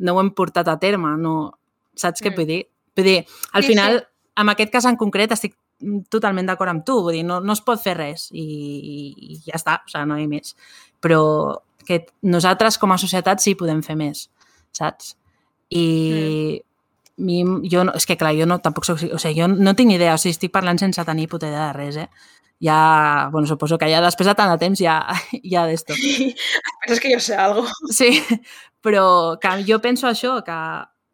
no ho hem portat a terme, no... Saps què Mm. vull dir? Vull dir, al Sí, final, sí. en aquest cas en concret estic totalment d'acord amb tu, vull dir, no, no es pot fer res i, i, i ja està, o sigui, no hi ha més. Però que nosaltres com a societat sí podem fer més, saps? I mi, jo no, és que clar, jo no, tampoc soc, o sigui, jo no tinc idea, o sigui, estic parlant sense tenir puta idea de res, eh? ja, bueno, suposo que ja després de tant de temps ja, ja d'esto. Penses que jo sé algo. Sí, però que jo penso això, que,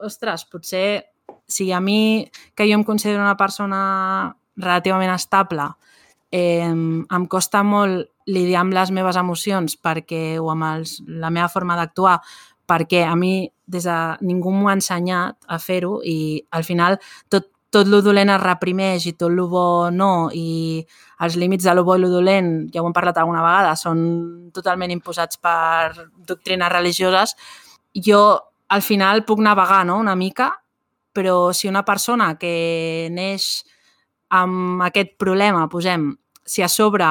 ostres, potser si a mi, que jo em considero una persona relativament estable, eh, em costa molt lidiar amb les meves emocions perquè, o amb els, la meva forma d'actuar perquè a mi des de ningú m'ho ha ensenyat a fer-ho i al final tot, tot lo dolent es reprimeix i tot lo bo no i els límits de lo bo i lo dolent, ja ho hem parlat alguna vegada, són totalment imposats per doctrines religioses. Jo al final puc navegar no? una mica, però si una persona que neix amb aquest problema, posem, si a sobre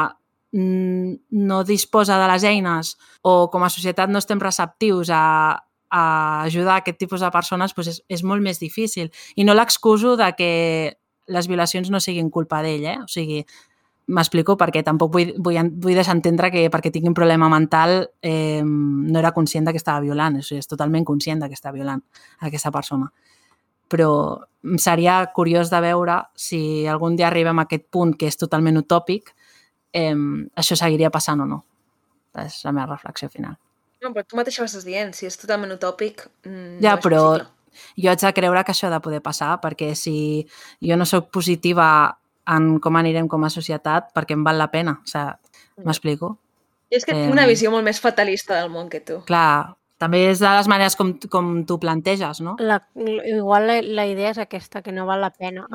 no disposa de les eines o com a societat no estem receptius a, a ajudar aquest tipus de persones, doncs és, és molt més difícil. I no l'excuso de que les violacions no siguin culpa d'ell, eh? O sigui, m'explico perquè tampoc vull, vull, vull deixar entendre que perquè tingui un problema mental eh, no era conscient que estava violant, o sigui, és totalment conscient que està violant aquesta persona. Però seria curiós de veure si algun dia arribem a aquest punt que és totalment utòpic, eh, això seguiria passant o no. És la meva reflexió final. No, però tu mateixa ho estàs dient, si és totalment utòpic, mm, ja, no és però possible. jo haig de creure que això ha de poder passar, perquè si jo no sóc positiva en com anirem com a societat, perquè em val la pena. O sigui, m'explico? I és que tinc Em, una visió molt més fatalista del món que tu. Clar, també és de les maneres com, com tu planteges, no? La, igual la, la idea és aquesta, que no val la pena.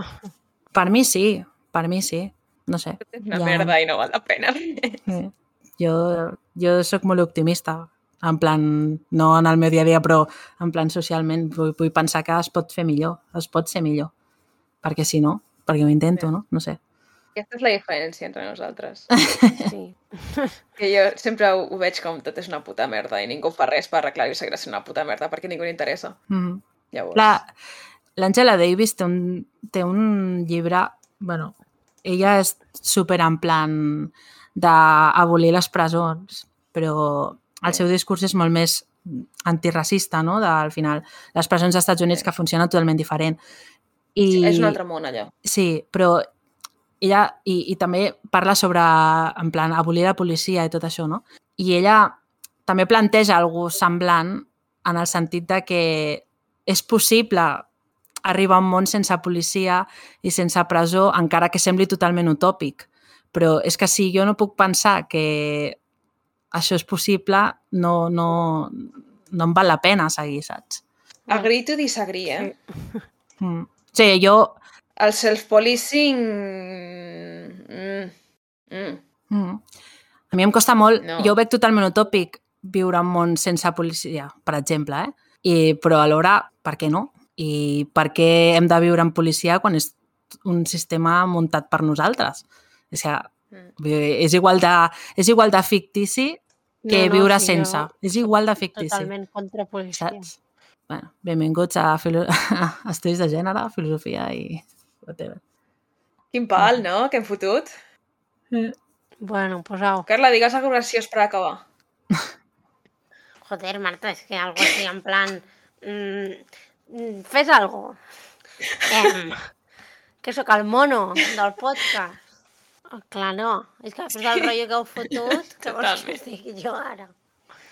Per mi sí, per mi sí. No sé. És una Ja. merda i no val la pena. Sí. Jo, jo sóc molt optimista, en plan, no en el meu dia a dia, però en plan socialment, vull, vull pensar que es pot fer millor, es pot ser millor. Perquè si no, perquè ho intento, no? No sé. Aquesta és la diferència entre nosaltres. Sí. Que jo sempre ho, ho veig com tot és una puta merda i ningú fa res per arreglar-ho i seguirà sent una puta merda perquè ningú li interessa. Mm -hmm. Llavors... La- L'Angela Davis té un, té un llibre, bueno, ella és super en plan d'abolir les presons, però el seu discurs és molt més antiracista, no? De, al final, les presons dels Estats Units que funcionen totalment diferent. I, Sí, és un altre món, allò. Sí, però ella, i, i també parla sobre, en plan, abolir la policia i tot això, no? I ella també planteja algú semblant en el sentit de que és possible arribar a un món sense policia i sense presó, encara que sembli totalment utòpic. Però és que si jo no puc pensar que això és possible, no, no, no em val la pena seguir, saps? Agree to disagree, eh? Mm. Sí, jo... El self-policing... Mm. Mm. Mm. A mi em costa molt, no. jo ho veig totalment utòpic viure en un món sense policia, per exemple, eh? I, però alhora, per què no? I per què hem de viure en policia quan és un sistema muntat per nosaltres? És que Mm. és igual de, és igual de fictici que viure sí, sense. jo És igual de fictici, Totalment contra policia. saps? Bueno, benvinguts a, filo... a estudis de gènere, filosofia i whatever. Quin pal, no?, que hem fotut. Bueno, pues au. Carla, digues algo graciós per acabar. Joder, Marta, es que algo así en plan... mm, fes algo. Em, que sóc el mono del podcast. Oh, clar, no. És que després del rotllo que heu fotut, que vols que estigui jo ara?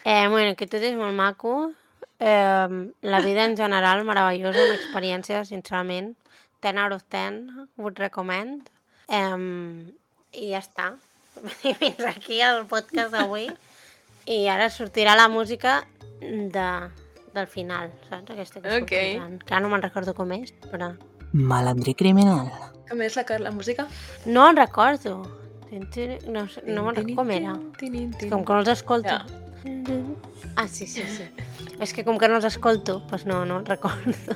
Eh, bueno, que tot és molt maco. Eh, la vida en general, meravellosa, una experiència, sincerament. 10 out of 10, would recommend. Eh, I ja està. I fins aquí el podcast d'avui. I ara sortirà la música de, del final, saps? Aquesta que Ok. sortiran. Que ara no me'n recordo com és, però... Malandrí criminal. Com és la, la música? No en recordo. Tin, tin, No, sé- no me'n recordo com era. És com que no els escolto. Ja. Ah, sí, sí, sí. És que com que no els escolto, doncs no, no recordo.